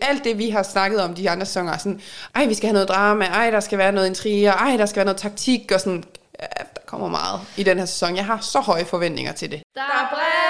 Alt det, vi har snakket om, de andre sæsoner, sådan, ej, vi skal have noget drama, ej, der skal være noget intriger, ej, der skal være noget taktik, og sådan, ja, der kommer meget i den her sæson. Jeg har så høje forventninger til det. Der er brev!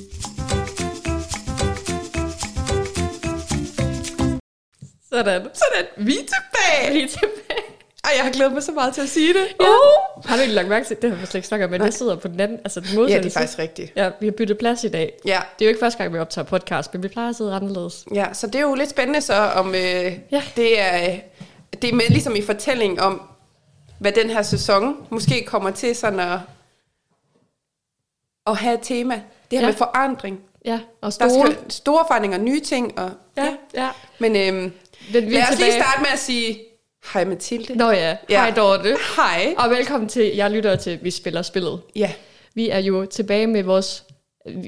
Sådan. Sådan, vi er tilbage. Lige tilbage. Ej, jeg har glædet mig så meget til at sige det. Ja. Uh. Har du ikke lagt mærke til, det har vi slet ikke snakket om, men jeg sidder på den anden, altså den modsatte Ja, det er faktisk rigtigt. Ja, vi har byttet plads i dag. Ja. Det er jo ikke første gang, vi optager podcast, men vi plejer at sidde anderledes. Ja, så det er jo lidt spændende så, om øh, Ja. det er det er med ligesom i fortælling om, hvad den her sæson måske kommer til sådan at, at have et tema. Det her Ja. ja. med forandring. Ja, og Der store. skal store forandringer, nye ting. Og, Ja, ja. Men øhm, Men vi lad os lige tilbage. starte med at sige, hej Mathilde. Nå ja, Ja. hej Dorte. Hej. Og velkommen til, jeg lytter til Vi Spiller Spillet. Ja, Vi er jo tilbage med vores,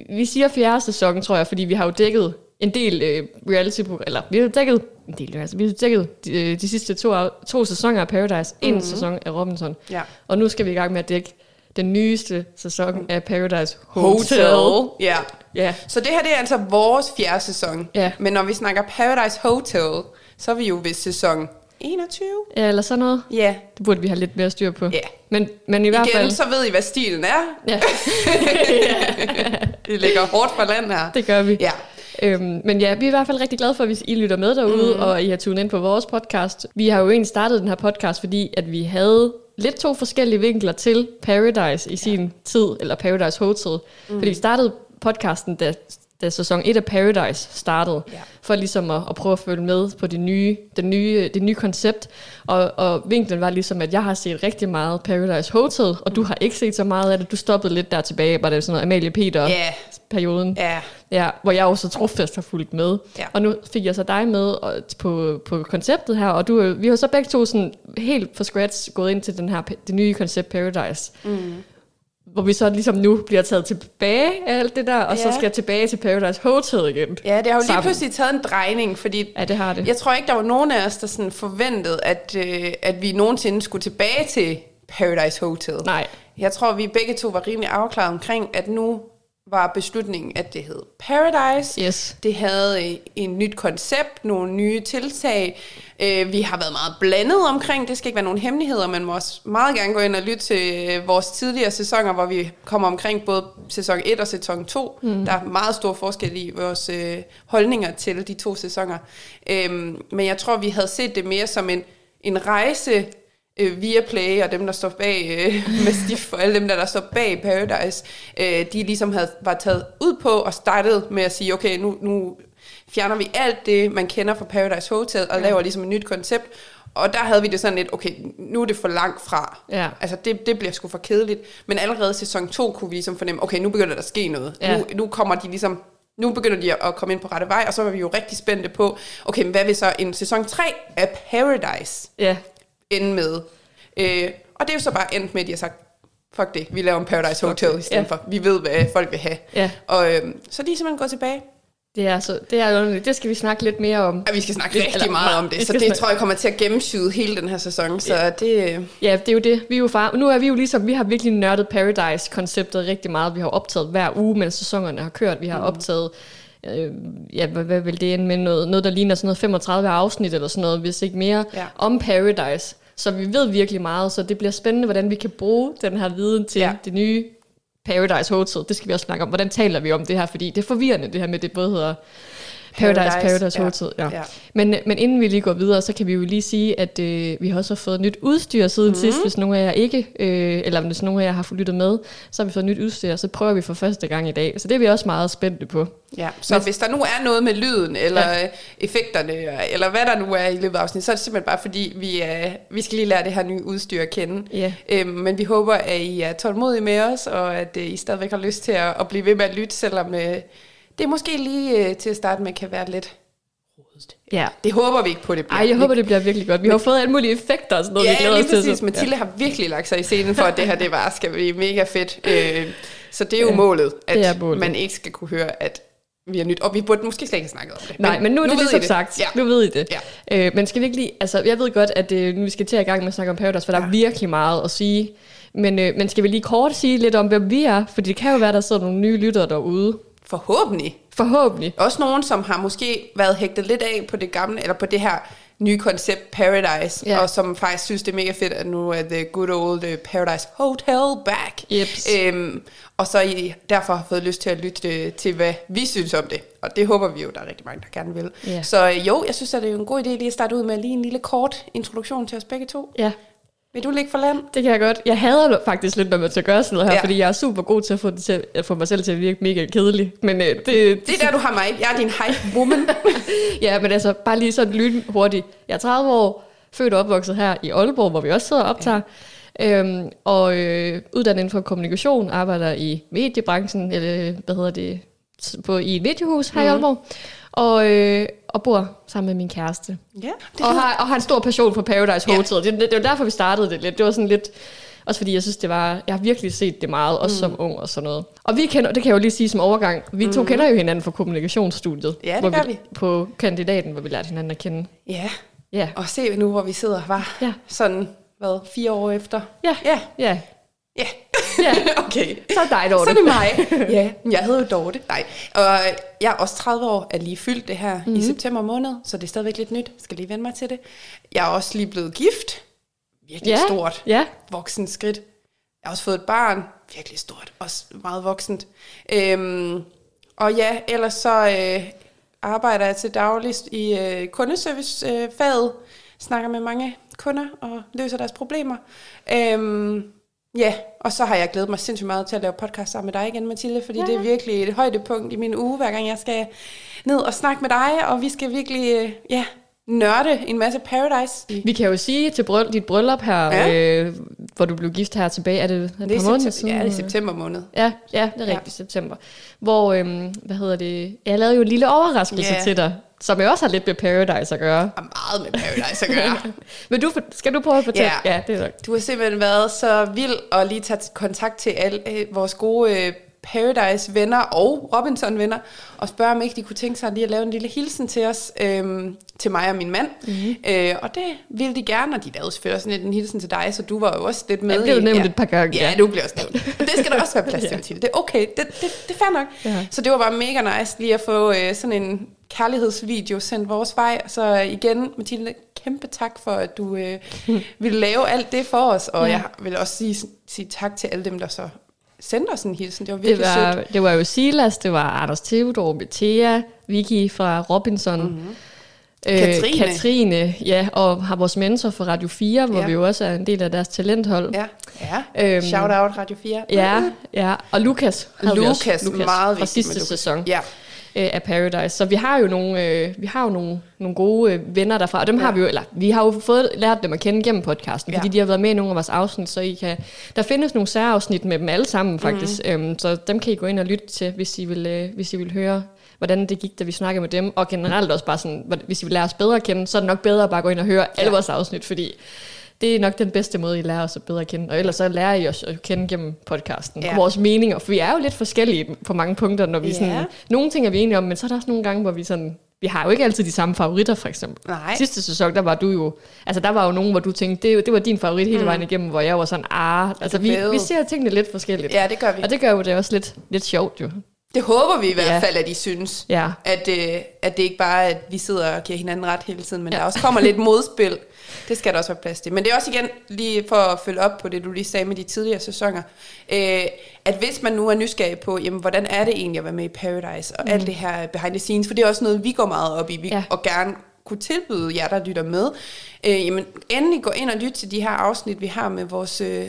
vi siger fjerde sæson, tror jeg, fordi vi har jo dækket en del øh, reality eller vi har dækket en del, altså vi har dækket de, øh, de sidste to, to sæsoner af Paradise, en Mhm. sæson af Robinson, ja. og nu skal vi i gang med at dække den nyeste sæson af Paradise Hotel. Hotel. Ja. Ja, Så det her det er altså vores fjerde sæson. Ja. Men når vi snakker Paradise Hotel, så er vi jo ved sæson 21. ja, eller sådan noget. Ja. Det burde vi have lidt mere styr på. Ja. Men, men i hvert Igen, fald... så ved I, hvad stilen er. Ja, Det ligger hårdt for land her. det gør vi. Ja. Øhm, men ja, vi er i hvert fald rigtig glade for, hvis I lytter med derude, mm. og I har tunet ind på vores podcast. Vi har jo egentlig startet den her podcast, fordi at vi havde lidt to forskellige vinkler til Paradise i sin tid, eller Paradise Hotel. Mm. Fordi vi startede podcasten, da, da sæson 1 af Paradise startede, Ja. for ligesom at, at prøve at følge med på det nye, det nye, det nye koncept. Og, og vinklen var ligesom, at jeg har set rigtig meget Paradise Hotel, og du har ikke set så meget af det. Du stoppede lidt der tilbage, var det sådan noget Amalie Peter Ja. perioden. Ja. Ja, hvor jeg også trofast har fulgt med. Ja. Og nu fik jeg så dig med og, på, på konceptet her, og du, er- vi har så begge to sådan helt fra scratch gået ind til den her, det nye koncept Paradise. Mm. Hvor vi så ligesom nu bliver taget tilbage af alt det der, og så Ja. skal tilbage til Paradise Hotel igen. Ja, det har jo lige Sammen. pludselig taget en drejning, fordi Ja, det har det. jeg tror ikke, der var nogen af os, der sådan forventede, at, øh, at vi nogensinde skulle tilbage til Paradise Hotel. Nej. Jeg tror, vi begge to var rimelig afklaret omkring, at nu var beslutningen, at det hed Paradise. Yes. Det havde øh, en nyt koncept, nogle nye tiltag. Øh, Vi har været meget blandet omkring, det skal ikke være nogen hemmeligheder, man må også meget gerne gå ind og lytte til øh, vores tidligere sæsoner, hvor vi kommer omkring både sæson 1 og sæson 2. Mm. Der er meget stor forskel i vores holdninger til de to sæsoner. Øhm, Men jeg tror, vi havde set det mere som en, en rejse øh, via Play og dem, der står bag øh, med Stif og alle dem, der, der står bag Paradise, øh, de ligesom havde, var taget ud på og startede med at sige, okay, nu, nu fjerner vi alt det, man kender fra Paradise Hotel, og ja. laver ligesom et nyt koncept. Og der havde vi det sådan lidt, okay, nu er det for langt fra. Ja. Altså, det, det bliver sgu for kedeligt. Men allerede sæson 2 kunne vi ligesom fornemme, okay, nu begynder der at ske noget. Ja. Nu, nu kommer de ligesom nu begynder de at komme ind på rette vej, og så var vi jo rigtig spændte på, okay, men hvad vil så en sæson 3 af Paradise Ja, ende med. Øh, og det er jo så bare endt med, at de har sagt, fuck det, vi laver en Paradise Hotel i stedet Ja. ja. for. Vi ved, hvad folk vil have. ja. Og øh, så de er simpelthen gået tilbage. Det er, så, det er underligt. Det skal vi snakke lidt mere om. Og vi skal snakke rigtig eller- meget om det, så det snakke- tror jeg kommer til at gennemsyde hele den her sæson. Så Ja. det, øh, Ja, det er jo det. Vi er jo far. Nu er vi jo ligesom, vi har virkelig nørdet Paradise-konceptet rigtig meget. Vi har optaget hver uge, mens sæsonerne har kørt. Vi har mm. optaget, øh, ja, hvad, hvad vil det ende med? Noget, noget, der ligner sådan noget 35 afsnit eller sådan noget, hvis ikke mere, Ja. om Paradise. Så vi ved virkelig meget, så det bliver spændende, hvordan vi kan bruge den her viden til. Ja. det nye Paradise Hotel. Det skal vi også snakke om. Hvordan taler vi om det her? Fordi det er forvirrende, det her med, det både hedder Paradise, Paradise, Paradise ja. Ja. Ja. Men, men inden vi lige går videre, så kan vi jo lige sige, at øh, vi har også fået nyt udstyr siden mm. sidst, hvis nogen af jer ikke, øh, eller hvis nogen af jer har lyttet med, så har vi fået nyt udstyr, så prøver vi for første gang i dag. Så det er vi også meget spændte på. ja. Så hvis der nu er noget med lyden, eller ja. effekterne, eller hvad der nu er i løbet af afsnit, så er det simpelthen bare fordi, vi, er, vi skal lige lære det her nye udstyr at kende. Ja. Øhm, men vi håber, at I er tålmodige med os, og at øh, I stadigvæk har lyst til at, at blive ved med at lytte, selvom øh, det måske lige øh, til at starte med kan være lidt Ja. Det håber vi ikke på, det bliver. Ej, jeg håber, det bliver virkelig godt. Vi har fået alle mulige effekter og sådan noget, vi Ja, glæder lige os til. præcis. så- Mathilde har virkelig lagt sig i scenen for, at det her det bare skal blive mega fedt. Øh, så det er jo målet, at det er målet. man ikke skal kunne høre, at vi har nyt. Og vi burde måske slet ikke have snakket om det. Nej, men nu er det I ligesom sagt. Ja. Nu ved I det. Ja. Øh, men skal vi ikke lige... Altså, jeg ved godt, at øh, nu vi skal til at i gang med at snakke om Paradise, for der er Ja. virkelig meget at sige. Men, øh, men skal vi lige kort sige lidt om, hvem vi er? Fordi det kan jo være, der sidder nogle nye lyttere derude. Forhåbentlig. Forhåbentlig. Også nogen, som har måske været hægtet lidt af på det gamle, eller på det her nye koncept Paradise, Ja. og som faktisk synes, det er mega fedt, at nu er The Good Old øh, Paradise Hotel back. Jeps. Øhm, og så I derfor har fået lyst til at lytte øh, til, hvad vi synes om det. Og det håber vi jo, der er rigtig mange, der gerne vil. Ja. Så øh, jo, jeg synes, at det er jo en god idé lige at starte ud med lige en lille kort introduktion til os begge to. Ja, Vil du ligge for land? det kan jeg godt. Jeg hader faktisk lidt, når man skal gøre sådan noget her, Ja. fordi jeg er super god til at få, det til at få mig selv til at virke mega kedelig. Men øh, det, Det er der, du har mig. Jeg er din hype woman. Ja, men altså, bare lige sådan lyn hurtigt. Jeg er 30 år, født og opvokset her i Aalborg, hvor vi også sidder og optager. Ja. Øhm, og øh, uddannet inden for kommunikation, arbejder i mediebranchen, eller hvad hedder det, på, i et mediehus her mm. i Aalborg. Og, øh, og bor sammen med min kæreste. ja, det Og har, og har en stor passion for Paradise Ja. Hotel. Det, det, det var derfor, vi startede det lidt. Det var sådan lidt... Også fordi jeg synes, det var... Jeg har virkelig set det meget, også mm. som ung og sådan noget. Og vi kender, det kan jeg jo lige sige som overgang, vi to kender jo hinanden fra kommunikationsstudiet. Ja, det gør vi. På kandidaten, hvor vi lærte hinanden at kende. Ja, Ja. og se nu, hvor vi sidder, var Ja. sådan, hvad, fire år efter? Ja. Ja, Ja. ja. Ja. okay. Så er dig, Dorte. Så er det mig. ja, jeg hedder jo Dorte. Nej. Og jeg er også 30 år, er lige fyldt det her Mhm. mm-hmm. i september måned, så det er stadigvæk lidt nyt. Skal lige vende mig til det. Jeg er også lige blevet gift. Virkelig Ja. stort. Ja. Voksen skridt. Jeg har også fået et barn. Virkelig stort. Også meget voksent. Øhm, og ja, ellers så øh, arbejder jeg til dagligst i øh, kundeservicefaget. Øh, faget. snakker med mange kunder og løser deres problemer. Øhm, ja, og så har jeg glædet mig sindssygt meget til at lave podcast sammen med dig igen, Mathilde, fordi ja. det er virkelig et højdepunkt i min uge, hver gang jeg skal ned og snakke med dig, og vi skal virkelig, øh, ja, nørde en masse Paradise. Vi kan jo sige til bryll, dit bryllup her, Ja. ja. øh, hvor du blev gift her tilbage, er det et Det er, par måneder siden? ja, det er september måned. Ja, ja, det er Ja. rigtigt, september. Hvor, øhm, hvad hedder det, jeg lavede jo en lille overraskelse Ja. til dig, som jo også har lidt med Paradise at gøre. Har meget med Paradise at gøre. Men du, skal du prøve at fortælle? Ja. ja det er nok. Du har simpelthen været så vild at lige tage kontakt til alle øh, vores gode øh, Paradise-venner og Robinson-venner, og spørge, om ikke de kunne tænke sig lige at lave en lille hilsen til os, øhm, til mig og min mand. Mhm. Mm-hmm. Øh, og det ville de gerne, og de lavede selvfølgelig også lidt en hilsen til dig, så du var jo også lidt med Ja, det blev nævnt et par gange, Ja, ja. du blev også nævnt. Og det skal der også være plads til, Ja. Det er okay, det, det, det er fair nok. Ja. Så det var bare mega nice lige at få øh, sådan en kærlighedsvideo sendt vores vej. Så igen, Mathilde, kæmpe tak for, at du øh, ville lave alt det for os. Og Ja. ja. jeg vil også sige, sige tak til alle dem, der så sendte os en hilsen. Det var Det virkelig var, sødt. det var jo Silas, det var Anders Theodor, Bethea, Vicky fra Robinson, mm-hmm. Katrine. Katrine, ja, og har vores mentor fra Radio 4, hvor Ja. vi jo også er en del af deres talenthold. Ja, ja. Øhm, Shout out Radio 4. Ja, ja, og Lukas Lukas, også. meget fra vigtigt sidste med Lukas. sæson Ja, øh, af Paradise. Så vi har jo nogle, øh, vi har jo nogle, nogle gode øh, venner derfra, og dem Ja. har vi jo, eller vi har jo fået lært dem at kende gennem podcasten, Ja. fordi de har været med i nogle af vores afsnit, så I kan, der findes nogle særafsnit med dem alle sammen faktisk, Mhm. mm. øhm, så dem kan I gå ind og lytte til, hvis I vil, øh, hvis I vil høre hvordan det gik, da vi snakkede med dem, og generelt også bare sådan, hvis I vil lære os bedre at kende, så er det nok bedre at bare gå ind og høre alle Ja. vores afsnit, fordi det er nok den bedste måde, I lærer os at bedre at kende. Og ellers så lærer I os at kende gennem podcasten. Ja. Og vores meninger, for vi er jo lidt forskellige på mange punkter, når vi Ja. sådan... Nogle ting er vi enige om, men så er der også nogle gange, hvor vi sådan... Vi har jo ikke altid de samme favoritter, for eksempel. Nej. Sidste sæson, der var du jo... Altså, der var jo nogen, hvor du tænkte, det, det var din favorit hele vejen igennem, hvor jeg var sådan, ah... Altså, vi, vi ser tingene lidt forskelligt. ja, det gør vi. Og det gør jo det også lidt, lidt sjovt, jo. Det håber vi i hvert Ja. fald, at I synes. Ja. At, øh, at det ikke bare er, at vi sidder og giver hinanden ret hele tiden, men Ja. der også kommer lidt modspil. Det skal der også være plads til. Men det er også igen, lige for at følge op på det, du lige sagde med de tidligere sæsoner, øh, at hvis man nu er nysgerrig på, jamen, hvordan er det egentlig at være med i Paradise, og mm. alt det her behind the scenes, for det er også noget, vi går meget op i, vi, Ja. og gerne kunne tilbyde jer, der lytter med. Øh, jamen, endelig gå ind og lytte til de her afsnit, vi har med vores øh,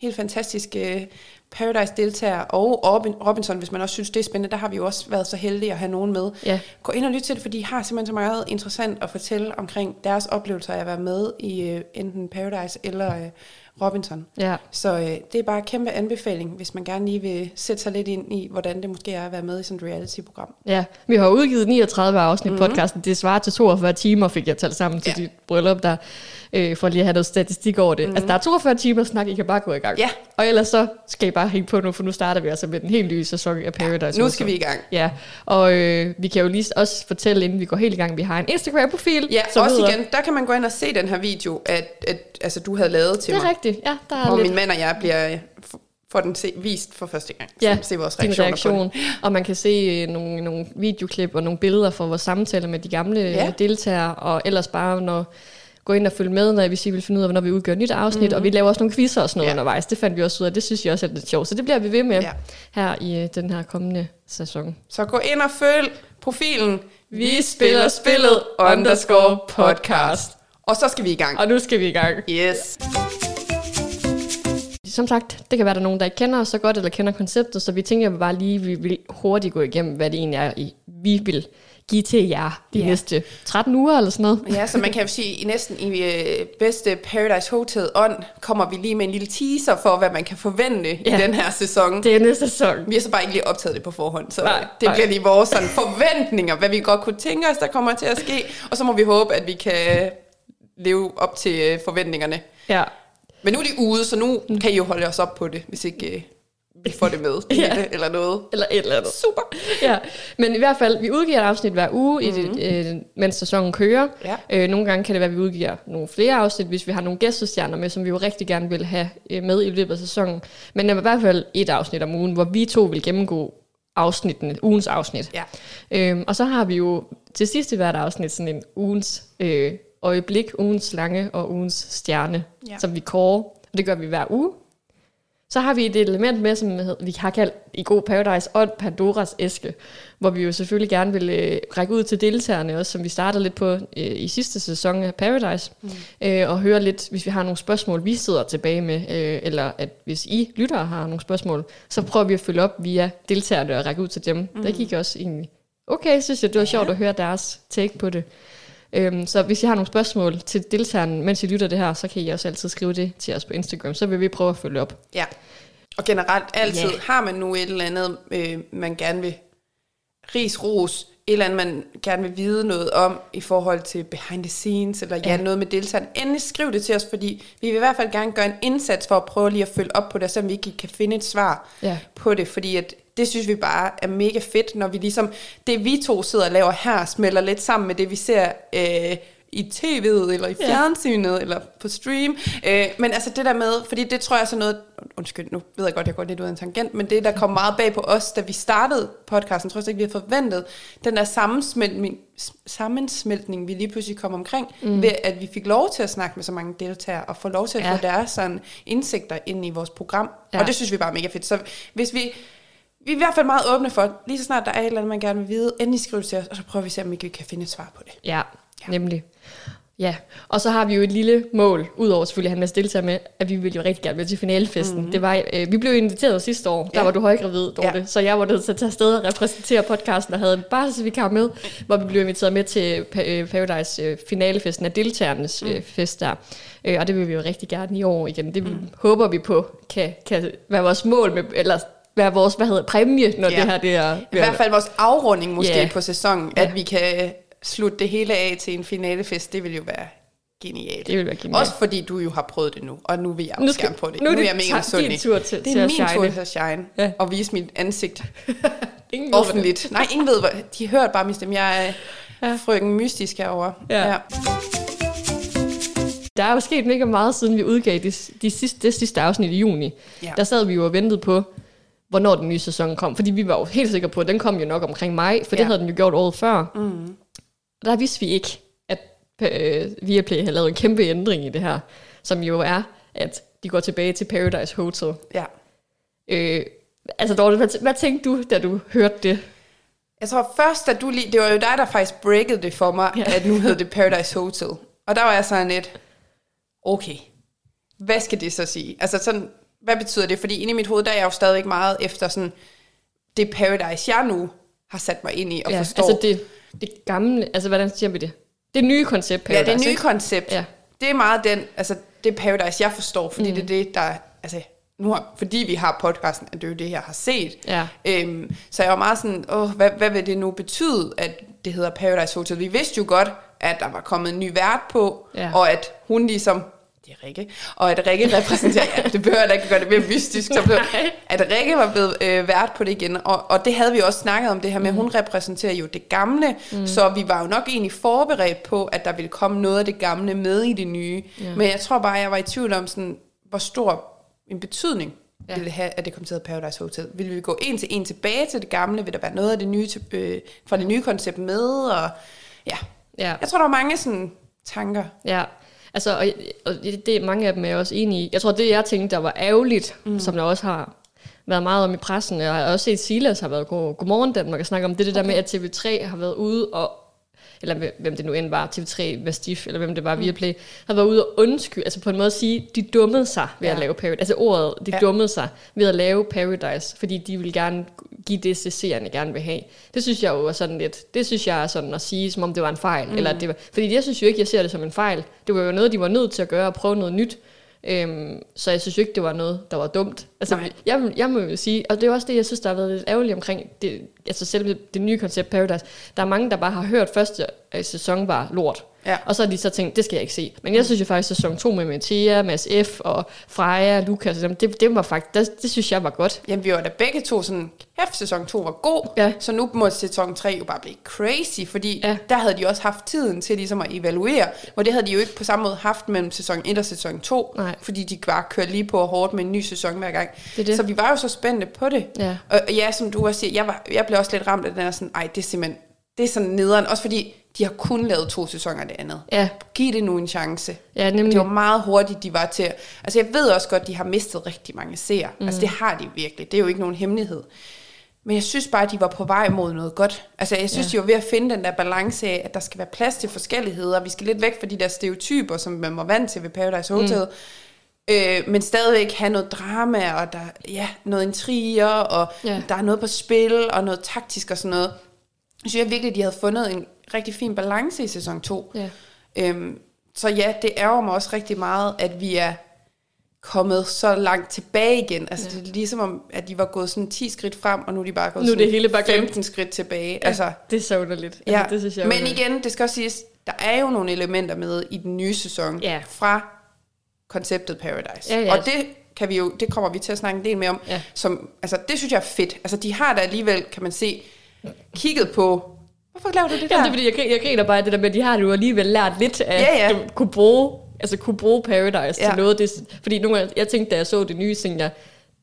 helt fantastiske Paradise-deltagere og Robin, Robinson, hvis man også synes, det er spændende. Der har vi jo også været så heldige at have nogen med. Ja. Gå ind og lyt til det, for de har simpelthen så meget interessant at fortælle omkring deres oplevelser af at være med i øh, enten Paradise eller øh, Robinson. Ja. Så øh, det er bare en kæmpe anbefaling, hvis man gerne lige vil sætte sig lidt ind i, hvordan det måske er at være med i sådan et reality-program. Ja, vi har udgivet 39 afsnit mm-hmm. podcasten. Det svarer til 42 timer, fik jeg talt sammen til Ja. dit bryllup der, øh, for lige at have noget statistik over det. Mm-hmm. Altså, der er 42 timer snak, I kan bare gå i gang. Ja. Og ellers så skal I bare hænge på nu, for nu starter vi altså med den helt nye sæson af Paradise. Nu Hotel. skal vi i gang. Ja, og øh, vi kan jo lige også fortælle, inden vi går helt i gang, vi har en Instagram-profil. Ja, som også hedder- igen, der kan man gå ind og se den her video, at, at altså, du havde lavet til Det er mig. rigtigt, ja. Der er Og lidt min mand og jeg bliver øh, får den se, vist for første gang. ja, se vores reaktioner reaktion. på Og man kan se øh, nogle, nogle videoklip og nogle billeder fra vores samtaler med de gamle Ja. ja. deltagere, og ellers bare når gå ind og følge med, når vi siger, vi vil finde ud af, hvornår vi udgør et nyt afsnit, mm-hmm. og vi laver også nogle quizzer og sådan noget Ja. undervejs. Det fandt vi også ud af, det synes jeg også er lidt sjovt. Så det bliver vi ved med Ja. her i øh, den her kommende sæson. Så gå ind og følg profilen Vi spiller spillet underscore podcast. Og så skal vi i gang. Og nu skal vi i gang. Yes. Som sagt, det kan være, der er nogen, der ikke kender os så godt, eller kender konceptet, så vi tænker bare lige, vi vil hurtigt gå igennem, hvad det egentlig er, I- vi vil give til jer de Ja. næste 13 uger eller sådan noget. Ja, så man kan jo sige, i næsten i øh, bedste Paradise Hotel ånd, kommer vi lige med en lille teaser for, hvad man kan forvente ja. I den her sæson. Det er næste sæson. Vi har så bare ikke lige optaget det på forhånd, så Nej, det nej. bliver lige vores sådan, forventninger, hvad vi godt kunne tænke os, der kommer til at ske. Og så må vi håbe, at vi kan leve op til øh, forventningerne. Ja. Men nu er de ude, så nu kan I jo holde os op på det, hvis ikke øh, vi får det med Ja. det, eller noget. Eller et eller andet. Super. Ja, men i hvert fald, vi udgiver et afsnit hver uge, mm-hmm. i det, øh, mens sæsonen kører. Ja. Øh, nogle gange kan det være, at vi udgiver nogle flere afsnit, hvis vi har nogle gæstestjerner med, som vi jo rigtig gerne vil have øh, med i løbet af sæsonen. Men der er i hvert fald et afsnit om ugen, hvor vi to vil gennemgå afsnittene, ugens afsnit. Ja. Øhm, og så har vi jo til sidst i hvert afsnit sådan en ugens øh, øjeblik, ugens slange og ugens stjerne, ja. som vi kårer. Og det gør vi hver uge. Så har vi et element med, som vi har kaldt i god Paradise og Pandoras æske, hvor vi jo selvfølgelig gerne vil øh, række ud til deltagerne også, som vi startede lidt på øh, i sidste sæson af Paradise, mm. øh, og høre lidt, hvis vi har nogle spørgsmål, vi sidder tilbage med, øh, eller at hvis I lyttere har nogle spørgsmål, så prøver vi at følge op via deltagerne og række ud til dem. Mm. Der gik også egentlig okay, synes jeg, det var sjovt at høre deres take på det. Øhm, så hvis I har nogle spørgsmål til deltagerne, mens I lytter det her, så kan I også altid skrive det til os på Instagram. Så vil vi prøve at følge op. Ja. Og generelt altid, Ja. har man nu et eller andet, øh, man gerne vil ris, ros, et eller andet, man gerne vil vide noget om i forhold til behind the scenes, eller ja, Ja. noget med deltagerne, endelig skriv det til os, fordi vi vil i hvert fald gerne gøre en indsats for at prøve lige at følge op på det, så vi ikke kan finde et svar Ja. på det, fordi at det synes vi bare er mega fedt, når vi ligesom, det vi to sidder og laver her, smelter lidt sammen med det, vi ser øh, i tv'et, eller i Ja. fjernsynet, eller på stream. Øh, men altså det der med, fordi det tror jeg er sådan noget, undskyld, nu ved jeg godt, jeg går lidt ud af en tangent, men det, der kom meget bag på os, da vi startede podcasten, tror jeg ikke, vi har forventet, den der sammensmeltning, sammensmeltning, vi lige pludselig kom omkring, mm. ved at vi fik lov til at snakke med så mange deltagere, og få lov til at Ja. få deres sådan, indsigter ind i vores program. Ja. Og det synes vi bare er mega fedt. Så hvis vi, vi er i hvert fald meget åbne for, lige så snart der er et eller andet, man gerne vil vide, endelig skriv det til os, og så prøver vi at se, om vi kan finde et svar på det. Ja, Ja. nemlig. Ja, og så har vi jo et lille mål, udover selvfølgelig at have en masse deltagere med, at vi vil jo rigtig gerne med til finalefesten. Mm-hmm. Det var, øh, vi blev inviteret sidste år, der Ja. var du højgravid, Dorte, Ja. så jeg var nødt til at tage afsted og repræsentere podcasten og havde en barselsvikar med, hvor vi blev inviteret med til øh, Paradise øh, finalefesten af deltagernes øh, fest der. Øh, og det vil vi jo rigtig gerne i år igen. Det mm. håber vi på kan, kan være vores mål, med, eller være vores hvad hedder, præmie, når Ja. det her det er... I hvert fald vores afrunding måske Ja. på sæsonen, Ja. at vi kan slutte det hele af til en finalefest, det vil jo være genialt. Det vil være genialt. Også fordi du jo har prøvet det nu, og nu vil jeg Nu også skal- gerne prøve det. nu er nu er det jeg mega misundelig. din tur til- det til er at min shine. tur til at shine, Ja. og vise mit ansigt Ingen ved, det- offentligt. Nej, ingen ved, hvad, de hørte bare min stemme. Jeg er Ja. frøken mystisk herovre. Ja. Der er jo sket mega meget, siden vi udgav de, de sidste, det sidste afsnit i juni. Ja. Der sad vi jo og ventede på, hvornår den nye sæson kom. Fordi vi var jo helt sikre på, at den kom jo nok omkring maj, for ja. Det havde den jo gjort året før. Mm. Og der vidste vi ikke, at øh, Viaplay havde lavet en kæmpe ændring i det her, som jo er, at de går tilbage til Paradise Hotel. ja. Øh, altså Dorte, hvad, hvad tænkte du, da du hørte det? Jeg tror først, at du lige... Det var jo dig, der faktisk breakede det for mig, ja. at nu hed det Paradise Hotel. Og der var jeg sådan lidt, okay, hvad skal det så sige? Altså sådan, hvad betyder det? Fordi inde i mit hoved, der er jeg jo stadigvæk meget efter sådan, det paradise, jeg nu har sat mig ind i og ja, forstår. altså det, det gamle, altså hvordan siger vi det? Det nye koncept ja, Paradise, det nye ikke? koncept. Ja. Det er meget den, altså det paradise, jeg forstår, fordi mm. det er det, der, altså nu har, fordi vi har podcasten, at det er jo det, jeg har set. Ja. Øhm, så jeg var meget sådan, Åh, hvad, hvad vil det nu betyde, at det hedder Paradise Hotel? Vi vidste jo godt, at der var kommet en ny vært på, Ja. og at hun ligesom, Rikke, og at Rikke repræsenterer, ja, det behøver da ikke gøre det mere mystisk, så blev, at Rikke var blevet øh, vært på det igen, og, og det havde vi også snakket om det her med, Mm. hun repræsenterer jo det gamle, mm. så vi var jo nok egentlig forberedt på, at der ville komme noget af det gamle med i det nye, Ja. men jeg tror bare, jeg var i tvivl om, sådan, hvor stor en betydning Ja. ville det have, at det kom til at Paradise Hotel. Vil vi gå en til en tilbage til det gamle? Vil der være noget af det nye til, øh, fra det nye koncept med? Og, ja. Ja. Jeg tror, der var mange sådan tanker. Ja, altså, og, og det, mange af dem er jeg også enige i. Jeg tror, det jeg tænkte, der var ærgerligt, mm. som der også har været meget om i pressen, og jeg har også set Silas har været god, Godmorgen Danmark og snakke om det, det der med, at TV3 har været ude og eller hvem det nu end var, TV3, Mastiff, eller hvem det var, Viaplay, har været ude og undskylde, altså på en måde sige, de dummede sig ved ja. at lave Paradise. Altså ordet, de ja. Dummede sig ved at lave Paradise, fordi de vil gerne give det, seerne gerne vil have. Det synes jeg jo er sådan lidt, det synes jeg er sådan at sige, som om det var en fejl. Mm. Eller at det var, fordi jeg synes jo ikke, jeg ser det som en fejl. Det var jo noget, de var nødt til at gøre og prøve noget nyt. Øhm, så jeg synes jo ikke, det var noget, der var dumt. Altså, Nej. jeg, jeg må jo sige, og det er også det, jeg synes, der har været lidt ærgerligt omkring det, altså selve det nye koncept Paradise. Der er mange, der bare har hørt første øh, sæson var lort. Ja. Og så har de så tænkt, det skal jeg ikke se. Men jeg synes jo faktisk, at sæson 2 med Mathia, Mads F. og Freja, Lukas, det, det var faktisk, det, det synes jeg var godt. Jamen, vi var da begge to sådan, hæft sæson 2 var god, Ja. så nu må sæson 3 jo bare blive crazy, fordi Ja. der havde de også haft tiden til ligesom at evaluere, og det havde de jo ikke på samme måde haft mellem sæson 1 og sæson 2, Nej. fordi de bare kørte lige på hårdt med en ny sæson hver gang. Det det. Så vi var jo så spændte på det. Ja. Og og ja, som du også siger, jeg, var, jeg blev også lidt ramt af den her sådan, ej, det er simpelthen, det er sådan nederen, også fordi de har kun lavet to sæsoner af det andet. Ja, Giv det nu en chance. ja nemlig. Det var meget hurtigt, de var til. Altså jeg ved også godt, de har mistet rigtig mange seere. Mm. Altså det har de virkelig. Det er jo ikke nogen hemmelighed. Men jeg synes bare, at de var på vej mod noget godt. Altså jeg synes, Ja. de var ved at finde den der balance af, at der skal være plads til forskelligheder. Vi skal lidt væk fra de der stereotyper, som man var vant til ved Paradise Hotel. Mm. Øh, men stadigvæk have noget drama, og der ja, noget intriger, og Ja. der er noget på spil, og noget taktisk og sådan noget. Jeg synes jeg virkelig, at de havde fundet en rigtig fin balance i sæson 2. Ja. Øhm, så ja, det ærger mig også rigtig meget, at vi er kommet så langt tilbage igen. Altså Ja. det er ligesom om, at de var gået sådan 10 skridt frem, og nu er de bare gået Nu det hele bare glemt. 15 skridt tilbage. Ja. Altså, det er så underligt. ja. Altså, det synes jeg Men underligt. igen, det skal også siges, der er jo nogle elementer med i den nye sæson Ja. fra konceptet Paradise. Ja, ja. Og det kan vi jo, det kommer vi til at snakke en del mere om. Ja. Som, altså, det synes jeg er fedt. Altså, de har da alligevel, kan man se, kigget på, hvorfor laver du det der? Jamen, det er fordi, jeg, jeg griner bare det der med, at de har jo alligevel lært lidt af, Ja, ja. Kunne bruge, altså kunne bruge Paradise ja. Til noget. Det, fordi nogle gange, jeg tænkte, da jeg så det nye, tænkte jeg,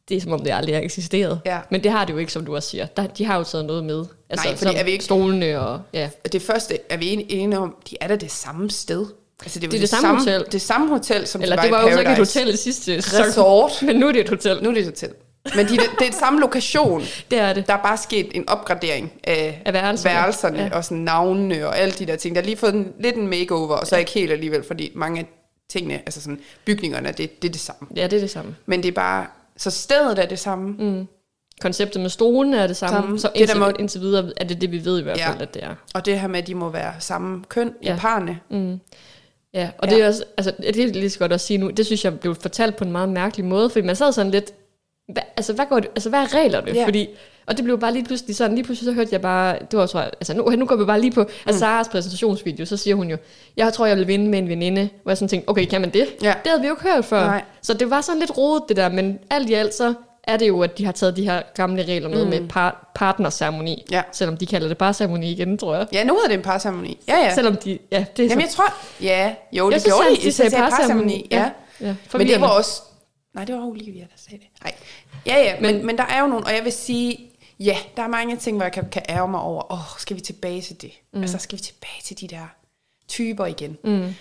det er som om det aldrig har eksisteret. Ja. Men det har det jo ikke, som du også siger. Der, de har jo taget noget med. Altså, Nej, fordi er vi ikke- Stolene og... Ja. det første er vi enige enige om, de er da det samme sted. Altså, det, er, Det er det samme hotel. Det samme hotel, som Eller de det var jo ikke et hotel i sidste sæson. Resort. Men nu er det et hotel. Nu er det et hotel. Men de, det, det er et samme lokation. Det er det. Der er bare sket en opgradering af, Af værelserne. værelserne Ja. ja. og sådan navnene og alle de der ting. Der har lige fået en, lidt en makeover, og så ikke helt alligevel, fordi mange af tingene, altså sådan bygningerne, det, det er det samme. Ja, det er det samme. Men det er bare, så stedet er det samme. Mm. Konceptet med stolene er det samme. Samme. Så Det, indtil, der må- indtil videre er det det, vi ved i hvert Ja. fald, at det er. Og det her med, at de må være samme køn Ja. ja. i parne. Mm. Ja, og Ja. det er også, altså, det er lige så godt at sige nu, det synes jeg blev fortalt på en meget mærkelig måde, fordi man sad sådan lidt, hvad, altså, hvad går det, altså, hvad er reglerne? Ja. Fordi, og det blev bare lige pludselig sådan, lige pludselig så hørte jeg bare, det var tror jeg, altså nu, nu går vi bare lige på, altså Saras præsentationsvideo, så siger hun jo, jeg tror, jeg vil vinde med en veninde, hvor jeg sådan tænkte, okay, kan man det? Ja. Det havde vi jo ikke hørt før. Nej. Så det var sådan lidt rodet det der, men alt i alt så er det jo, at de har taget de her gamle regler med, mm. med par, partnerceremoni. Ja. Selvom de kalder det bare ceremoni igen, tror jeg. Ja, nu hedder det en parceremoni. Ja, ja. Selvom de, ja, det er Jamen, så, jeg tror, ja, jo, det Jeg synes gjorde altid, de. de sagde parceremoni. Ja. Ja. ja. ja, Men det var også... Nej, det var Olivia, der sagde det. Nej. Ja, ja, men, Men- der er jo nogle... Og jeg vil sige, ja, der er mange ting, hvor jeg kan, kan ærge mig over. Åh, oh, skal vi tilbage til det? Mm. Altså, skal vi tilbage til de der typer igen? Mm.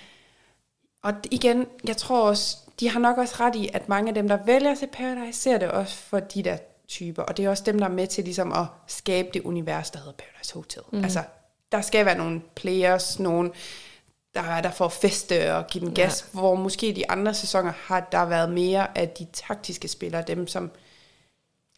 Og igen, jeg tror også, de har nok også ret i, at mange af dem, der vælger til Paradise, ser det også for de der typer. Og det er også dem, der er med til ligesom at skabe det univers, der hedder Paradise Hotel. Mm. Altså, der skal være nogle players, nogle der er der for at feste og give den gas, ja. hvor måske de andre sæsoner har der været mere af de taktiske spillere, dem som...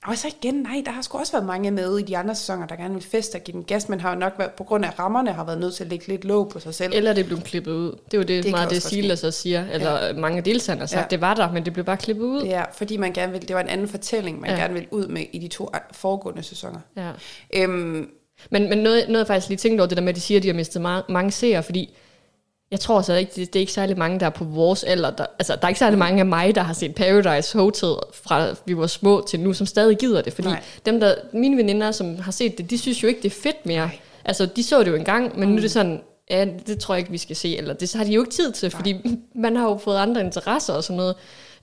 Og så igen, nej, der har sgu også været mange med i de andre sæsoner, der gerne vil feste og give den gas, men har jo nok været, på grund af rammerne har været nødt til at lægge lidt låg på sig selv. Eller det blev klippet ud. Det er jo det, Det meget det Silas så siger, eller ja. mange af deltagerne har sagt, Ja. det var der, men det blev bare klippet ud. Ja, fordi man gerne vil, det var en anden fortælling, man ja. Gerne vil ud med i de to foregående sæsoner. Ja. Øhm, Men, men noget, noget jeg faktisk lige tænkt over, det der med, at de siger, at de har mistet mange, mange seere, fordi jeg tror så ikke, det, det er ikke særlig mange, der er på vores alder. Der, altså, der er ikke særlig mange af mig, der har set Paradise Hotel fra vi var små til nu, som stadig gider det. Fordi Nej. Nej. dem, der, mine veninder, som har set det, de synes jo ikke, det er fedt mere. Nej. Altså, de så det jo engang, men mm. nu er det sådan, ja, det tror jeg ikke, vi skal se. Eller det har de jo ikke tid til, fordi man har jo fået andre interesser og sådan noget.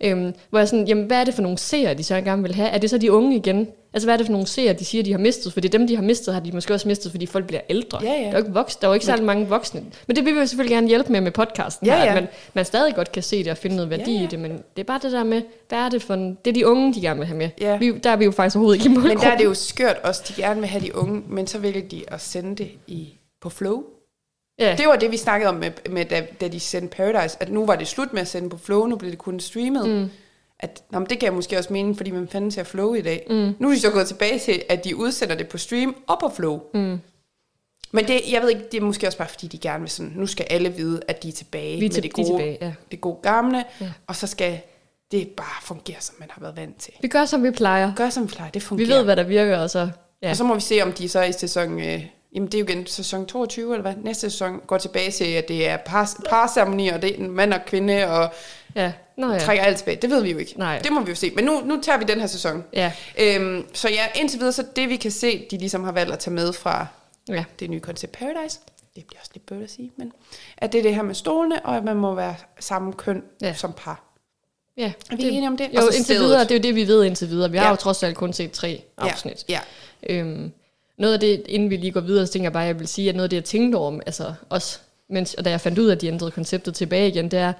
Øhm, hvor jeg sådan, jamen, hvad er det for nogle seere, de så gerne vil have? Er det så de unge igen? Altså, hvad er det for nogle seere, de siger, de har mistet? Fordi dem, de har mistet, har de måske også mistet, fordi folk bliver ældre. Ja, ja. Der er jo ikke, voks, der er jo ikke særlig mange voksne. Men det vil vi jo selvfølgelig gerne hjælpe med med podcasten. Ja, her, ja. At man, man stadig godt kan se det og finde noget værdi Ja, ja. i det. Men det er bare det der med, hvad er det for en... Det er de unge, de gerne vil have med. Ja. Vi, der er vi jo faktisk overhovedet ikke i men målgruppen. der er det jo skørt også, de gerne vil have de unge, men så vælger de at sende det i, på Flow. Ja. Det var det, vi snakkede om, med, med da, da de sendte Paradise, at nu var det slut med at sende på Flow, nu blev det kun streamet. Mm. At, nå, det gav måske også mening, fordi man fanden ser Flow i dag. Mm. Nu er de så gået tilbage til, at de udsender det på stream og på Flow. Mm. Men det, jeg ved ikke, det er måske også bare, fordi de gerne vil sådan, nu skal alle vide, at de er tilbage Vi er med til- det de er gode, tilbage, ja. det gode gamle, Ja. og så skal det bare fungere, som man har været vant til. Vi gør, som vi plejer. Gør som vi plejer, det Vi fungerer. ved, hvad der virker, og så... Ja. Og så må vi se, om de så i sæson... Øh, jamen, det er jo igen sæson 22, eller hvad? Næste sæson går tilbage til, at det er par, parceremoni, og det er mand og kvinde, og ja. Nå ja. trækker alt tilbage. Det ved vi jo ikke. Nej. Det må vi jo se. Men nu, nu tager vi den her sæson. Ja. Øhm, så ja, indtil videre, så det vi kan se, de ligesom har valgt at tage med fra ja. det nye koncept Paradise, det bliver også lidt bødt at sige, men at det er det her med stolene, og at man må være samme køn ja. Som par. Ja. Er vi enige om det? Jo, Og så indtil stedet. videre, det er jo det, vi ved indtil videre. Vi har Ja. jo trods alt kun set tre afsnit. Ja, ja. Øhm, noget af det, inden vi lige går videre, så tænker jeg bare, at jeg vil sige, at noget af det, jeg tænkte over, altså også, mens, og da jeg fandt ud af, at de ændrede konceptet tilbage igen, det er,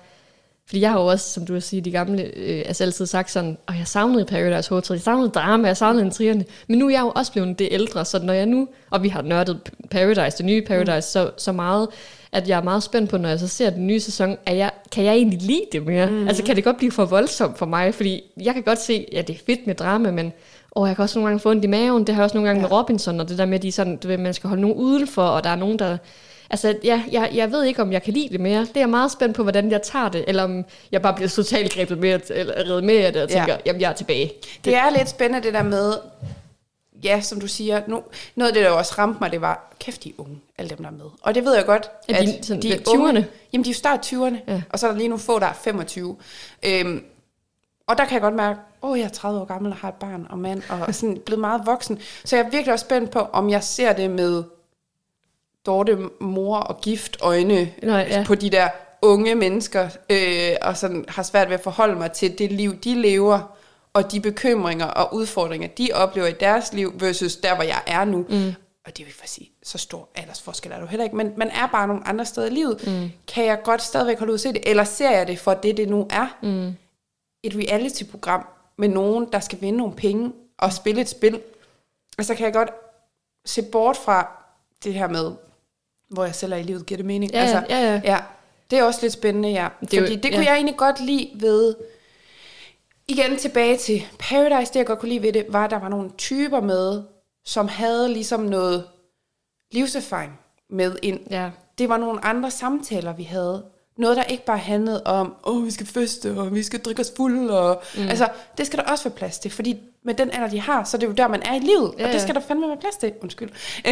fordi jeg har jo også, som du har sige, de gamle, øh, altså altid sagt sådan, og jeg savnede Paradise Hotel, jeg savnede drama, jeg savnede intrigerne, men nu er jeg jo også blevet det ældre, så når jeg nu, og vi har nørdet Paradise, det nye Paradise, mm. så, så meget, at jeg er meget spændt på, når jeg så ser den nye sæson, er jeg, kan jeg egentlig lide det mere? Mm. Altså kan det godt blive for voldsomt for mig, fordi jeg kan godt se, ja det er fedt med drama, men og jeg kan også nogle gange få ondt i maven, det har jeg også nogle gange Ja. ja. med Robinson, og det der med, at de sådan, du ved, man skal holde nogen udenfor, og der er nogen, der... Altså, ja, jeg, jeg ved ikke, om jeg kan lide det mere. Det er jeg meget spændt på, hvordan jeg tager det, eller om jeg bare bliver totalt grebet med, eller reddet med af det, og Ja. tænker, jamen, jeg er tilbage. Det er lidt spændende det der med, ja, som du siger, nu, noget af det, der også ramte mig, det var, kæft, de er unge, alle dem, der er med. Og det ved jeg godt, Er at de sådan de er ved unge. 20'erne? Jamen, de er jo start 20'erne, Ja. og så er der lige nu få, der er 25. Øhm, og der kan jeg godt mærke, åh, jeg er 30 år gammel og har et barn og mand, og sådan blevet meget voksen. Så jeg er virkelig også spændt på, om jeg ser det med Dorte, mor og gift øjne Nå, ja. på de der unge mennesker, øh, og sådan har svært ved at forholde mig til det liv, de lever, og de bekymringer og udfordringer, de oplever i deres liv, versus der, hvor jeg er nu. Mm. Og det vil for sige, så stor aldersforskel er du heller ikke, men man er bare nogle andre steder i livet. Mm. Kan jeg godt stadigvæk holde ud at se det, eller ser jeg det for det, det nu er? Mm. Et reality-program med nogen, der skal vinde nogle penge og spille et spil. Og så kan jeg godt se bort fra det her med, hvor jeg selv er i livet, giver det mening? Ja, ja, ja, ja. ja. Det er også lidt spændende, ja. Det Det er jo- Fordi det kunne ja. jeg egentlig godt lide ved... Igen tilbage til Paradise, det jeg godt kunne lide ved det, var, at der var nogle typer med, som havde ligesom noget livserfaring med ind. Ja. Det var nogle andre samtaler, vi havde. Noget, der ikke bare handlede om, åh, oh, vi skal feste, og vi skal drikke os fuld, og mm. altså, det skal der også være plads til, fordi med den alder, de har, så er det jo der, man er i livet, Ja, og det skal der fandme være plads til. Undskyld.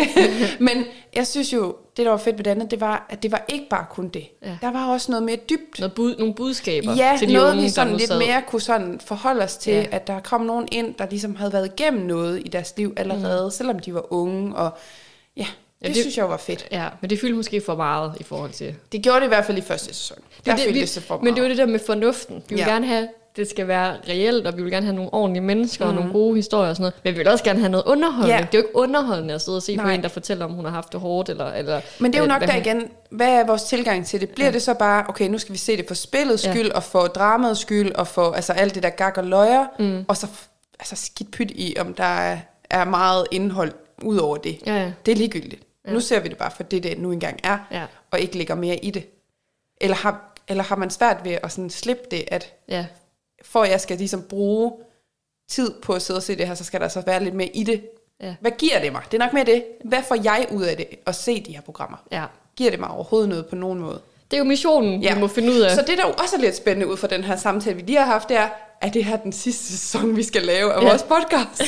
Men jeg synes jo, det der var fedt ved det andet, det var, at det var ikke bare kun det. Ja. Der var også noget mere dybt. Noget bud, nogle budskaber Ja, til de noget unge, vi sådan lidt sad. mere kunne sådan forholde os til, Ja. at der kom nogen ind, der ligesom havde været igennem noget i deres liv allerede, mm. selvom de var unge, og ja, Ja, det det- synes jeg var fedt. Ja, men det fyldte måske for meget i forhold til... Det gjorde det i hvert fald i første sæson. Der det, fyldte vi, det sig for men det meget. det der med fornuften. Vi vil Ja. gerne have, det skal være reelt, og vi vil gerne have nogle ordentlige mennesker mm. og Mhm. nogle gode historier og sådan noget. Men vi vil også gerne have noget underholdende. Ja. Det er jo ikke underholdende at sidde og se Nej. på en, der fortæller, om hun har haft det hårdt. Eller, eller, Men det er jo nok der hun- igen, hvad er vores tilgang til det? Bliver Ja. det så bare, okay, nu skal vi se det for spillets Ja. skyld, og for dramaets skyld, og for altså, alt det der gak og løjer, mm. og så altså, skidt pyt i, om der er, er meget indhold ud over det. Ja, ja. Det er ligegyldigt. Ja. Nu ser vi det bare for det, det nu engang er, Ja. og ikke lægger mere i det. Eller har, eller har man svært ved at sådan slippe det, at Ja, for at jeg skal ligesom bruge tid på at sidde og se det her, så skal der så være lidt mere i det. Ja. Hvad giver det mig? Det er nok mere det. Hvad får jeg ud af det at se de her programmer? ja. Giver det mig overhovedet noget på nogen måde? Det er jo missionen, ja. vi må finde ud af. Så det, der jo også er lidt spændende ud fra den her samtale, vi lige har haft, det er, at det her den sidste sæson, vi skal lave af ja. vores podcast.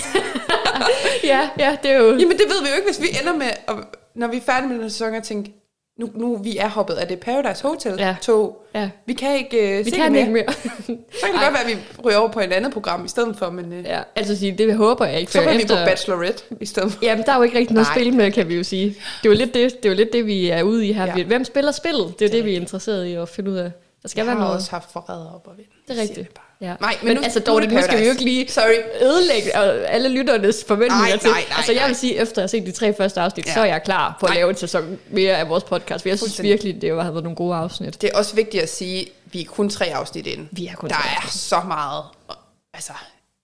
ja, ja, det er jo... Jamen det ved vi jo ikke, hvis vi ender med, at, når vi er færdige med den sæson, at tænke, nu, nu vi er hoppet af det Paradise Hotel Ja. tog. Ja. Vi kan ikke uh, Vi se kan det ikke mere. mere. Så kan det godt være, at vi ryger over på et andet program i stedet for, men uh, ja, altså sige, det håber jeg ikke. så for kan vi på Bachelorette i stedet for. Jamen, der er jo ikke rigtig noget spil med, kan vi jo sige. Det er jo lidt det, det, er jo lidt det vi er ude i her. Ja. Hvem spiller spillet? Det er det, vi er interesseret i at finde ud af. Der skal Jeg være har noget. også haft forræder op og vind. Det er rigtigt. Ja. Nej, men, Men nu, altså, nu det dog, nu skal vi jo ikke lige- Sorry. ødelægge alle lytternes forventninger Nej, til. nej, nej, altså jeg vil sige, efter at have set de tre første afsnit, Ja. så er jeg klar på at Nej. lave en sæson mere af vores podcast. For jeg synes virkelig, det har været nogle gode afsnit. Det er også vigtigt at sige, at vi er kun tre afsnit inde. Vi er kun Der er så meget, altså,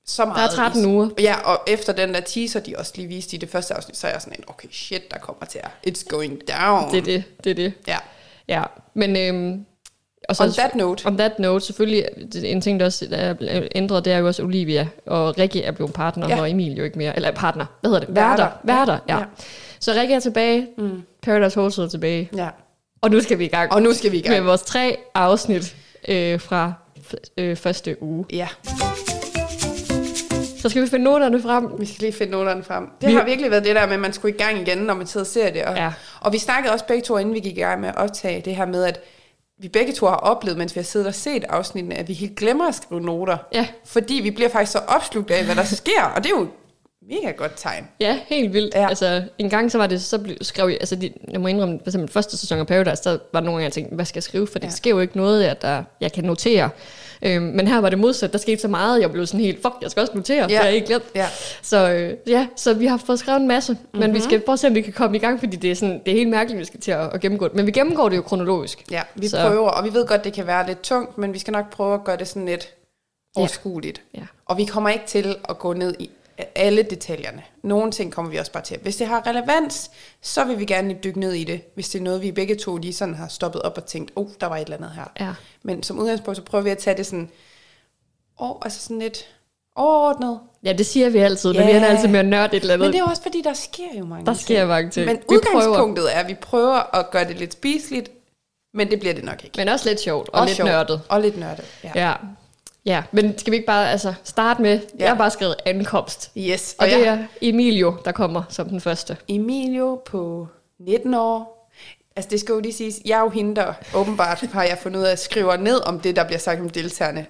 så meget. Der er 13 i- uger. Ja, og efter den der teaser, de også lige viste i det første afsnit, så er jeg sådan en, okay, shit, der kommer til at, it's going down. Det er det, det er det. Ja. Ja, men... Øhm, og On that note. On that note, selvfølgelig, en ting, der også er ændret, det er jo også Olivia, og Rikke er blevet partner, Ja. og Emil jo ikke mere. Eller partner, hvad hedder det? Værter. Værter. Ja. Ja. Så Rikke er tilbage, mm. Paradise Hotel er tilbage, Ja. og nu skal vi i gang Og nu skal vi i med gang. vores tre afsnit øh, fra øh, første uge. Ja, Så skal vi finde noterne frem. vi skal lige finde noterne frem. Det Vi- har virkelig været det der med, at man skulle i gang igen, når man sidder og ser det. Og, Ja. og vi snakkede også begge to, inden vi gik i gang med at optage det her med, at vi begge to har oplevet, mens vi har siddet og set afsnittene, at vi helt glemmer at skrive noter. Ja. Fordi vi bliver faktisk så opslugt af, hvad der sker. Og det er jo mega godt tegn. Ja, helt vildt. Ja. Altså, en gang så var det, så blev, skrev jeg, altså de, jeg må indrømme, for eksempel første sæson af Paradise, der var der nogle gange, jeg tænkte, hvad skal jeg skrive? For det Ja. sker jo ikke noget, at der, jeg kan notere. Øhm, men her var det modsat, der skete så meget, jeg blev sådan helt, fuck, jeg skal også notere, ja. det har jeg ikke glemt. Ja. Så øh, ja, så vi har fået skrevet en masse, mm-hmm. men vi skal prøve at se, om vi kan komme i gang, fordi det er, sådan, det er helt mærkeligt, vi skal til at, at gennemgå det. Men vi gennemgår det jo kronologisk. Ja, vi Så- prøver, og vi ved godt, det kan være lidt tungt, men vi skal nok prøve at gøre det sådan lidt Ja. overskueligt. Ja. Og vi kommer ikke til at gå ned i alle detaljerne. Nogle ting kommer vi også bare til. Hvis det har relevans, så vil vi gerne dykke ned i det. Hvis det er noget, vi begge to lige sådan har stoppet op og tænkt, oh, der var et eller andet her. Ja. Men som udgangspunkt, så prøver vi at tage det sådan, oh, altså sådan lidt overordnet. Ja, det siger vi altid, men Ja. vi ender altid med at nørde et eller andet. Men det er jo også fordi, der sker jo mange Der ting. sker mange ting. Men Vi prøver. udgangspunktet er, at vi prøver at gøre det lidt spiseligt, men det bliver det nok ikke. Men også lidt sjovt og, Og lidt sjovt. nørdet. Og lidt nørdet, ja. Ja. Ja, men skal vi ikke bare altså, starte med, ja. jeg har bare skrevet ankomst. Yes, Og, og det er Emilio, der kommer som den første. Emilio på 19 år. Altså det skal jo lige siges, jeg er jo hende, der åbenbart har jeg fundet ud af at skrive ned om det, der bliver sagt om deltagerne.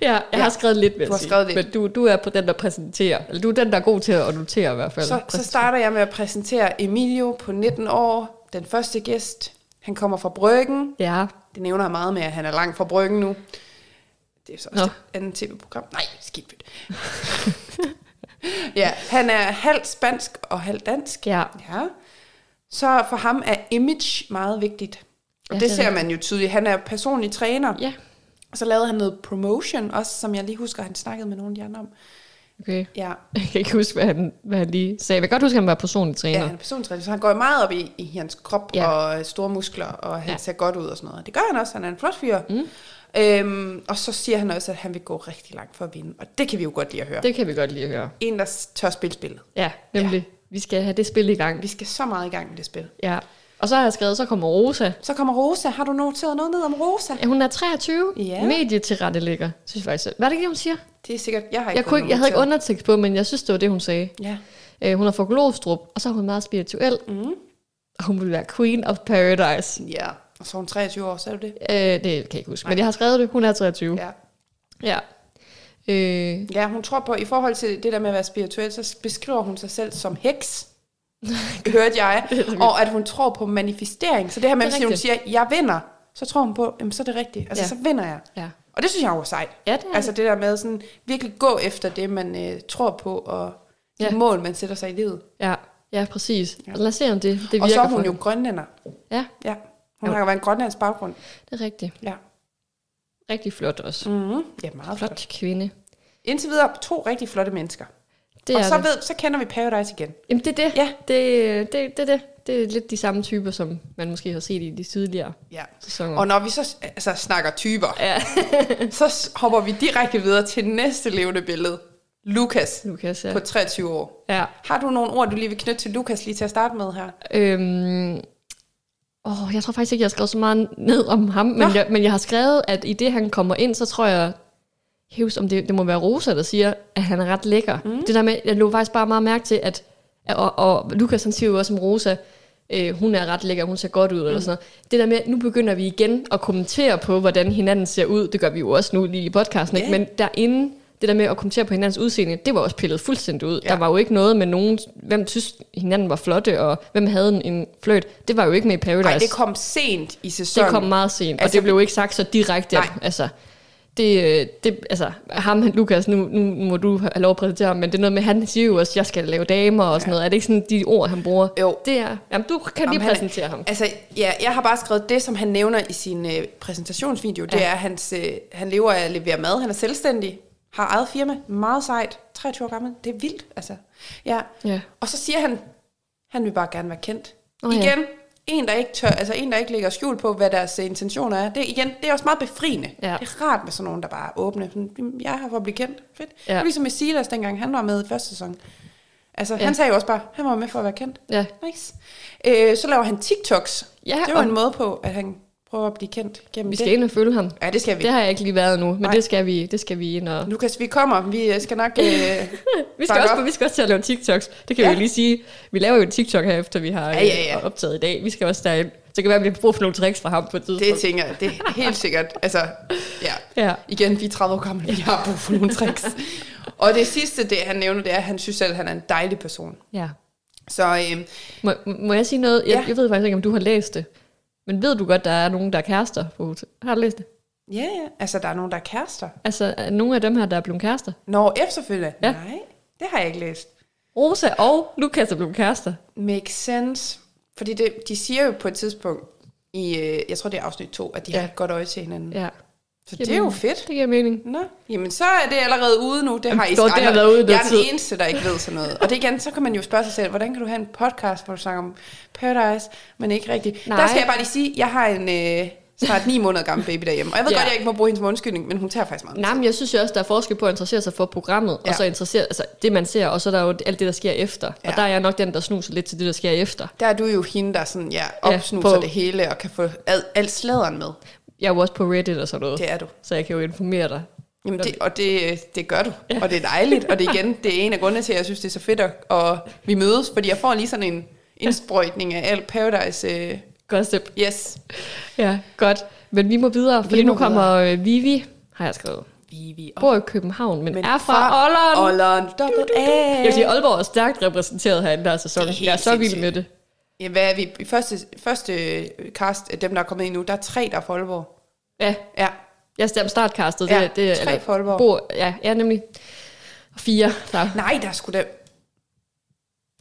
Ja, jeg ja. har skrevet lidt, vil Du har sige. skrevet lidt. Men du, du er på den, der præsenterer. Eller du er den, der er god til at notere i hvert fald. Så, så starter jeg med at præsentere Emilio på 19 år, den første gæst. Han kommer fra Bryggen. Ja, Det nævner jeg meget med, at han er langt fra Bryggen nu. Det er så også Nå. et andet tv-program. Nej, skidt ja, han er halvt spansk og halvt dansk. ja. Ja. Så for ham er image meget vigtigt. Og Ja, det det er ser man jo tydeligt. Han er personlig træner. Ja, Og så lavede han noget promotion også, som jeg lige husker, han snakkede med nogle af de andre om. okay. Ja, Jeg kan ikke huske, hvad han, hvad han lige sagde. Jeg kan godt huske, at han var personlig træner. ja han er personlig træner, så han går meget op i, i hans krop Ja. og store muskler, og han ja. ser godt ud og sådan noget. Det gør han også, han er en flot fyr. Mm. Øhm, og så siger han også, at han vil gå rigtig langt for at vinde. Og det kan vi jo godt lide at høre. Det. Kan vi godt lige høre. En, der tør spille spillet. Ja, nemlig. Ja. Vi skal have det spil i gang. Vi skal så meget i gang med det spil. Ja. Og så har jeg skrevet, så kommer Rosa. Så kommer Rosa. Har du noteret noget ned om Rosa? Ja, hun er 23. Ja. Medietilrettelægger, synes jeg faktisk. Hvad er det hun siger? Det er sikkert, jeg har ikke Jeg, kunne ikke, jeg havde ikke undertekst på, men jeg synes, det var det, hun sagde. Ja. Øh, hun er fra Glostrup, og så er hun meget spirituel. Mm. Og hun vil være queen of paradise. Ja. Og så er hun 23 år, er du det? Øh, det kan jeg ikke huske, men jeg har skrevet det. Hun er 23. Ja. ja. Øh, Ja, hun tror på, i forhold til det der med at være spirituel, så beskriver hun sig selv som heks. hørte jeg. Og at hun tror på manifestering. Så det her med, hvis hun siger, jeg vinder, så tror hun på, jamen, så er det rigtigt. Altså, Ja. så vinder jeg. ja. Og det synes jeg jo er sejt. Ja, det er Altså det der med sådan, virkelig gå efter det, man øh, tror på, og de Ja. mål, man sætter sig i livet. Ja, ja præcis. Ja. Lad os se, om det, det virker Og så er hun for jo grønlænder. Ja, Ja. Hun Jo. har jo været en grønlandsk baggrund. det er rigtigt. Ja. Rigtig flot også. Mm-hmm. Ja, meget flot. Flot kvinde. Indtil videre to rigtig flotte mennesker. Det og så, det. ved, så kender vi Paradise igen. Jamen det er det. Ja. Det, det, det, det. det er lidt de samme typer, som man måske har set i de tidligere Ja. sæsoner. Og når vi så altså, snakker typer, ja, så hopper vi direkte videre til næste levende billede. Lukas Lukas, ja. på 23 år. ja. Har du nogle ord, du lige vil knytte til Lukas lige til at starte med her? Øhm, åh, jeg tror faktisk ikke, jeg har skrevet så meget ned om ham, men Nå. jeg, men jeg har skrevet, at i det, han kommer ind, så tror jeg, hævs, om det, det må være Rosa, der siger, at han er ret lækker. Mm. Det der med, jeg lå faktisk bare meget mærke til, at, og, og Lukas han siger jo også om Rosa, øh, hun er ret lækker, hun ser godt ud, mm. eller sådan noget. Det der med, nu begynder vi igen at kommentere på, hvordan hinanden ser ud, det gør vi jo også nu lige i podcasten, Ja. ikke? men derinde, det der med at kommentere på hinandens udseende, det var også pillet fuldstændig ud. Ja. Der var jo ikke noget med nogen, hvem synes hinanden var flotte, og hvem havde en, en fløjt. Det var jo ikke med i Paradise. Nej, det kom sent i sæsonen. det kom meget sent, altså, Altså, og det blev jo ikke sagt så direkte. Nej. Altså, det, øh, det, altså, ham, Lukas, nu, nu må du have lov at præsentere ham, men det er noget med, han siger jo også, jeg skal lave damer og sådan noget. Er det ikke sådan de ord, han bruger? Jo. Det er, jamen, du kan Om lige han er- præsentere ham. Altså, ja, jeg har bare skrevet det, som han nævner i sin øh, præsentationsvideo. Det Ja. er, at hans, øh, han lever af at levere mad. Han er selvstændig, har eget firma, meget sejt, 23 år gammel. Det er vildt, altså. Ja. Ja. Og så siger han, han vil bare gerne være kendt. Oh, ja. igen, en der ikke tør, altså en der ikke lægger skjul på, hvad deres øh, intentioner er. Det, er igen, det er også meget befriende. Ja. Det er rart med sådan nogen, der bare er åbne. Sådan, "Jamen, Jeg er her for at blive kendt. Fedt. Ja. Ja. Det var ligesom med Silas, dengang han var med i første sæson. Altså, Ja. ja. han sagde jo også bare, han var med for at være kendt. Ja. Nice. Øh, så laver han TikToks. Ja, det var en måde på, at han prøver at blive kendt gennem Vi det. skal ind og følge ham. Ja, det skal vi. Det har jeg ikke lige været nu, men Nej. det skal, vi, det skal vi ind og... Lukas, vi kommer. Vi øh, skal nok... Øh, Vi skal, også, op. vi skal også til at lave TikToks. Det kan ja. Vi jo lige sige. Vi laver jo en TikTok her, efter vi har Ja, ja, ja. øh, optaget i dag. Vi skal også derind. Så det kan være, at vi får brug for nogle tricks fra ham på et tidspunkt. det tænker jeg. Det er helt sikkert. Altså, ja. Ja. Igen, vi er 30 år gamle. Vi har brug for nogle tricks. Og det sidste, det han nævner, det er, at han synes selv, at han er en dejlig person. ja. Så øh, Må, må jeg sige noget? Jeg, Ja. jeg ved faktisk ikke, om du har læst det. Men ved du godt, der er nogen, der er kærester på hotel? Har du læst det? ja, ja. Altså, der er nogen, der er kærester. Altså, er nogle af dem her, der er blevet kærester. Når efterfølgende? Ja. Nej, det har jeg ikke læst. Rosa og Lukas er blevet kærester. Makes sense. Fordi det, de siger jo på et tidspunkt, i, øh, jeg tror det er afsnit 2, at de ja. har et godt øje til hinanden. Ja. Så det er jo fedt. Det giver mening. Nå, jamen så er det allerede ude nu. Det har I det har været ude Jeg er den eneste, der ikke ved sådan noget. Og det igen, så kan man jo spørge sig selv, hvordan kan du have en podcast, hvor du snakker om Paradise, men ikke rigtigt. Nej. Der skal jeg bare lige sige, jeg har en øh, snart ni måneder gammel baby derhjemme. Og jeg ved Ja. godt, jeg ikke må bruge hende som undskyldning, men hun tager faktisk meget. Nej, men jeg synes jo også, der er forskel på at interessere sig for programmet, ja. Og så interessere, altså det man ser, og så er der jo alt det, der sker efter. Ja. Og der er jeg nok den, der snuser lidt til det, der sker efter. Der er du jo hende, der sådan, ja, opsnuser på- ja, det hele og kan få al, alt sladeren med. Jeg er jo også på Reddit og sådan noget, Det er du. så jeg kan jo informere dig. Jamen det, og det, det gør du, ja. og det er dejligt, og det igen, det er en af grundene til, at jeg synes, det er så fedt, at, at vi mødes, fordi jeg får lige sådan en indsprøjtning af alt Paradise. Øh, Gossip. yes, Ja, godt. Men vi må videre, fordi må nu kommer øh, Vivi, har jeg skrevet. Vivi og Bor i København, men, Men er fra dobbelt A. Jeg vil sige, Aalborg er stærkt repræsenteret her i den her sæson. Jeg er så vild med det. Ja, hvad er vi? I første, første cast, dem der er kommet ind nu, der er tre, der er fra Aalborg. Ja, Ja, jeg stemmer startcastet. Ja, det, det, tre fra Aalborg. Bor, ja, ja, nemlig. Og Fire. Der, nej, der er sgu da,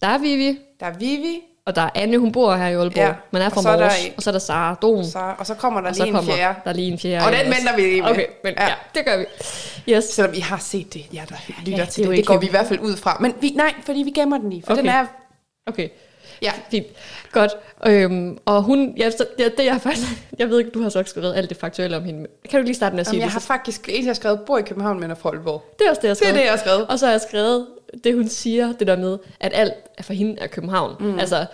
der er Vivi, der er Vivi, og der er Anne, hun bor her i Aalborg. Ja, Man er fra er der Mors. en- Og så er der Sara Don. så, og så kommer der og lige en kommer fjerde. der lige en fjerde. Og den venter vi lige med. Okay, men ja. Ja. det gør vi. Yes. Selvom I har set det, ja, der lytter Ja, det til er det. Det, ikke går vi i hvert fald ud fra. Men vi, nej, fordi vi gemmer den lige, for Okay. den er... Okay. Ja, Fint. Godt. Øhm, og hun, ja, så, det, det jeg faktisk, jeg ved ikke, du har så skrevet alt det faktuelle om hende. Kan du lige starte med at sige Jamen, jeg det? har faktisk en, jeg har skrevet, bor i København, men er fra Aalborg. Det er også det, jeg har Det er skrevet. det, jeg har skrevet. Og så har jeg skrevet det, hun siger, det der med, at alt er for hende er København. Mm. Altså,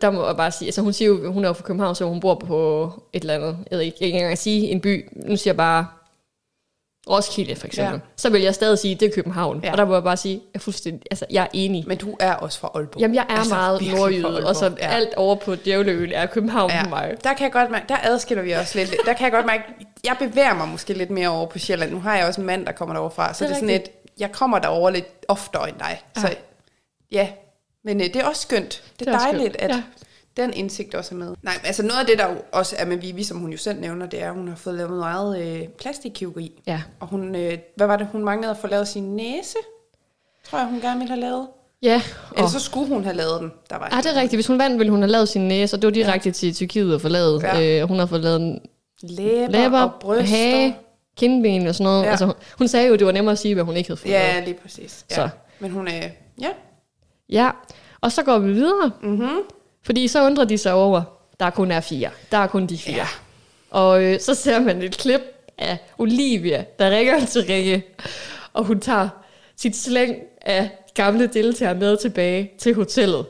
der må jeg bare sige, altså hun siger jo, hun er jo fra København, så hun bor på et eller andet, jeg ved ikke, jeg kan ikke engang sige en by. Nu siger jeg bare Roskilde, for eksempel. Ja. Så vil jeg stadig sige, det er København. Ja. Og der må jeg bare sige, jeg er fuldstændig, altså, jeg er enig. Men du er også fra Aalborg. Jamen, jeg er altså, meget nordjyde, og så ja. alt over på Djævleøen er København Ja, for mig. der kan jeg godt mærke, der adskiller vi os lidt. Der kan jeg godt mærke, jeg bevæger mig måske lidt mere over på Sjælland. Nu har jeg også en mand, der kommer derover fra, så Det det er er, sådan et, jeg kommer derover lidt oftere end dig. Så Ja. men øh, det er også skønt. Det er, Det er også dejligt, skønt, at ja. Den indsigt også er med. Nej, altså noget af det, der jo også er med Vivi, som hun jo selv nævner, det er, at hun har fået lavet meget øh, plastikkirurgi. Ja. Og hun, øh, hvad var det, hun manglede at få lavet sin næse? Tror jeg, hun gerne ville have lavet. Ja, Eller og, så skulle hun have lavet den. Der var ah, det er rigtigt. Hvis hun vandt, ville hun have lavet sin næse, og det var direkte ja. til Tyrkiet og få lavet. Ja. Øh, hun har fået lavet en Læber, læber, og bryster. hage, kindben og sådan noget. Ja. Altså, hun- sagde jo, at det var nemmere at sige, hvad hun ikke havde fået. Ja, lige præcis. Ja. Så. Men hun er, Ja. Ja, og så går vi videre. Mm-hmm. Fordi så undrer de sig over, der kun er fire. Der er kun de fire. Ja. Og øh, så ser man et klip af Olivia, der ringer til Rikke, og hun tager sit slæng af gamle deltagere med tilbage til hotellet.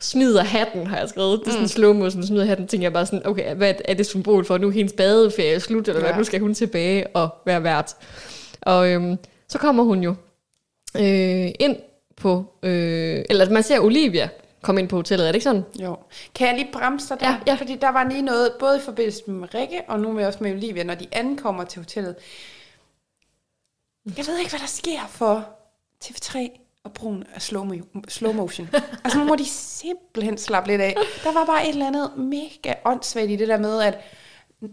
Smider hatten, har jeg skrevet. Det er sådan mm. slow motion, smider hatten. Tænker jeg bare sådan, okay, hvad er det symbol for? Nu er hendes badeferie slut, eller hvad? Ja. Nu skal hun tilbage og være vært. Og øhm, så kommer hun jo øh, ind på, øh, eller man ser Olivia komme ind på hotellet, er det ikke sådan? Jo. Kan jeg lige bremse dig der? Ja, ja. Fordi der var lige noget, både i forbindelse med Rikke, og nu med også med Olivia, når de ankommer til hotellet. Jeg ved ikke, hvad der sker for TV3 og brugen af slow, mo- slow motion. altså nu må de simpelthen slappe lidt af. Der var bare et eller andet mega åndssvagt i det der med, at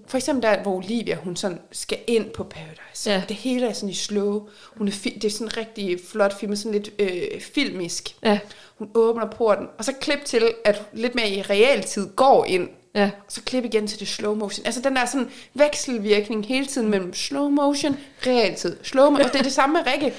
for eksempel der, hvor Olivia, hun sådan skal ind på Paradise. Ja. Det hele er sådan i slow. Hun er fi- det er sådan rigtig flot film, sådan lidt øh, filmisk. Ja, Hun åbner porten, og så klip til, at lidt mere i realtid går ind, ja. og så klip igen til det slow motion. Altså den der sådan vekselvirkning hele tiden mellem slow motion, realtid, slow motion. Og det er det samme med Rikke.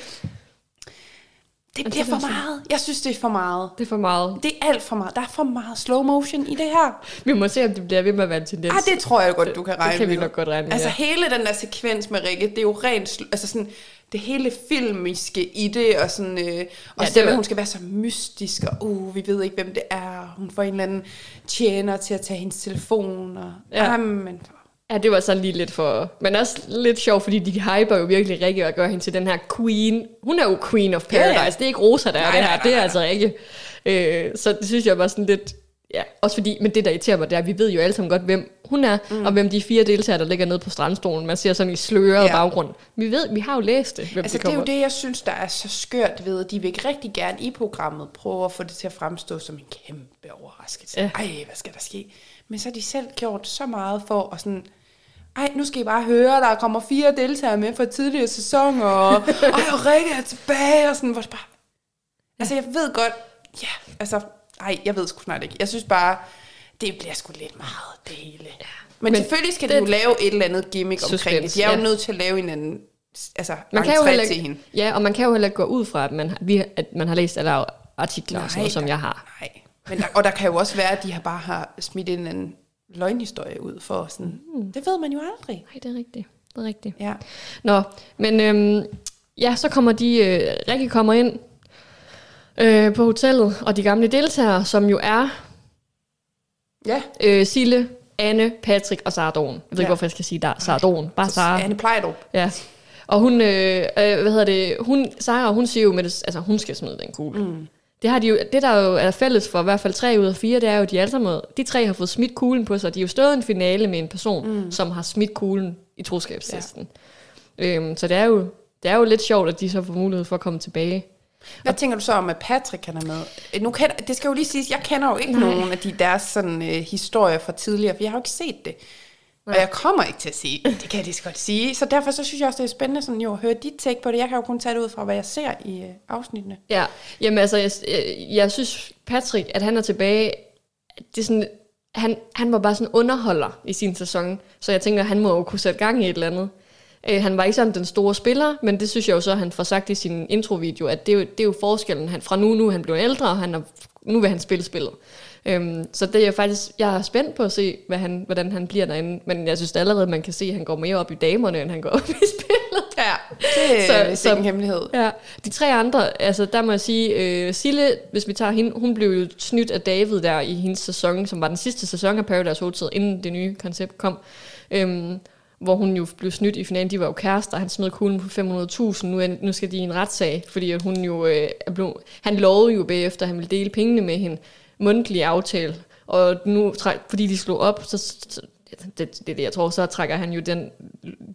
Det bliver er for meget. Jeg synes, det er for meget. Det er for meget. Det er alt for meget. Der er for meget slow motion i det her. Vi må se, om det bliver ved med at være en tendens. Ah, det tror jeg godt, du kan regne det kan vi med. nok godt regne med, Altså hele den der sekvens med Rikke, det er jo rent, altså sådan, det hele filmiske i det, og sådan, øh, og Ja, det med, hun skal være så mystisk, og uh, vi ved ikke, hvem det er, hun får en eller anden tjener til at tage hendes telefon, og Ja. ja. jamen, Ja, det var sådan lige lidt for... Men også lidt sjovt, fordi de hyper jo virkelig Rikke og gør hende til den her queen. Hun er jo queen of paradise. ja. Det er ikke Rosa, der er Nej, det her. nej, nej, det er altså Rikke. Øh, så det synes jeg var sådan lidt... Ja, også fordi, men det der irriterer mig, det er, at vi ved jo alle sammen godt, hvem hun er, mm. og hvem de fire deltagere, der ligger nede på strandstolen. Man ser sådan i sløret ja. Baggrund. Vi ved, vi har jo læst det, hvem altså de det er jo det, jeg synes, der er så skørt ved, de vil rigtig gerne i programmet prøve at få det til at fremstå som en kæmpe overraskelse. Ja. Ej, hvad skal der ske? Men så har de selv gjort så meget for at sådan, ej, nu skal I bare høre, der kommer fire deltagere med fra tidligere sæsoner, og, ej, og Rikke er tilbage, og sådan, hvor det bare... Altså, jeg ved godt, ja, altså, ej, jeg ved sgu snart ikke. Jeg synes bare, det bliver sgu lidt meget, det hele. Ja. Men, Men selvfølgelig skal det- de jo lave et eller andet gimmick omkring Suspense, det. De er jo ja. nødt til at lave en anden, altså, man kan jo heller til hende. ja, og man kan jo heller ikke gå ud fra, at man, har- vi, at man har læst alle artikler og sådan noget, som jeg har. Nej, men der, og der kan jo også være, at de har bare har smidt en anden løgnhistorie ud for sådan, mm. det ved man jo aldrig. Nej, det er rigtigt. Det er rigtigt. Ja. Nå, men øhm, ja, så kommer de, øh, Rikke kommer ind øh, på hotellet, og de gamle deltagere, som jo er Ja, øh, Sille, Anne, Patrick og Sara Dawn. Jeg ved ikke, Ja. hvorfor jeg skal sige der. Sara Dawn. Bare Sara. Anne Plejdrup. Ja. Og hun, øh, øh, hvad hedder det, hun, Sara, hun siger jo med det, altså hun skal smide den kugle. Mm. Det, har de jo, det der jo er fælles for i hvert fald tre ud af fire, det er jo, at de alle sammen, de tre har fået smidt kuglen på sig. De har jo stået i en finale med en person, mm. som har smidt kuglen i troskabstesten. Ja. Øhm, så det er, jo, det er jo lidt sjovt, at de så får mulighed for at komme tilbage. Hvad tænker du så om, at Patrick han er med? Øh, Nu kender, det skal jo lige siges, jeg kender jo ikke. Nej. nogen af de deres sådan, øh, historier fra tidligere, for jeg har jo ikke set det. Og jeg kommer ikke til at se det, kan jeg lige så godt sige. Så derfor så synes jeg også, det er spændende sådan, jo, at høre dit take på det. Jeg kan jo kun tage det ud fra, hvad jeg ser i øh, afsnittene. Ja, jamen altså, jeg, jeg, jeg synes, Patrick, at han er tilbage, det er sådan, han, han var bare sådan underholder i sin sæson, så jeg tænker, han må jo kunne sætte gang i et eller andet. Øh, han var ikke sådan den store spiller, men det synes jeg jo så, han får sagt i sin introvideo, at det er jo, det er jo forskellen. Han, fra nu, nu er han blevet ældre, og han er, nu vil han spille spillet. Øhm, så det er jeg faktisk, jeg er spændt på at se, hvad han, hvordan han bliver derinde. Men jeg synes allerede, man kan se, at han går mere op i damerne, end han går op i spillet. Ja, det Så- er så- en hemmelighed. Ja, de tre andre, altså der må jeg sige, øh, Sille, hvis vi tager hende, hun blev jo snydt af David der i hendes sæson, som var den sidste sæson af Paradise Hotel, inden det nye koncept kom. Øhm, hvor hun jo blev snydt i finalen. De var jo kærester, han smed kuglen på 500.000. Nu, er, nu skal de i en retssag, fordi at hun jo øh, er blevet, han lovede jo bagefter, at han ville dele pengene med hende. Mundtlig aftale. Og nu, fordi de slog op, så, så det, det det, jeg tror, så trækker han jo den,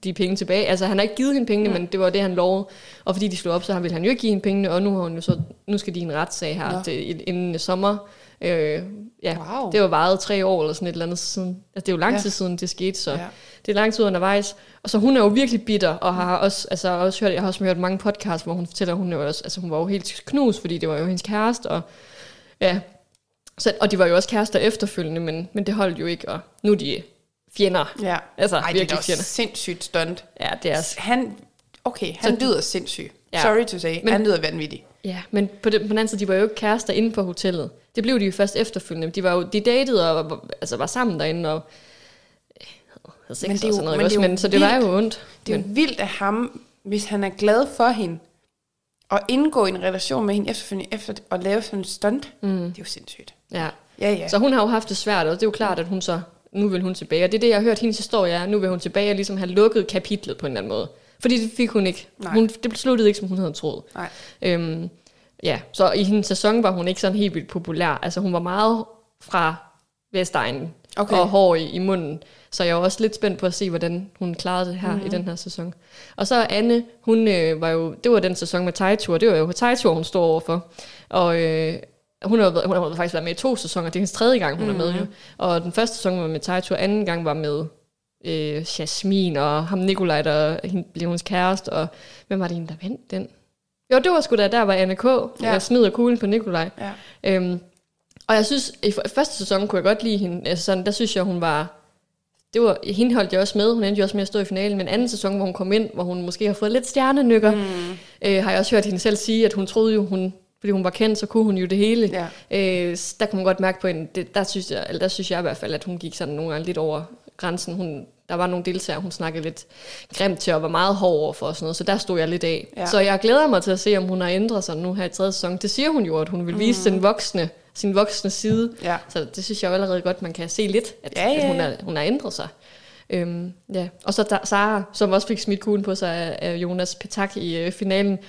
de penge tilbage. Altså, han har ikke givet hende pengene, mm. men det var det, han lovede. Og fordi de slog op, så ville han jo ikke give hende pengene, og nu, har hun jo så, nu skal de en retssag her Nå. til, inden sommer. Øh, ja, Wow. det var varet tre år eller sådan et eller andet siden. Altså, det er jo lang Ja. tid siden, det skete, så Ja. det er lang tid undervejs. Og så hun er jo virkelig bitter, og har også, altså, også hørt, jeg har også hørt mange podcasts, hvor hun fortæller, at hun, er jo også, altså, hun var jo helt knust, fordi det var jo hendes kæreste, og ja, så, og de var jo også kærester efterfølgende, men, men det holdt jo ikke, og nu er de fjender. Ja. Altså, Ej, det er virkelig da også fjender. sindssygt stunt. Ja, det er, Han, okay, han Så- lyder sindssyg. Ja. Sorry to say. Men, han lyder vanvittig. Ja, men på den, på den anden side, de var jo ikke kærester inde på hotellet. Det blev de jo først efterfølgende. De var jo, de datede og var, altså var sammen derinde og havde sex men det er jo, og sådan noget. Men, det er men, så det vildt, var jo ondt. Det er men. jo vildt af ham, hvis han er glad for hende, og indgå i en relation med hende efterfølgende, efter at lave sådan en stunt, mm. det er jo sindssygt. Ja. ja, ja. Så hun har jo haft det svært, og det er jo klart, at hun så, nu vil hun tilbage. Og det er det, jeg har hørt hendes historie er, nu vil hun tilbage og ligesom have lukket kapitlet på en eller anden måde. Fordi det fik hun ikke. Hun, det sluttede ikke, som hun havde troet. Nej. Øhm, ja, så i hendes sæson var hun ikke sådan helt vildt populær. Altså hun var meget fra Vestegnen okay. og hår i, i munden. Så jeg er også lidt spændt på at se, hvordan hun klarede det her mm-hmm. i den her sæson. Og så Anne, hun øh, var jo, det var den sæson med Tejtur, det var jo Tejtur, hun står overfor. Og øh, hun har, hun har faktisk været med i to sæsoner, det er hendes tredje gang, hun mm-hmm. er med jo. Mhm. Og den første sæson var med Tejtur, anden gang var med øh, Jasmin og ham Nikolaj, der blev hendes kæreste, og hvem var det en, der vandt den? Jo, det var sgu da, der var Anne K., ja. der smider kuglen på Nikolaj. Ja. Øhm, og jeg synes, i første sæson kunne jeg godt lide hende, altså sådan, der synes jeg, hun var, det var, hende holdt jeg også med, hun endte jo også med at stå i finalen, men anden sæson, hvor hun kom ind, hvor hun måske har fået lidt stjernenykker, mm. øh, har jeg også hørt hende selv sige, at hun troede jo, hun, fordi hun var kendt, så kunne hun jo det hele. Ja. Øh, der kunne man godt mærke på hende, det, der, synes jeg, eller der synes jeg i hvert fald, at hun gik sådan nogle gange lidt over grænsen. Hun, der var nogle deltagere, hun snakkede lidt grimt til og var meget hård over for og sådan noget, så der stod jeg lidt af. Ja. Så jeg glæder mig til at se, om hun har ændret sig nu her i tredje sæson. Det siger hun jo, at hun vil vise mm. den voksne, sin voksne side. Ja. Så det synes jeg jo allerede godt, man kan se lidt, at, ja, ja, ja. at hun, er, hun har ændret sig. Øhm, ja. Og så Sara, som også fik smidt kuglen på sig af, Jonas Petak i øh, finalen.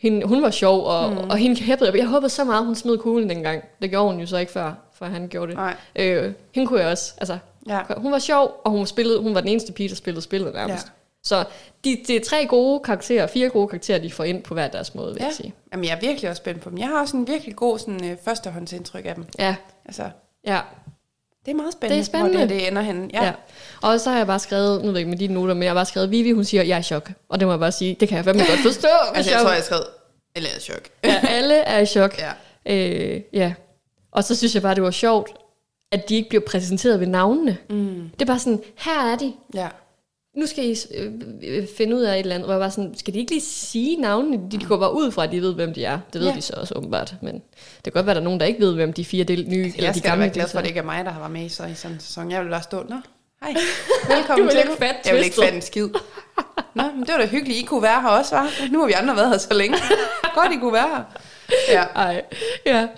Hende, hun var sjov, og, mm. og hende hæppede. Jeg håbede så meget, hun smed kuglen dengang. Det gjorde hun jo så ikke før, før han gjorde det. Nej. Øh, hende kunne jeg også. Altså, Ja. Hun var sjov, og hun, spillede, hun var den eneste pige, der spillede spillet nærmest. Ja. Så de, det er tre gode karakterer, fire gode karakterer, de får ind på hver deres måde, vil ja. jeg sige. Jamen, jeg er virkelig også spændt på dem. Jeg har også en virkelig god sådan, øh, førstehåndsindtryk af dem. Ja. Altså, ja. Det er meget spændende, det er spændende. hvor det, det ender henne. Ja. ja. Og så har jeg bare skrevet, nu ved jeg ikke med dine noter, men jeg har bare skrevet, Vivi, hun siger, jeg er i chok. Og det må jeg bare sige, det kan jeg fandme godt forstå. altså, jeg tror, jeg har skrevet, alle er i chok. ja, alle er i chok. Ja. Øh, ja. Og så synes jeg bare, det var sjovt, at de ikke bliver præsenteret ved navnene. Mm. Det er bare sådan, her er de. Ja. Nu skal I øh, finde ud af et eller andet. Og jeg var sådan, skal de ikke lige sige navnene? De, de går bare ud fra, at de ved, hvem de er. Det ved ja. de så også åbenbart. Men det kan godt være, at der er nogen, der ikke ved, hvem de fire del, nye altså, eller de gamle være glad for, at det ikke er mig, der har været med i, så i sådan en sæson. Jeg vil bare stå, nå, hej, velkommen til. Ikke fat jeg vil ikke fatte en skid. Nå, men det var da hyggeligt, I kunne være her også, var. Nu har vi andre været her så længe. Godt, I kunne være her. Ja. Ej, ja.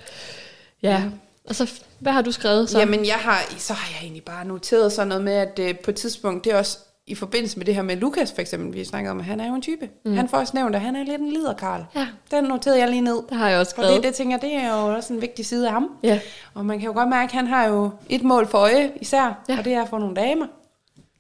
Ja, og så hvad har du skrevet så? Jamen, jeg har, så har jeg egentlig bare noteret sådan noget med, at øh, på et tidspunkt, det er også i forbindelse med det her med Lukas for eksempel, vi snakker om, at han er jo en type. Mm. Han får også nævnt, at han er lidt en liderkarl. Ja. Den noterede jeg lige ned. Det har jeg også skrevet. Fordi det tænker det er jo også en vigtig side af ham. Ja. Og man kan jo godt mærke, at han har jo et mål for øje især, ja. og det er at få nogle damer.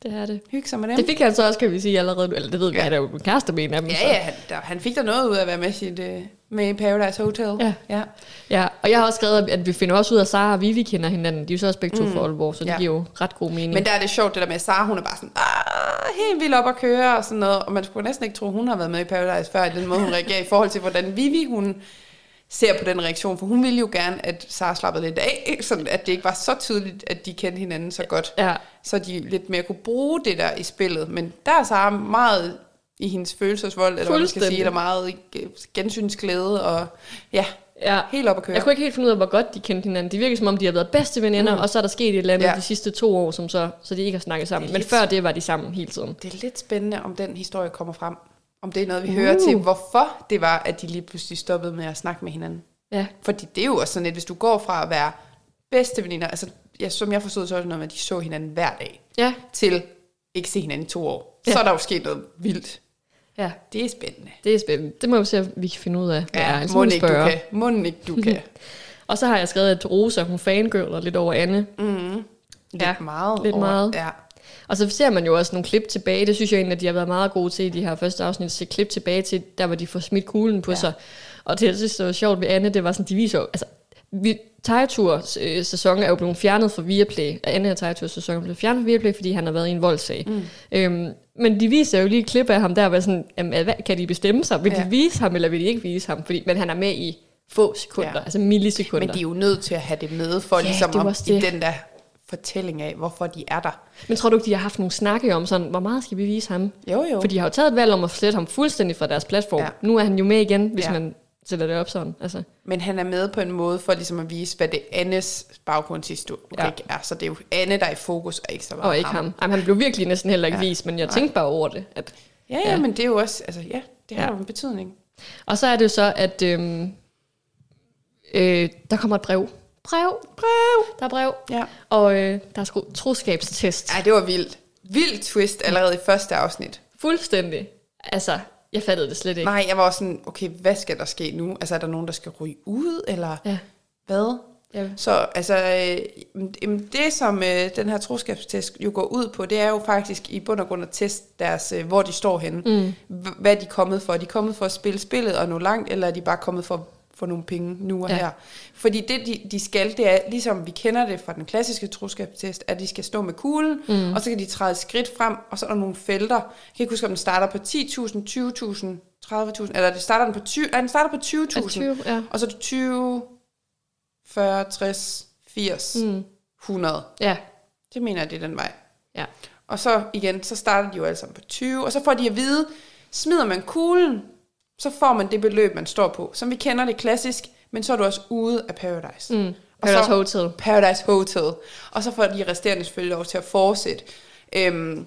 Det er det. Hygge sig med dem. Det fik han så også, kan vi sige, allerede. Eller det ved vi, ja. han er jo kæreste med en af dem. Ja, så. ja, han, der, han fik der noget ud af at være med, sit, uh, med Paradise Hotel. Ja. ja. Ja, og jeg har også skrevet, at vi finder også ud af, at Sara og Vivi kender hinanden. De er jo så også begge to mm. for Aalborg, så det ja. giver jo ret god mening. Men der er det sjovt, det der med, at Sara, hun er bare sådan, ah, helt vildt op at køre og sådan noget. Og man skulle næsten ikke tro, hun har været med i Paradise før, i den måde, hun reagerer i forhold til, hvordan Vivi, hun ser på den reaktion, for hun ville jo gerne, at Sara slappede lidt af, sådan at det ikke var så tydeligt, at de kendte hinanden så godt, ja. så de lidt mere kunne bruge det der i spillet. Men der er Sara meget i hendes følelsesvold, eller hvad man skal sige, eller meget gensynsglæde, og ja, Ja. Helt op at køre. Jeg kunne ikke helt finde ud af, hvor godt de kendte hinanden. Det virker som om, de har været bedste veninder, mm. og så er der sket et eller andet ja. de sidste to år, som så, så de ikke har snakket sammen. Men før det var de sammen hele tiden. Det er lidt spændende, om den historie kommer frem. Om det er noget, vi uh. hører til, hvorfor det var, at de lige pludselig stoppede med at snakke med hinanden. Ja. Fordi det er jo også sådan lidt, hvis du går fra at være bedste veninder, altså ja, som jeg forstod, så er det noget med, at de så hinanden hver dag, ja. til ikke se hinanden i to år. Ja. Så er der jo sket noget vildt. Ja. Det er spændende. Det er spændende. Det må vi se, om vi kan finde ud af. Ja, ja må ikke du kan. Må ikke du kan. og så har jeg skrevet, at Rosa, hun fangirler lidt over Anne. Mm. Lidt ja, meget. Lidt over, meget. Ja. Og så ser man jo også nogle klip tilbage. Det synes jeg egentlig, at de har været meget gode til i de her første afsnit. At se klip tilbage til, der hvor de får smidt kuglen på ja. sig. Og det, jeg synes, det var sjovt ved Anne, det var sådan, de viser jo, altså, vi, Tejetur øh, sæson er jo blevet fjernet fra Viaplay. Anne af Tejetur sæson er blevet fjernet fra Viaplay, fordi han har været i en voldsag. Mm. Øhm, men de viser jo lige et klip af ham der, hvor sådan, jamen, hvad, kan de bestemme sig? Vil ja. de vise ham, eller vil de ikke vise ham? Fordi, men han er med i få sekunder, ja. altså millisekunder. Men de er jo nødt til at have det med, for ja, ligesom om, i den der fortælling af, hvorfor de er der. Men tror du ikke, de har haft nogle snakke om sådan, hvor meget skal vi vise ham? Jo, jo. For de har jo taget et valg om at slette ham fuldstændig fra deres platform. Ja. Nu er han jo med igen, hvis ja. man sætter det op sådan. Altså, Men han er med på en måde for ligesom at vise, hvad det Annes baggrundshistorik ja. Ja. er. Så det er jo Anne, der er i fokus, og ikke så meget og ikke ham. Jamen, han blev virkelig næsten heller ikke Ja. ja. vist, men jeg Nej. tænkte bare over det. At, Ja, ja, Ja. men det er jo også, altså ja, det har Ja. jo en betydning. og så er det jo så, at øhm, øh, der kommer et brev. Brev, brev, der er brev. Ja. Og øh, der er sgu troskabstest. Ej, det var vildt. Vildt twist allerede i første afsnit. Fuldstændig. Altså, jeg fattede det slet ikke. Nej, jeg var også sådan, okay, hvad skal der ske nu? Altså, er der nogen, der skal ryge ud, eller Ja. hvad? Ja. Så altså, øh, det som øh, den her troskabstest jo går ud på, det er jo faktisk i bund og grund at teste deres, øh, hvor de står henne. Mm. Hvad er de kommet for? Er de kommet for at spille spillet og nå langt, eller er de bare kommet for få nogle penge nu og ja. Her? Fordi det, de, de skal, det er, ligesom vi kender det fra den klassiske troskabstest, at de skal stå med kuglen, mm. og så kan de træde skridt frem, og så er der nogle felter. Jeg kan ikke huske, om den starter på 10.000, 20.000, 30.000, eller det starter den på 20, nej, den starter på 20.000. Er det 20? Ja. Og så er det 20, 40, 60, 80, mm. 100. Ja. Det mener jeg, det er den vej. Ja. Og så igen, så starter de jo alle sammen på 20, og så får de at vide, smider man kuglen, så får man det beløb, man står på. Som vi kender det klassisk, men så er du også ude af Paradise. Mm. Og Paradise så- Hotel. Paradise Hotel. Og så får de resterende selvfølgelig lov til at fortsætte. Øhm,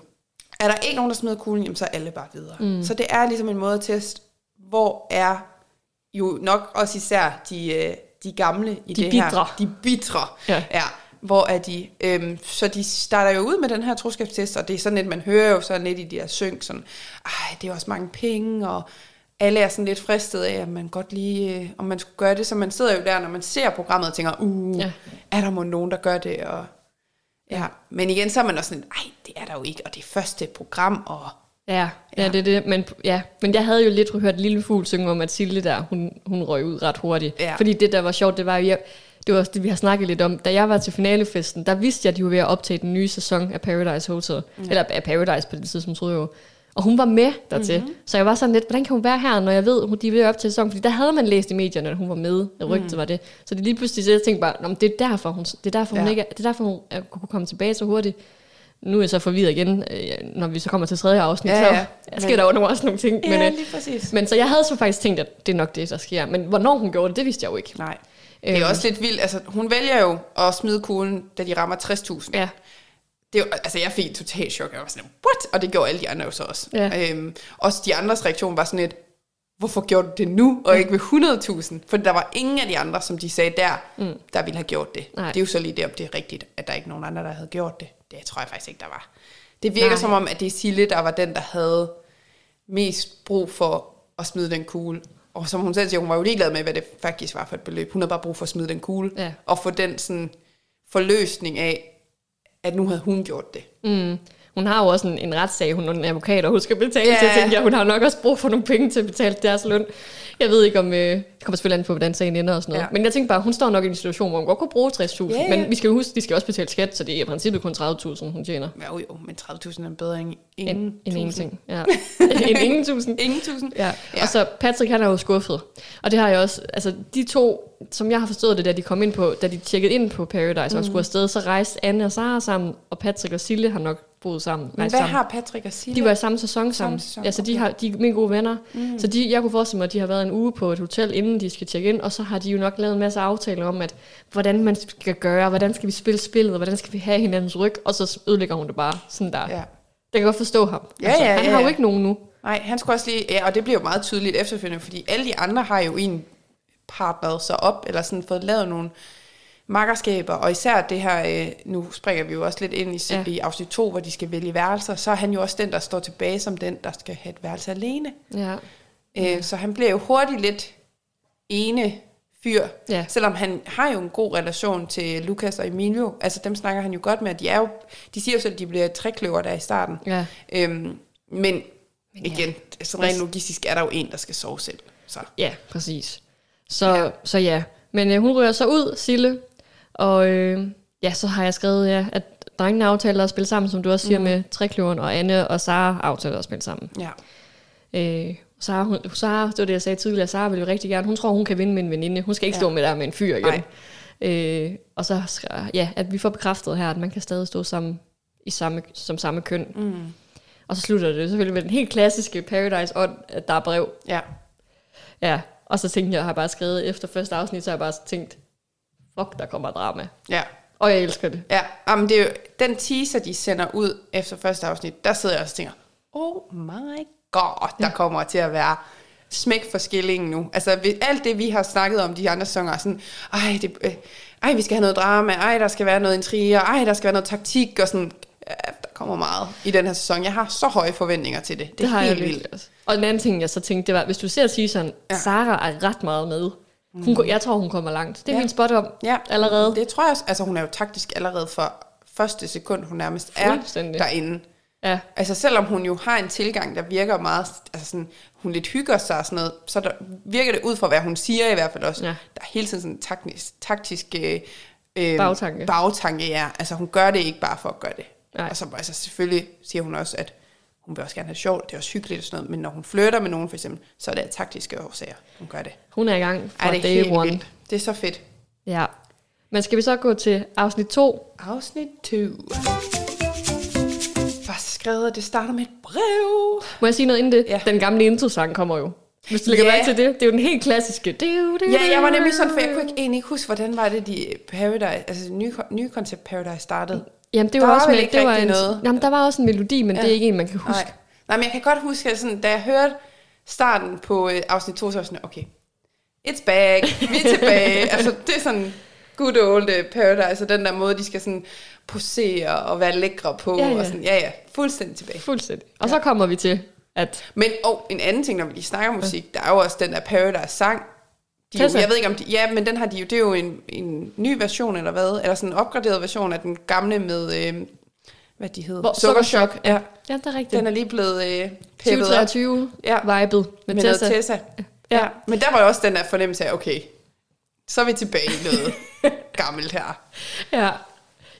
er der ikke nogen, der smider kuglen, jamen så er alle bare videre. Mm. Så det er ligesom en måde at teste, hvor er jo nok også især de, øh, de gamle i De det bitre. her. De bitre. Ja. ja. Hvor er de? Øhm, så de starter jo ud med den her troskabstest, og det er sådan lidt, man hører jo sådan lidt i de her synk, sådan, ej, det er også mange penge, og alle er sådan lidt fristet af, at man godt lige, øh, om man skulle gøre det, så man sidder jo der, når man ser programmet og tænker, uh, Ja. er der må nogen, der gør det, og ja, men igen, så er man også sådan, ej, det er der jo ikke, og det er første program, og Ja, ja, Ja. det er det. Men, ja. men jeg havde jo lidt hørt Lille Fugl synge om, at Silje der, hun, hun røg ud ret hurtigt. Ja. Fordi det, der var sjovt, det var jo, jeg, det var også det, vi har snakket lidt om. Da jeg var til finalefesten, der vidste jeg, at de var ved at optage den nye sæson af Paradise Hotel. Ja. Eller af Paradise på den tidspunkt, troede jeg jo. Og hun var med dertil. Mm-hmm. Så jeg var sådan lidt, hvordan kan hun være her, når jeg ved, at de er ved at optage sæson? Fordi der havde man læst i medierne, at hun var med. Rygtet mm. var det. Så det lige pludselig, så jeg tænkte bare, "Nå, men det er derfor, hun, det er derfor, hun Ja. ikke er, det er derfor, hun er, kunne komme tilbage så hurtigt. Nu er jeg så forvirret igen, øh, når vi så kommer til tredje afsnit. Ja, så ja. sker Men- der jo også nogle ting. ja, men, øh, lige præcis. men så jeg havde så faktisk tænkt, at det er nok det, der sker. Men hvornår hun gjorde det, det vidste jeg jo ikke. Nej. Det er Øhm. også lidt vildt. Altså, hun vælger jo at smide kuglen, da de rammer 60.000. Ja, Det altså, jeg fik et totalt chok. Jeg var sådan, what? Og det gjorde alle de andre jo så også. Ja. Øhm, også de andres reaktion var sådan lidt, hvorfor gjorde du det nu, og ikke ved 100.000? For der var ingen af de andre, som de sagde der, mm. der ville have gjort det. Nej. Det er jo så lige det, om det er rigtigt, at der er ikke nogen andre, der havde gjort det. Det tror jeg faktisk ikke, der var. Det virker Nej. som om, at det er Sille, der var den, der havde mest brug for at smide den kugle. Og som hun selv siger, hun var jo ligeglad med, hvad det faktisk var for et beløb. Hun havde bare brug for at smide den kugle. Ja. Og få den sådan forløsning af, at nu havde hun gjort det. mm. Hun har jo også en, en retssag, hun er en advokat, og hun skal betale Ja. til. Jeg tænker, hun har nok også brug for nogle penge til at betale deres løn. Jeg ved ikke om, øh, det kommer selvfølgelig an på, hvordan sagen ender og sådan noget. Ja. Men jeg tænker bare, hun står nok i en situation, hvor hun godt kunne bruge 60.000. Ja, ja. Men vi skal huske, de skal også betale skat, så det er i princippet kun 30.000, hun tjener. Jo jo, men 30.000 er bedre end ingen En, en ingenting. Ja. en ingen tusind. Ingen tusind. Ja. ja. Og så Patrick, han er jo skuffet. Og det har jeg også, altså de to, som jeg har forstået det, da de kom ind på, da de tjekkede ind på Paradise mm. og skulle afsted, så rejste Anne og Sara sammen, og Patrick og Sille har nok boet sammen. Men hvad sammen. har Patrick at sige? De var i samme sæson sammen. sæson, ja, så de, har, de er mine gode venner. Mm. Så de, jeg kunne forestille mig, at de har været en uge på et hotel, inden de skal tjekke ind, og så har de jo nok lavet en masse aftaler om, at hvordan man skal gøre, hvordan skal vi spille spillet, og hvordan skal vi have hinandens ryg, og så ødelægger hun det bare sådan der. Ja. Jeg kan godt forstå ham. Altså, Ja, ja, han ja, har jo ja. ikke nogen nu. Nej, han skulle også lige... Ja, og det bliver jo meget tydeligt efterfølgende, fordi alle de andre har jo en partneret sig op, eller sådan fået lavet nogle makkerskaber, og især det her, øh, nu springer vi jo også lidt ind i, ja. I afsnit 2, hvor de skal vælge værelser, så er han jo også den, der står tilbage som den, der skal have et værelse alene. Ja. Øh, så han bliver jo hurtigt lidt ene fyr, Ja. selvom han har jo en god relation til Lukas og Emilio. Altså dem snakker han jo godt med, de, er jo, de siger jo selv, at de bliver trækløver der i starten. Ja. Øhm, men, men ja. igen, så rent logistisk er der jo en, der skal sove selv. Så. Ja, præcis. Så ja, så ja. Men øh, hun rører så ud, Sille, og øh, ja, så har jeg skrevet, ja, at drengene aftaler at spille sammen, som du også siger, mm. med Trekløveren, og Anne og Sara aftaler at spille sammen. Ja. Øh, Sara, hun, Sara, det var det, jeg sagde tidligere, Sara vil jo rigtig gerne, hun tror, hun kan vinde med en veninde. Hun skal ikke Ja. stå med der med en fyr igen. Nej. Øh, og så ja, at vi får bekræftet her, at man kan stadig stå sammen i samme, som samme køn. Mm. Og så slutter det selvfølgelig med den helt klassiske Paradise ånd, at der er brev. Ja. Ja, og så tænkte jeg, jeg har bare skrevet efter første afsnit, så har jeg bare tænkt, fuck, der kommer drama. Ja. Og jeg elsker det. Ja, jamen det er jo, den teaser, de sender ud efter første afsnit, der sidder jeg også og tænker, oh my god, der kommer til at være smæk for skillingen nu. Altså alt det, vi har snakket om de andre sæsoner, er sådan, ej, det, øh, ej, vi skal have noget drama, ej, der skal være noget intriger, ej, der skal være noget taktik, og sådan, ja, der kommer meget i den her sæson. Jeg har så høje forventninger til det. Det, Det er har jeg helt virkelig vildt. også. Og den anden ting, jeg så tænkte, det var, hvis du ser Ja. ja. Sara er ret meget med. Hun, mm. Jeg tror, hun kommer langt. Det er Ja. min spot om Ja, allerede. Det tror jeg også. Altså, hun er jo taktisk allerede fra første sekund, hun nærmest er derinde. Ja, Altså selvom hun jo har en tilgang, der virker meget, altså sådan, hun lidt hygger sig og sådan noget, så der, virker det ud fra, hvad hun siger i hvert fald også. Ja. Der er hele tiden sådan en taktisk, taktisk øh, øh, Bagtanke. bagtanke, ja. Altså hun gør det ikke bare for at gøre det. Nej. Og så altså, selvfølgelig siger hun også, at hun vil også gerne have sjovt, det er også hyggeligt og sådan noget, men når hun flytter med nogen for eksempel, så er det af taktiske årsager, hun gør det. hun er i gang fra Ej, det er day one. vildt. Det er så fedt. Ja. Men skal vi så gå til afsnit 2? Afsnit 2. Først skrevet, det starter med et brev. Må jeg sige noget inden det? Ja. Den gamle intro-sang kommer jo. Hvis du lægger mærke til det. Det er jo den helt klassiske. Du, du, Ja, jeg var nemlig sådan, for jeg kunne ikke, egentlig ikke huske, hvordan var det, de Paradise, altså nye, nye koncept Paradise startede. Jamen, det var, var også med, ikke det var en, noget. Jamen, der var også en melodi, men Ja. det er ikke en, man kan huske. Nej. Nej, men jeg kan godt huske, at sådan, da jeg hørte starten på øh, afsnit 2, så var jeg sådan, okay, it's back, vi er tilbage. altså, det er sådan good old øh, Paradise, og den der måde, de skal sådan posere og være lækre på. Ja, ja. Og sådan, ja, ja, fuldstændig tilbage. Fuldstændig. Og så kommer vi til, at Men og en anden ting, når vi lige snakker musik, der er jo også den der Paradise-sang. De jo, jeg ved ikke om de, ja, men den har de jo, det er jo en, en ny version, eller hvad? Eller sådan en opgraderet version af den gamle med, øh, hvad de hedder? Hvor- Sukkerchok. Ja, ja, det er rigtigt. den er lige blevet øh, peppet op 2023 Ja. vibet med, med Tessa. Tessa. Ja. ja. Men der var jo også den der fornemmelse af, okay, så er vi tilbage i noget gammelt her. Ja.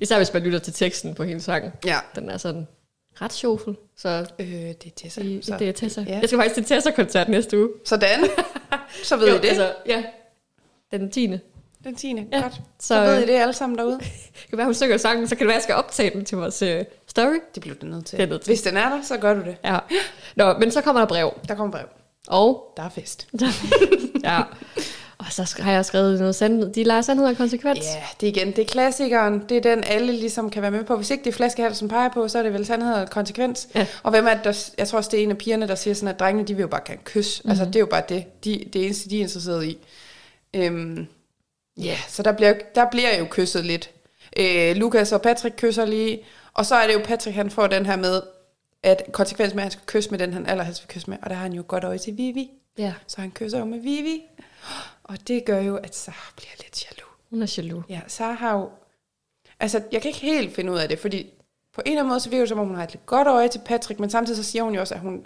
Især hvis man lytter til teksten på hendes sang. Ja. Den er sådan ret sjovfuld. Så Øh, det er Tessa. det, så, det er Tessa. Ja. Jeg skal faktisk til Tessa-koncert næste uge. Sådan. Så ved I det. Altså, ja. Den 10. Den 10. Ja. Godt. Så, Så, ved I øh, det alle sammen derude. Det kan være, hun synger sangen, så kan det være, at jeg skal optage den til vores uh, story. Det bliver du nødt til. Det er nødt til. Hvis den er der, så gør du det. Ja. Nå, men så kommer der brev. Der kommer brev. Og, Der er fest. ja. Og så har jeg skrevet noget sandhed. De leger sandhed og konsekvens. Ja, det er igen, det er klassikeren. Det er den, alle ligesom kan være med på. Hvis ikke det er flaskehals, som peger på, så er det vel sandhed og konsekvens. Ja. Og hvem er det, der, jeg tror også, det er en af pigerne, der siger sådan, at drengene, de vil jo bare gerne kysse. Mm-hmm. Altså, det er jo bare det. De, det eneste, de er interesseret i. Øhm, ja, yeah, så der bliver, der bliver jo kysset lidt. Øh, Lukas og Patrick kysser lige. Og så er det jo Patrick, han får den her med, at konsekvens med, at han skal kysse med den, han allerhelst vil kysse med. Og der har han jo godt øje til Vivi. ja. Så han kysser jo med Vivi. Og det gør jo, at Sara bliver lidt jaloux. Hun er jaloux. Ja, Sara har jo... Altså, jeg kan ikke helt finde ud af det, fordi på en eller anden måde, så virker det som om, hun har et lidt godt øje til Patrick, men samtidig så siger hun jo også, at hun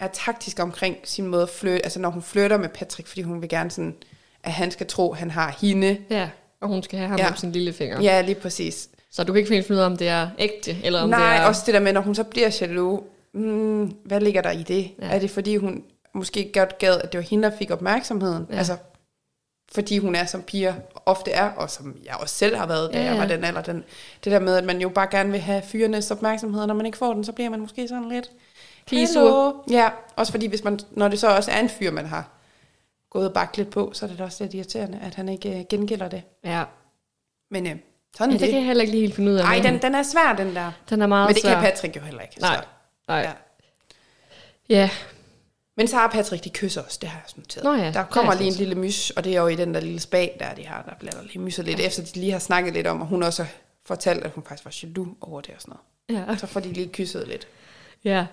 er taktisk omkring sin måde at flytte, altså når hun flytter med Patrick, fordi hun vil gerne sådan, at han skal tro, at han har hende. Ja. Og hun skal have ham Ja. om sin lille finger. Ja, lige præcis. Så du kan ikke helt finde ud af, om det er ægte, eller om Nej, det er... også det der med, når hun så bliver jaloux, mm, hvad ligger der i det? Ja. Er det fordi, hun måske godt gad, at det var hende, der fik opmærksomheden? Ja. Altså, fordi hun er, som piger ofte er, og som jeg også selv har været, da Ja, jeg var ja. den alder. Den, det der med, at man jo bare gerne vil have fyrenes opmærksomhed, og når man ikke får den, så bliver man måske sådan lidt... Pigesur. Ja, også fordi, hvis man, når det så også er en fyr, man har gået og bagt lidt på, så er det da også lidt irriterende, at han ikke øh, gengælder det. Ja. Men øh, sådan ja, er det kan det. jeg heller ikke lige helt finde ud af. Ej, med den, den er svær, den der. den er meget Men det svær. kan Patrick jo heller ikke. Nej. Så. Nej. Ja. Ja. Men Sara og Patrick, de kysser os, det har jeg også noteret. Nå ja, der kommer lige en lille mys, og det er jo i den der lille spag, der de har, der bliver der lige myser lidt, ja. efter de lige har snakket lidt om, og hun også fortalt, at hun faktisk var jaloux over det og sådan noget. Ja. Så får de lige kysset lidt. ja.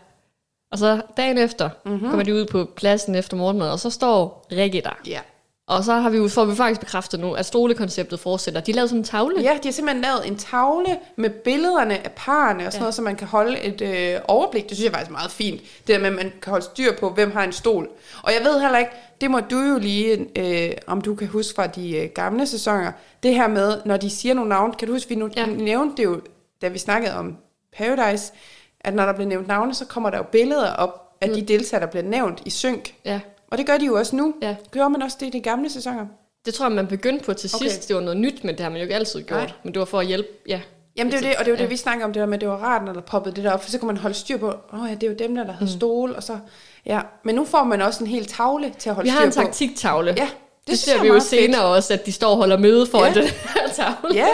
Og så dagen efter Mhm. mm-hmm. kommer de ud på pladsen efter morgenmad, og så står Rikke der. Ja. Og så har vi jo, får vi faktisk bekræftet nu, at stolekonceptet fortsætter. De lavede sådan en tavle. ja, de har simpelthen lavet en tavle med billederne af parerne og sådan ja. noget, så man kan holde et øh, overblik. Det synes jeg faktisk er meget fint. Det der med, at man kan holde styr på, hvem har en stol. Og jeg ved heller ikke, det må du jo lige, øh, om du kan huske fra de øh, gamle sæsoner, det her med, når de siger nogle navne, kan du huske, vi nu Ja. nævnte det jo, da vi snakkede om Paradise, at når der bliver nævnt navne, så kommer der jo billeder op Mm. af de deltagere, der bliver nævnt i synk. ja. Og det gør de jo også nu. Ja. Gør man også det i de gamle sæsoner? Det tror jeg, man begyndte på til Okay. sidst. Det var noget nyt, men det har man jo ikke altid gjort. Nej. Men det var for at hjælpe, ja. Jamen det er jo det, og det er jo Ja. det, vi snakker om, det der med, at det var rart, når der poppede det der op, for så kunne man holde styr på, åh oh, ja, det er jo dem der, der havde stole, og så, ja. Men nu får man også en hel tavle til at holde Vi styr har en på. taktiktavle. Ja, Det, det synes ser vi jo meget fedt. senere også, at de står og holder møde for Ja. den her tavle. Ja,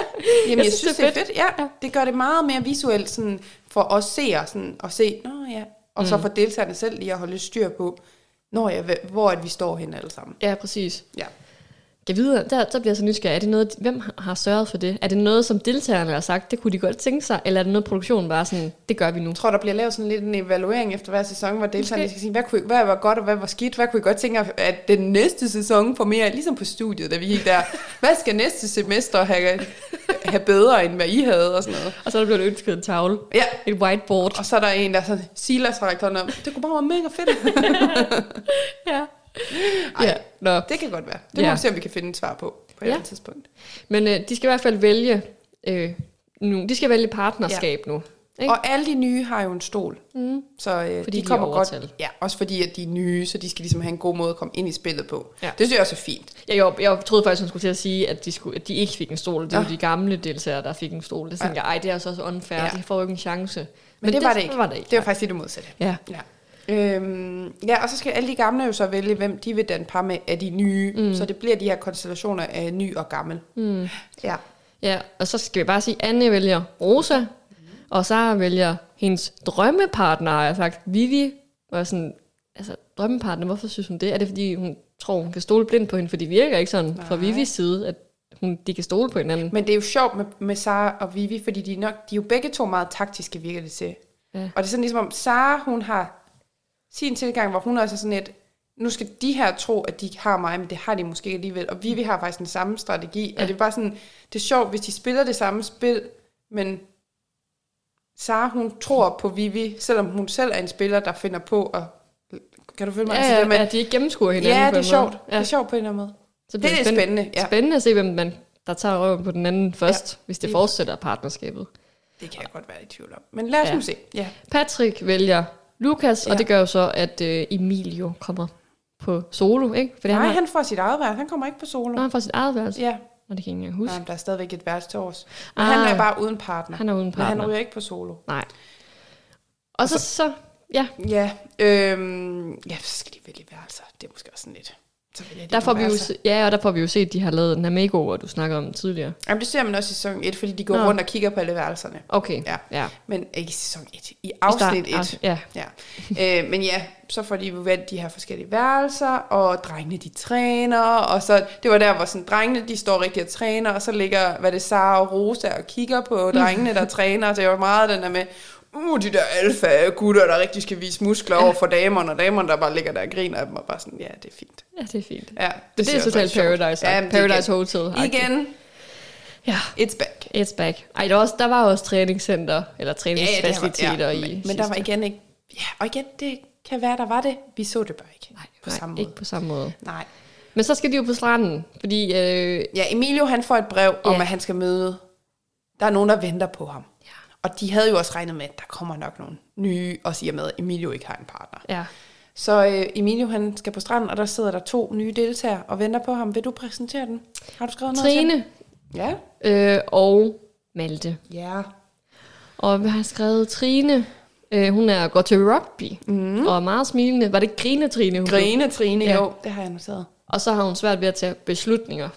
jamen jeg, jeg synes, det er fedt. Ja, Ja. det gør det meget mere visuelt sådan, for os seere sådan, at se, nå ja, og så for deltagerne selv lige at holde styr på, når ja, hv- hvor at vi står hen alle sammen. Ja, præcis. Ja. Jeg videre, der, der bliver jeg så nysgerrig. Er det noget, hvem har- sørget for det? Er det noget, som deltagerne har sagt, det kunne de godt tænke sig? Eller er det noget, produktionen bare sådan, det gør vi nu? Jeg tror, der bliver lavet sådan lidt en evaluering efter hver sæson, hvor deltagerne skal sige, hvad, kunne, I- hvad var godt og hvad var skidt? Hvad kunne I godt tænke jer, at den næste sæson får mere? Ligesom på studiet, da vi gik der. Hvad skal næste semester have, have bedre, end hvad I havde? Og sådan noget. Og så er der blevet ønsket en tavle. Ja, Et whiteboard. og så er der en, der sådan, Silas har op. Det kunne bare være mega fedt. Ja. Ej. ja. Nå. Det kan godt være. Det må Ja. vi se, om vi kan finde et svar på, på et Ja. andet tidspunkt. Men øh, de skal i hvert fald vælge øh, nu. De skal vælge partnerskab ja. nu. Ikke? Og alle de nye har jo en stol. Mm. Så øh, Fordi de de kommer er godt. Ja, også fordi at de er nye, så de skal ligesom have en god måde at komme ind i spillet på. Ja. Det synes jeg også er fint. Jeg, jeg, jeg troede faktisk, hun skulle til at sige, at de, skulle, at de ikke fik en stol. Det var Nå. de gamle deltagere, der fik en stol. Det tænkte jeg, ej, det er altså også unfair. Ja. Ja. De får jo ikke en chance. Men, Men, det, var det ikke. var det ikke. Det var faktisk det modsatte. Ja. Ja. Øhm, ja, og så skal alle de gamle jo så vælge, hvem de vil danne par med af de nye. Mm. Så det bliver de her konstellationer af ny og gammel. Mm. Ja. Ja, og så skal vi bare sige, at Anne vælger Rosa, og Sara vælger hendes drømmepartner, har jeg sagt. Vivi var sådan, altså drømmepartner, hvorfor synes hun det? Er det fordi, hun tror, hun kan stole blindt på hende? For det virker ikke sådan fra Nej. Vivis side, at hun, de kan stole på hinanden. Men det er jo sjovt med, med Sara og Vivi, fordi de nok, de er jo begge to meget taktiske, virker det til. Ja. Og det er sådan ligesom om, Sara, hun har sin tilgang, hvor hun også er sådan et, nu skal de her tro, at de har mig, men det har de måske ikke alligevel. Og Vivi har faktisk den samme strategi. Ja. Og det er bare sådan, det er sjovt, hvis de spiller det samme spil, men Sara, hun tror på Vivi, selvom hun selv er en spiller, der finder på at... Kan du følge mig? Ja, Altså, ja, det med, ja, de ikke gennemskuer hinanden ja, på det er måde. sjovt. Ja. Det er sjovt på en eller anden måde. Så Det bliver er spændende, spændende, ja. spændende at se, hvem man, der tager røven på den anden først, ja. hvis det Det- fortsætter partnerskabet. Det kan jeg godt være i tvivl om. Men lad os Ja. nu se. Ja. Patrick vælger Lukas, ja. Og det gør jo så, at øh, Emilio kommer på solo, ikke? For Nej, han, har, han får sit eget værelse. Han kommer ikke på solo. Nå, han får sit eget værelse. Ja. Og det kan jeg ikke huske. Nej, men der er stadigvæk et værelse til. Men Ah. han er bare uden partner. Han er uden Men partner. han ryger ikke på solo. Nej. Og så, så, ja, Ja, øhm, ja, så skal de vælge værelser. Det er måske også sådan lidt. Så der får vi jo, se- ja, og der får vi jo set, at de har lavet her makeover, du snakker om tidligere. Jamen, det ser man også i sæson 1, fordi de går Nå. rundt og kigger på alle værelserne. Okay, Ja. ja. Men ikke i sæson 1, i afsnit start- 1. Ja, Ja. øh, men ja, så får de jo valgt de her forskellige værelser, og drengene de træner, og så, det var der, hvor sådan, drengene de står rigtig og træner, og så ligger, hvad det Sara og Rosa og kigger på drengene, der træner, og det var meget den der med, uh, de der alfa gutter, der rigtig skal vise muskler over for damerne, og damerne, der bare ligger der og griner af dem, og bare sådan, ja, det er fint. ja, det er fint. Ja, Det, det er totalt. Paradise. Ja, Paradise igen. Hotel. Igen, Ja, it's back. it's back. Ej, der var, også, der var også træningscenter, eller Ja, ja, træningsfaciliteter ja, i men, men der var igen ikke, ja, og igen, det kan være, der var det. Vi så det bare ikke Nej, på nej, samme måde. ikke på samme måde. Nej. Men så skal de jo på stranden, fordi øh, Ja, Emilio han får et brev om, Ja. at han skal møde... Der er nogen, der venter på ham. Og de havde jo også regnet med, at der kommer nok nogle nye, og siger med, at Emilio ikke har en partner. ja, Så øh, Emilio han skal på stranden, og der sidder der to nye deltagere og venter på ham. Vil du præsentere den? Har du skrevet noget til Trine? Ja. øh, og Malte. Ja. Og vi har skrevet Trine. Øh, hun er går til rugby mm. og er meget smilende. Var det Grine Trine? Hun? Grine, Trine, Ja. ja. jo, det har jeg noteret. Og så har hun svært ved at tage beslutninger.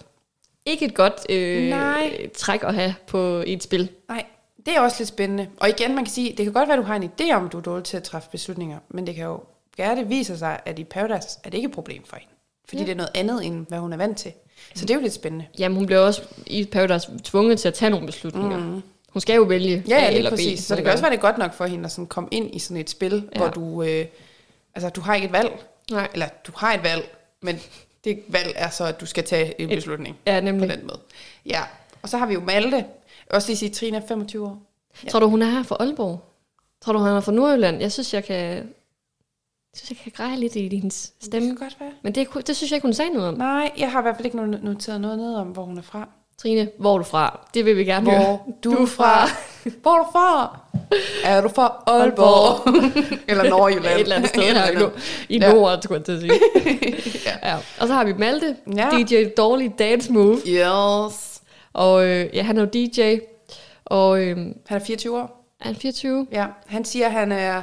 Ikke et godt øh, Nej. træk at have på et spil. Nej, det er også lidt spændende. Og igen, man kan sige, det kan godt være, at du har en idé om, at du er dårlig til at træffe beslutninger, men det kan jo gerne det viser sig, at i Paradise er det ikke et problem for hende. Fordi Ja. det er noget andet, end hvad hun er vant til. Så det er jo lidt spændende. Jamen, hun bliver også i Paradise tvunget til at tage nogle beslutninger. Mm. Hun skal jo vælge Ja, A ja lige eller B. præcis. Så det kan også være, det godt nok for hende at sådan komme ind i sådan et spil, Ja. hvor du, øh, altså, du har ikke et valg. Nej. Eller du har et valg, men det valg er så, at du skal tage en beslutning Ja, på nemlig. den måde. Ja, og så har vi jo Malte. Også lige sige, at Trine er 25 år. Ja. Tror du, hun er her fra Aalborg? Tror du, hun er fra Nordjylland? Jeg synes, jeg kan... Jeg synes, jeg kan greje lidt i hendes stemme. Det kan godt være. Men det, det synes jeg ikke, hun sagde noget om. Nej, jeg har i hvert fald ikke no- noteret noget ned om, hvor hun er fra. Trine, hvor er du fra? Det vil vi gerne høre. Hvor du er fra. Hvor er du fra? Er du fra Aalborg? eller Nordjylland. Et eller andet sted her i, i Ja. Norden, skulle jeg til at sige. ja. Og så har vi Malte, Ja. DJ Dårlig Dance Move. Yes. Og øh, ja, han er jo DJ, og øh, Han er 24 år. er han 24? Ja, han siger, at han, er,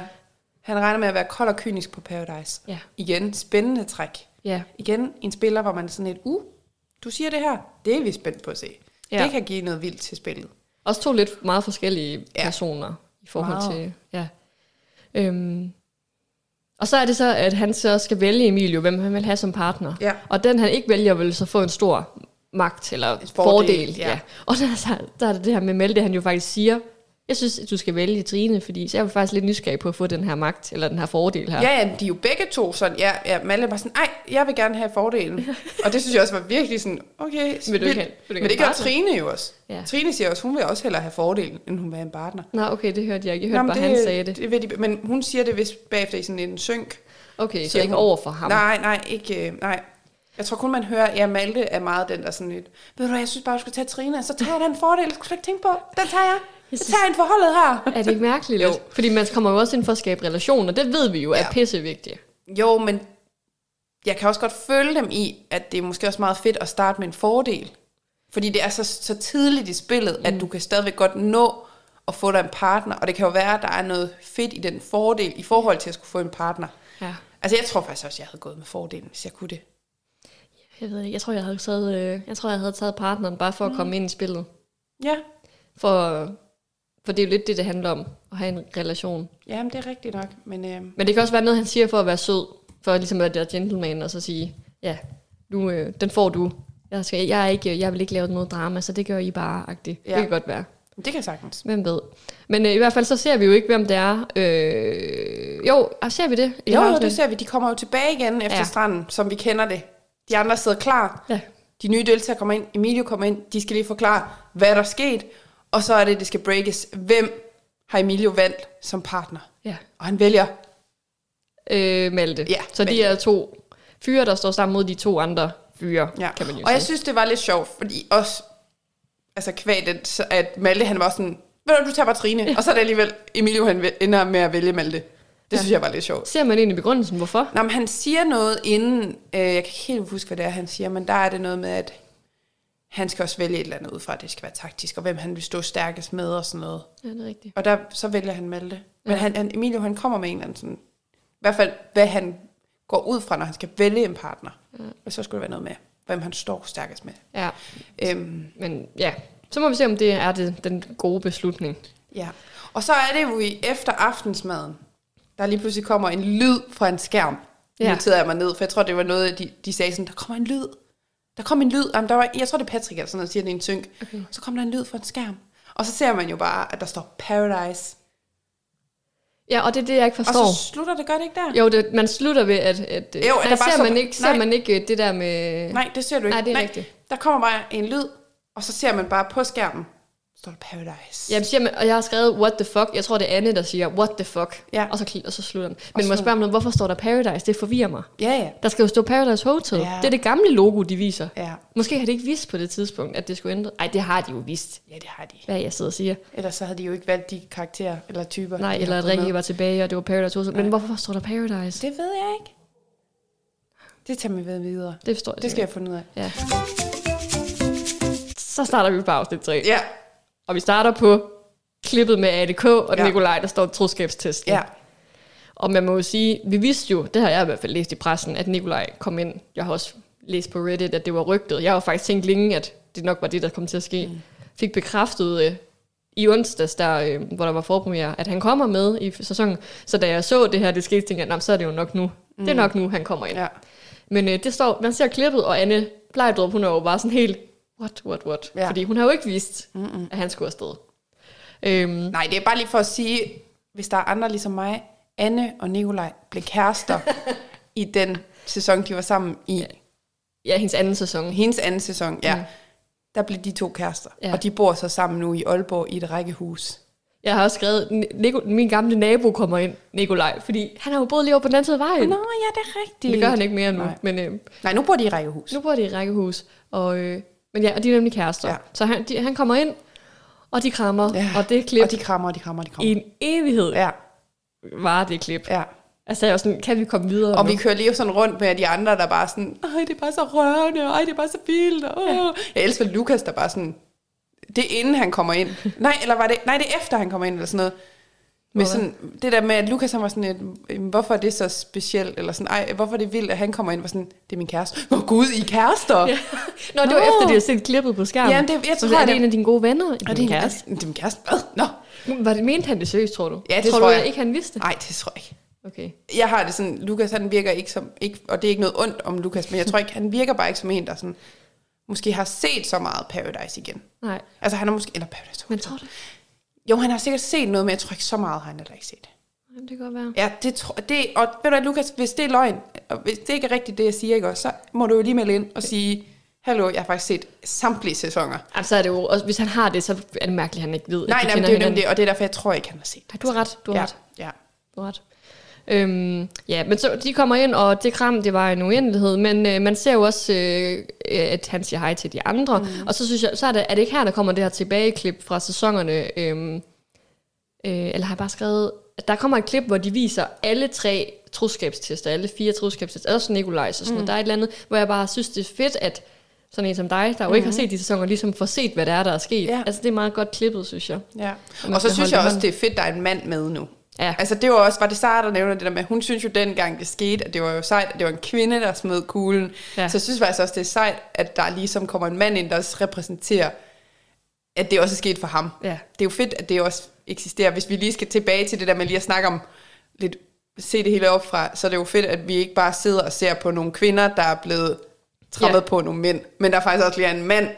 han regner med at være kold og kynisk på Paradise. Ja. Igen, spændende træk. Ja. Igen, en spiller, hvor man er sådan et, uh, du siger det her, det er vi spændt på at se. Ja. Det kan give noget vildt til spillet. Også to lidt meget forskellige Ja. personer i forhold Meget. til... Ja. Øhm. Og så er det så, at han så skal vælge Emilio, hvem han vil have som partner. Ja. Og den han ikke vælger, vil så få en stor magt eller fordel. fordel, ja. ja. Og der, er så, der er det det her med Melde, han jo faktisk siger, jeg synes, at du skal vælge Trine, fordi så jeg faktisk lidt nysgerrig på at få den her magt, eller den her fordel her. Ja, ja, de er jo begge to sådan, ja, ja Malle var sådan, ej, jeg vil gerne have fordelen. og det synes jeg også var virkelig sådan, okay, Vil du ikke vil du ikke Men det gør? Trine jo også. Ja. Trine siger også, hun vil også hellere have fordelen, end hun vil have en partner. Nå, okay, det hørte jeg ikke. Jeg Nå, hørte men bare, han sagde det. det vil de, men hun siger det vist bagefter i sådan en synk. Okay, så ikke hun. over for ham. Nej, nej, ikke, øh, nej. Jeg tror kun, man hører, ja, Malte er meget den, der sådan lidt, ved du hvad, jeg synes bare, du skal tage Trine, så tager jeg den fordel, skulle du ikke tænke på. Den tager jeg. Jeg synes- tager en forholdet her. Er det ikke mærkeligt? Jo. Fordi man kommer jo også ind for at skabe relationer, det ved vi jo er Ja. pissevigtigt. Jo, men jeg kan også godt følge dem i, at det er måske også meget fedt at starte med en fordel. Fordi det er så, så tidligt i spillet, mm. at du kan stadigvæk godt nå at få dig en partner. Og det kan jo være, at der er noget fedt i den fordel i forhold til at skulle få en partner. Ja. Altså jeg tror faktisk også, at jeg havde gået med fordelen, hvis jeg kunne det. Jeg ved ikke, jeg tror, jeg havde taget, øh, jeg tror, jeg havde taget partneren bare for at Mm. komme ind i spillet. Ja, For, for det er jo lidt det, det handler om, at have en relation. jamen det er rigtigt nok. Men øh, Men det kan også være noget, han siger for at være sød, for ligesom at være gentleman, og så sige, ja, nu, øh, den får du. Jeg, skal, jeg, er ikke, jeg vil ikke lave noget drama, så det gør I bare, agtigt. Ja. Det kan godt være. det kan sagtens. Hvem ved. Men øh, i hvert fald så ser vi jo ikke, hvem det er. Øh, jo, og ser vi det? Jo, jo, det ser vi. De kommer jo tilbage igen efter ja. stranden, som vi kender det. De andre sidder klar. Ja. De nye deltagere kommer ind. Emilio kommer ind. De skal lige forklare, hvad der er sket. Og så er det, det skal breakes. Hvem har Emilio valgt som partner? ja. Og han vælger. Øh, Malte. Ja, så de Malte. er to fyre, der står sammen mod de to andre fyre, Ja. kan man jo og jeg sige. synes, det var lidt sjovt, fordi også, altså kvæg det, så at Malte, han var sådan, ved du, du tager bare Trine. Og så er det alligevel, Emilio, han ender med at vælge Malte. Det ja. synes jeg var lidt sjovt. Ser man egentlig begrundelsen, hvorfor? Nå, men han siger noget inden, øh, jeg kan ikke helt huske, hvad det er, han siger, men der er det noget med, at han skal også vælge et eller andet ud fra, at det skal være taktisk, og hvem han vil stå stærkest med og sådan noget. Ja, det er rigtigt. Og der, så vælger han Malte. Men Ja. han, han, Emilio, han kommer med en eller anden sådan, i hvert fald, hvad han går ud fra, når han skal vælge en partner. Ja. Og så skulle det være noget med, hvem han står stærkest med. Ja, Øhm, men ja, så må vi se, om det er det, den gode beslutning. ja. Og så er det jo i efter aftensmaden, der lige pludselig kommer en lyd fra en skærm. Ja. Nu jeg mig ned, for jeg tror, det var noget, de, de sagde sådan, der kommer en lyd. Der kom en lyd. Jamen, der var, jeg tror, det er Patrick, eller sådan noget, der siger det i en synk. Okay. Så kom der en lyd fra en skærm. Og så ser man jo bare, at der står Paradise. Ja, og det er det, jeg ikke Og forstår. så slutter det godt ikke der? Jo, det, man slutter ved, at... at Jo, nej, der ser, så- man ikke, ser nej. man ikke det der med... Nej, det ser du ikke. Nej, det er rigtigt. Der kommer bare en lyd, og så ser man bare på skærmen, står der Paradise. Jamen, siger man, og jeg har skrevet, what the fuck. Jeg tror, det er Anne, der siger, what the fuck. Ja. Og, så, og så slutter den. Men jeg spørge noget, hvorfor står der Paradise? Det forvirrer mig. Ja, ja. Der skal jo stå Paradise Hotel. Ja. Det er det gamle logo, de viser. Ja, Måske har de ikke vidst på det tidspunkt, at det skulle ændre. Nej, det har de jo vidst. ja det har de. Hvad jeg sidder og siger. Ellers så havde de jo ikke valgt de karakterer eller typer. Nej, eller at Rikke var tilbage, og det var Paradise Hotel. Men hvorfor står der Paradise? Det ved jeg ikke. Det tager vi ved videre. Det forstår jeg Det skal jeg finde ud af. Ja. Så starter vi på afsnit 3. Ja, Og vi starter på klippet med ADK og ja. Nikolaj, der står troskabstesten. ja. Og man må jo sige, vi vidste jo, det har jeg i hvert fald læst i pressen, at Nikolaj kom ind. Jeg har også læst på Reddit, at det var rygtet. Jeg har faktisk tænkt længe, at det nok var det, der kom til at ske. Mm. Fik bekræftet øh, i onsdags, der, øh, hvor der var forpremiere, at han kommer med i sæsonen. Så da jeg så det her, det skete, tænkte jeg, "Nå, så er det jo nok nu. Mm. Det er nok nu, han kommer ind. ja. Men øh, det står, man ser klippet, og Anne Blejdrup, hun er jo bare sådan helt, what, what, what? Ja. Fordi hun har jo ikke vidst, Mm-mm. at han skulle afsted. Øhm, Nej, det er bare lige for at sige, hvis der er andre ligesom mig, Anne og Nikolaj blev kærester i den sæson, de var sammen i. Ja. ja, hendes anden sæson. Hendes anden sæson, ja. Mm. Der blev de to kærester. Ja. Og de bor så sammen nu i Aalborg i et rækkehus. Jeg har også skrevet, Nico, min gamle nabo kommer ind, Nikolaj, fordi han har jo boet lige over på den anden side af vejen. Nå, ja, det er rigtigt. Det gør han ikke mere nu, Nej. men øh, Nej, nu bor de i rækkehus. nu bor de i rækkehus. Og, øh, men ja, og de er nemlig kærester. Ja. Så han, de, han kommer ind, Og de krammer, Ja. og det klip Og de krammer, og de krammer, og de i krammer. en evighed Ja, var det klip. ja. Altså jeg var sådan, kan vi komme videre Og nu? vi kører lige sådan rundt med de andre, der bare sådan, ej, det er bare så rørende, ej, det er bare så vildt. Ja. Jeg elsker Lukas, der bare sådan, det er inden han kommer ind. Nej, eller var det, nej, det er efter han kommer ind, eller sådan noget. Med sådan, det der med, at Lukas han var sådan et, "Jamen, hvorfor er det så specielt? Eller sådan, ej, hvorfor er det vildt, at han kommer ind, var sådan, det er min kæreste. Oh, gud, I er kærester. Ja. Nå, det var Nå. efter, de havde set klippet på skærmen. Ja, det- jeg Så tror, er at det det- en af dine gode venner? Og din det er, kæreste? det er min kæreste. Hvad? Nå. Var det mente han det seriøst, tror du? Ja, det tror tror du jeg. ikke, han vidste? Nej, det tror jeg ikke. Okay. Jeg har det sådan, Lukas han virker ikke som, ikke, og det er ikke noget ondt om Lukas, men jeg tror ikke, han virker bare ikke som en, der sådan, måske har set så meget Paradise igen. Nej. Altså han har måske, eller Paradise. Men tror du? Jo, han har sikkert set noget, men jeg tror ikke så meget har han heller ikke set. Jamen, det kan godt være. Ja, det tror det, og ved du hvad, Lukas, hvis det er løgn, og hvis det ikke er rigtigt, det jeg siger, ikke også, så må du jo lige melde ind og sige, hallo, jeg har faktisk set samtlige sæsoner. Altså, så er det jo, også, hvis han har det, så er det mærkeligt, at han ikke ved, at Nej, de nej, men det er jo det, og det er derfor, jeg tror ikke, han har set det. Nej, du har ret, du har ja, ret. ja. Du har ret. Øhm, ja, men så de kommer ind, og det kram, det var en uendelighed, men øh, man ser jo også, øh, at han siger hej til de andre, mm. og så synes jeg, så er det, er det ikke her, der kommer det her tilbageklip fra sæsonerne, øhm, øh, eller har jeg bare skrevet, der kommer et klip, hvor de viser alle tre troskabstester, alle fire troskabstester, også Nikolajs og sådan mm. noget. Der er et eller andet, hvor jeg bare synes, det er fedt, at sådan en som dig, der jo mm. ikke har set de sæsoner, ligesom får set, hvad det er, der er sket. Ja. Altså, det er meget godt klippet, synes jeg. Ja. man Og så synes jeg også, det er fedt, der er en mand med nu. Ja. Altså det var også, var det Sara, der nævner det der med, hun synes jo dengang det skete, at det var jo sejt, at det var en kvinde, der smed kuglen. Ja. Så jeg synes faktisk også, det er sejt, at der ligesom kommer en mand ind, der også repræsenterer, at det også er sket for ham. Ja. Det er jo fedt, at det også eksisterer. Hvis vi lige skal tilbage til det der med lige at snakke om, lidt, se det hele op fra, så er det jo fedt, at vi ikke bare sidder og ser på nogle kvinder, der er blevet trappet Ja. ja. på nogle mænd, men der er faktisk også lige en mand,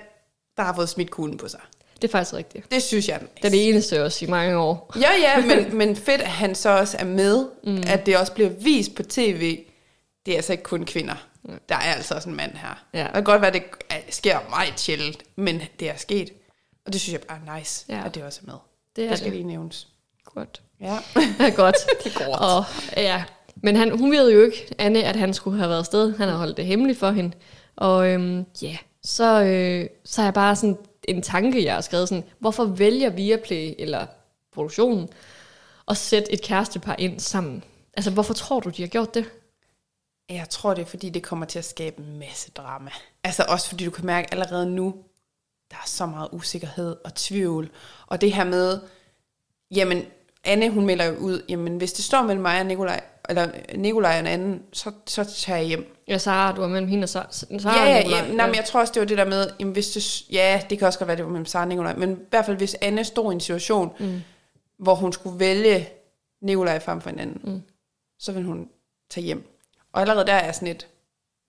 der har fået smidt kuglen på sig. Det er faktisk rigtigt. Det synes jeg er nice. Det er det eneste også i mange år. Ja, ja, men, men fedt, at han så også er med, mm. at det også bliver vist på tv. Det er altså ikke kun kvinder. Der er altså også en mand her. Ja. Det kan godt være, at det sker meget sjældent, men det er sket. Og det synes jeg bare er nice, Ja. at det også er med. Det er Det skal det. lige nævnes. Godt. Ja. godt. Det er godt. Og, ja. Men han, hun ved jo ikke, Anne, at han skulle have været afsted. Han har holdt det hemmeligt for hende. Og øhm, ja, så, øh, så er jeg bare sådan en tanke, jeg har skrevet sådan, hvorfor vælger Viaplay eller produktionen at sætte et kærestepar ind sammen? Altså, hvorfor tror du, de har gjort det? Jeg tror, det er, fordi det kommer til at skabe en masse drama. Altså også fordi du kan mærke allerede nu, der er så meget usikkerhed og tvivl. Og det her med, jamen, Anne, hun melder jo ud, jamen, hvis det står mellem mig og Nikolaj, eller Nikolaj og en anden, så, så tager jeg hjem. Ja, Sara, du var mellem hende og Sara. Sara Ja, ja, Nikolaj. ja. Nej, men jeg tror også, det var det der med, jamen, hvis det, ja, det kan også godt være, det var mellem Sara og Nikolaj, men i hvert fald, hvis Anne stod i en situation, mm. hvor hun skulle vælge Nikolaj frem for en anden, mm. så vil hun tage hjem. Og allerede der er sådan lidt,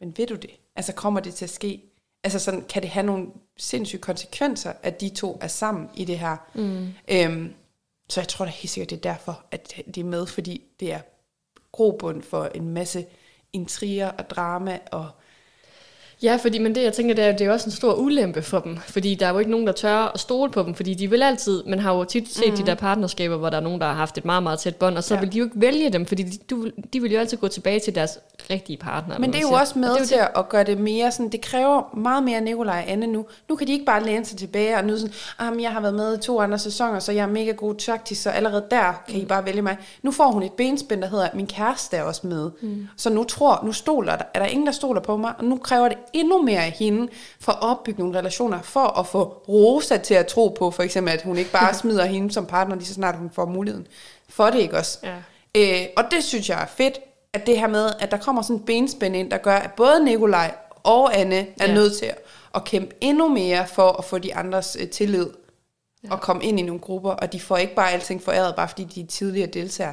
men ved du det? Altså, kommer det til at ske? Altså, sådan, kan det have nogle sindssyge konsekvenser, at de to er sammen i det her? Mm. Øhm, så jeg tror da helt sikkert, det er derfor, at de er med, fordi det er grobund for en masse intriger og drama og Ja, fordi, men det jeg tænker, det er, det er også en stor ulempe for dem, fordi der er jo ikke nogen, der tør at stole på dem, fordi de vil altid, man har jo tit set mm. de der partnerskaber, hvor der er nogen, der har haft et meget, meget tæt bånd, og så ja. Vil de jo ikke vælge dem, fordi de, du, de vil jo altid gå tilbage til deres rigtige partner. Men det er jo også med til at gøre det mere sådan, det kræver meget mere Nikolaj og Anne nu. Nu kan de ikke bare læne sig tilbage og nyde sådan, ah, jeg har været med i to andre sæsoner, så jeg er mega god taktisk, så allerede der kan I bare vælge mig. Nu får hun et benspænd, der hedder, min kæreste er også med. Mm. Så nu tror, nu stoler der, er der ingen, der stoler på mig, og nu kræver det endnu mere af hende for at opbygge nogle relationer, for at få Rosa til at tro på, for eksempel, at hun ikke bare smider hende som partner, lige så snart hun får muligheden for det, ikke også? Ja. Øh, og det synes jeg er fedt, at det her med, at der kommer sådan en benspænd ind, der gør, at både Nikolaj og Anne er Ja. nødt til at, at kæmpe endnu mere for at få de andres øh, tillid ja. og komme ind i nogle grupper, og de får ikke bare alting foræret, bare fordi de er tidligere deltager.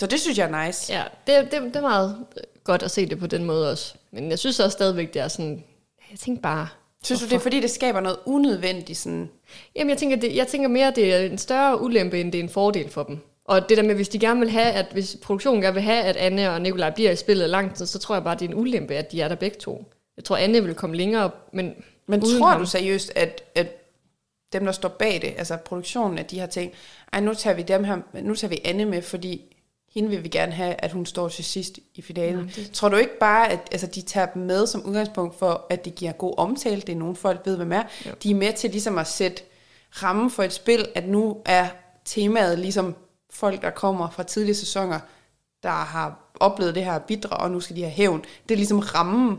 Så det synes jeg er nice. Ja, det, det, det er meget godt at se det på den måde også. Men jeg synes også stadigvæk, det er sådan, jeg tænker bare, Synes du, det er fordi, det skaber noget unødvendigt sådan... Jamen, jeg tænker, det, jeg tænker mere, at det er en større ulempe, end det er en fordel for dem. Og det der med, hvis de gerne vil have, at hvis produktionen gerne vil have, at Anne og Nikolaj bliver i spillet lang tid, så tror jeg bare, det er en ulempe, at de er der begge to. Jeg tror, Anne vil komme længere men Men uden tror ham. du seriøst, at, at dem, der står bag det, altså produktionen, at de har tænkt, ej, nu tager vi dem her, nu tager vi Anne med, fordi hende vil vi gerne have, at hun står til sidst i finalen. Nej, det- Tror du ikke bare, at altså, de tager dem med som udgangspunkt for, at det giver god omtale, det er nogen folk ved, hvem er. Jo. De er med til ligesom at sætte ramme for et spil, at nu er temaet ligesom folk, der kommer fra tidlige sæsoner, der har oplevet det her bidre, og nu skal de have hævn. Det er ligesom rammen.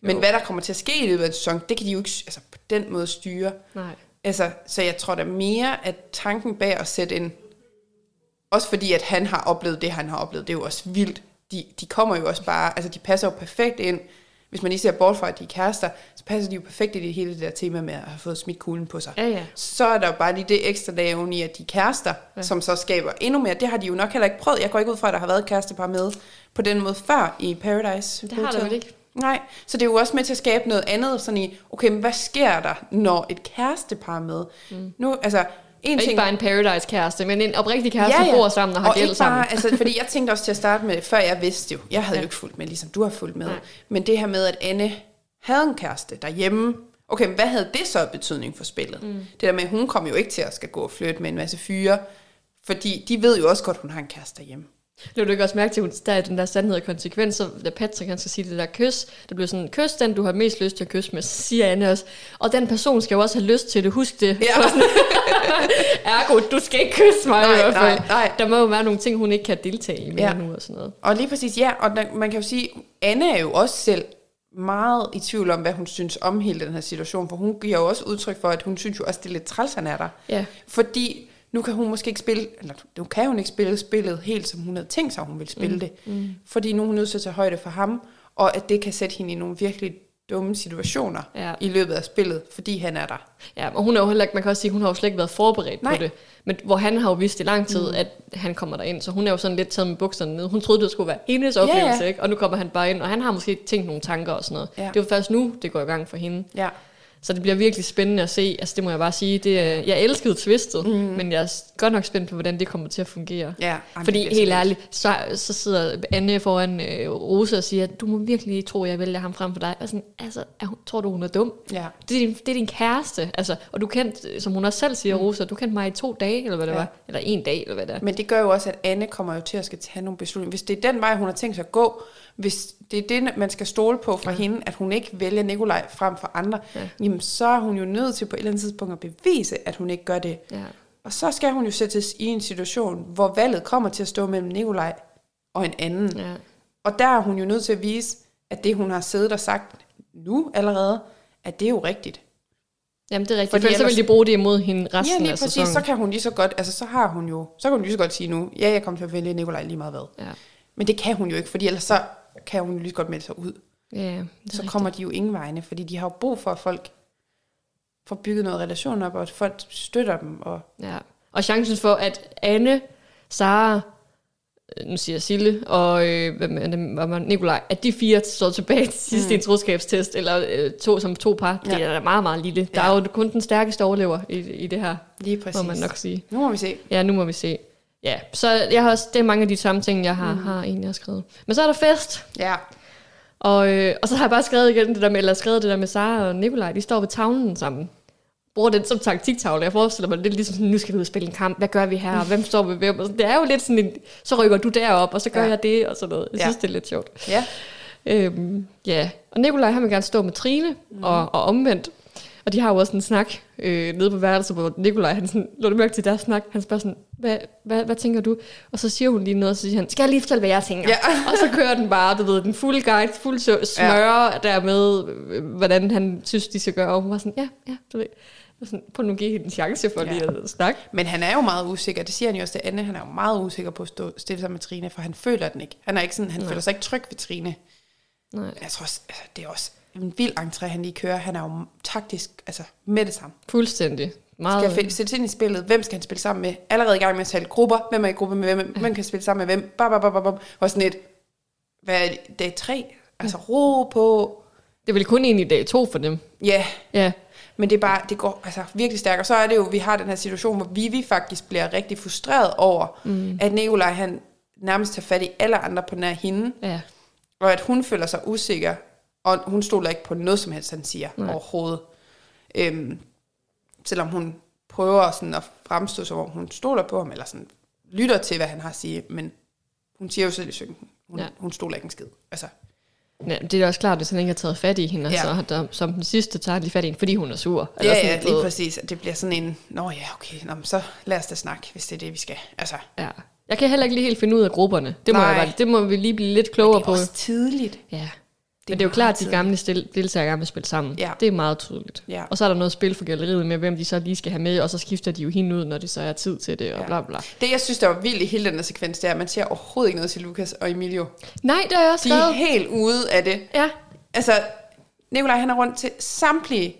Men Jo. hvad der kommer til at ske i løbet af en sæson, det kan de jo ikke altså, på den måde styre. Nej. Altså, så jeg tror da mere, at tanken bag at sætte en... Også fordi, at han har oplevet det, han har oplevet, det er jo også vildt. De, de kommer jo også bare... Altså, de passer jo perfekt ind. Hvis man lige ser bort fra, at de er kærester, så passer de jo perfekt i hele det der tema med at have fået smidt kuglen på sig. Ja, ja. Så er der jo bare lige det ekstra lag oven i, at de er kærester, ja. som så skaber endnu mere. Det har de jo nok heller ikke prøvet. Jeg går ikke ud fra, at der har været et kærestepar med på den måde før i Paradise. Det har der vel ikke. Nej, så det er jo også med til at skabe noget andet, sådan i, okay, men hvad sker der, når et kærestepar er med? Mm. Nu, altså, en Og ting... ikke bare en Paradise-kæreste, men en oprigtig kæreste, ja, ja. der bor sammen og har og gæld sammen. Altså, fordi jeg tænkte også til at starte med, før jeg vidste jo, jeg havde Ja. jo ikke fulgt med, ligesom du har fulgt med, Nej. men det her med, at Anne havde en kæreste derhjemme, okay, men hvad havde det så betydning for spillet? Mm. Det der med, at hun kom jo ikke til at skal gå og flytte med en masse fyre, fordi de ved jo også godt, at hun har en kæreste derhjemme. Det du ikke også mærke til, at der er den der sandhed og konsekvenser, da Patrick han skal sige det der kys, det bliver sådan, kys den, du har mest lyst til at kysse med, så siger Anne også. Og den person skal jo også have lyst til det, husk det. Ja. Ergo, du skal ikke kysse mig Nej, i hvert fald. nej, nej. Der må jo være nogle ting, hun ikke kan deltage i mere Ja. nu og sådan noget. Og lige præcis, ja, og der, man kan jo sige, Anne er jo også selv meget i tvivl om, hvad hun synes om hele den her situation, for hun giver jo også udtryk for, at hun synes jo også, det er lidt træls, han er der. Ja. Fordi nu kan hun måske ikke spille, eller nu kan hun ikke spille spillet helt, som hun havde tænkt sig, hun ville spille mm. det. Mm. Fordi nu er hun nødt til at tage højde for ham, og at det kan sætte hende i nogle virkelig dumme situationer Ja. i løbet af spillet, fordi han er der. Ja, og hun er jo heller ikke, man kan også sige, hun har jo slet ikke været forberedt Nej. på det. Men hvor han har jo vidst i lang tid, mm. at han kommer derind, så hun er jo sådan lidt taget med bukserne ned. Hun troede, det skulle være hendes Ja, ja. oplevelse, ikke? Og nu kommer han bare ind, og han har måske tænkt nogle tanker og sådan noget. Ja. Det er jo først nu, det går i gang for hende. Ja. Så det bliver virkelig spændende at se. Altså det må jeg bare sige. Det, jeg elskede twistet, mm. men jeg er godt nok spændt på, hvordan det kommer til at fungere. Ja, Fordi helt ærligt, så, så sidder Anne foran øh, Rosa og siger, du må virkelig tro, jeg vælger ham frem for dig. Og sådan, altså, er hun, tror du, hun er dum? Ja. Det er din, det er din kæreste. Altså, og du kendte, som hun også selv siger, Rosa, du kendte mig i to dage, eller hvad det Ja. var. Eller en dag, eller hvad det er. Men det gør jo også, at Anne kommer jo til at skal tage nogle beslutninger. Hvis det er den vej, hun har tænkt sig at gå, hvis det er det, man skal stole på fra ja. hende, at hun ikke vælger Nikolaj frem for andre, ja. Ja. jamen så er hun jo nødt til på et eller andet tidspunkt at bevise, at hun ikke gør det. Ja. Og så skal hun jo sættes i en situation, hvor valget kommer til at stå mellem Nikolaj og en anden. Ja. Ja. Og der er hun jo nødt til at vise, at det, hun har siddet og sagt nu allerede, at det er jo rigtigt. Jamen, det er rigtigt. For ellers så vil de bruge det imod hende Ja, resten lige af præcis. sæsonen. Så kan hun lige så godt, altså så har hun jo, så kan hun lige så godt sige nu, ja, jeg kommer til at vælge Nikolaj lige meget hvad. Ja. Men det kan hun jo ikke, fordi ellers så kan hun lige godt melde sig ud. Ja, Så rigtigt. kommer de jo ingen vegne, fordi de har jo brug for, at folk får bygget noget relation op, og at folk støtter dem. Og, Ja. Og chancen for, at Anne, Sara, øh, nu siger jeg Sille, og øh, var det, Nikolaj, at de fire står tilbage til sidste mm. troskabstest, eller øh, to som to par, ja. det er da meget, meget lille. Der Ja. er jo kun den stærkeste overlever i, i det her, lige præcis. må man nok sige. Nu må vi se. Ja, nu må vi se. Ja, så jeg har også, det er mange af de samme ting, jeg har, mm. har egentlig har skrevet. Men så er der fest, Ja, og, øh, og så har jeg bare skrevet igen det der med, eller skrevet det der med Sara og Nikolaj, de står ved tavlen sammen. Bruger den som taktiktavle. Jeg forestiller mig, det er ligesom sådan, nu skal vi ud og spille en kamp. Hvad gør vi her? Hvem står ved hvem? Og sådan. Det er jo lidt sådan en, så rykker du derop, og så gør Ja. ja. jeg det, og sådan noget. Jeg Ja. synes, det er lidt sjovt. ja. Øhm, ja, og Nikolaj, han vil gerne stå med Trine, mm. og, og omvendt. Og de har jo også en snak øh, nede på værelset, hvor Nikolaj, han sådan, lå det mærke til deres snak, han spørger sådan, hvad, hvad, hvad tænker du? Og så siger hun lige noget, og så siger han, skal jeg lige fortælle, hvad jeg tænker? Ja. og så kører den bare, du ved, den fulde guide, fuld smøre ja. dermed, øh, hvordan han synes, de skal gøre. Og hun var sådan, ja, ja, du ved. Og Sådan, prøv nu give hende en chance for Ja. lige at snakke. Men han er jo meget usikker. Det siger han jo også til Anne. Han er jo meget usikker på at stå stille sig med Trine, for han føler den ikke. Han, er ikke sådan, han føler sig ikke tryg ved Trine. Nej. Jeg tror også, altså, det er også en vild entré, han lige kører. Han er jo taktisk altså, med det samme. Fuldstændig. Meget, Skal jeg sætte ind i spillet? Hvem skal han spille sammen med? Allerede i gang med at tale grupper. Hvem er i gruppe med hvem? Hvem kan spille sammen med hvem? Bam, bam, bam, bam. Og sådan et, hvad er det? Dag tre? Altså ro på. det er vel kun en i dag to for dem. Ja, Ja, men det er bare, det går altså virkelig stærkt. Og så er det jo, vi har den her situation, hvor Vivi faktisk bliver rigtig frustreret over, mm. at Nikolaj han nærmest tager fat i alle andre på nær hende, ja. og at hun føler sig usikker, og hun stoler ikke på noget som helst, han siger Nej. Overhovedet. Øhm, selvom hun prøver sådan at fremstå, som om hun stoler på ham, eller sådan lytter til, hvad han har at sige, men hun siger jo selv i synken, hun, Ja. hun stoler ikke en skid. Altså, Ja, det er også klart, hvis han ikke har taget fat i hende, ja. Så har der, som den sidste tager lige fat i hende, fordi hun er sur. Eller Ja, sådan, ja, lige præcis. Det bliver sådan en, nå ja, okay, nå, så lad os da snakke, hvis det er det, vi skal. Altså, Ja. Jeg kan heller ikke lige helt finde ud af grupperne. Det må, Nej. jeg bare, det må vi lige blive lidt klogere det er på. også tidligt. Ja. Men det er jo klart, at de gamle stil- deltagere gerne vil spille sammen. Ja. Det er meget tydeligt. Ja. Og så er der noget spil for galleriet med, hvem de så lige skal have med, og så skifter de jo hende ud, når det så er tid til det, og Ja. bla bla. Det, jeg synes, der var vildt i hele den her sekvens, det er, at man ser overhovedet ikke noget til Lukas og Emilio. Nej, det har jeg også De er skrevet. helt ude af det. Ja. Altså, Nikolaj, han er rundt til samtlige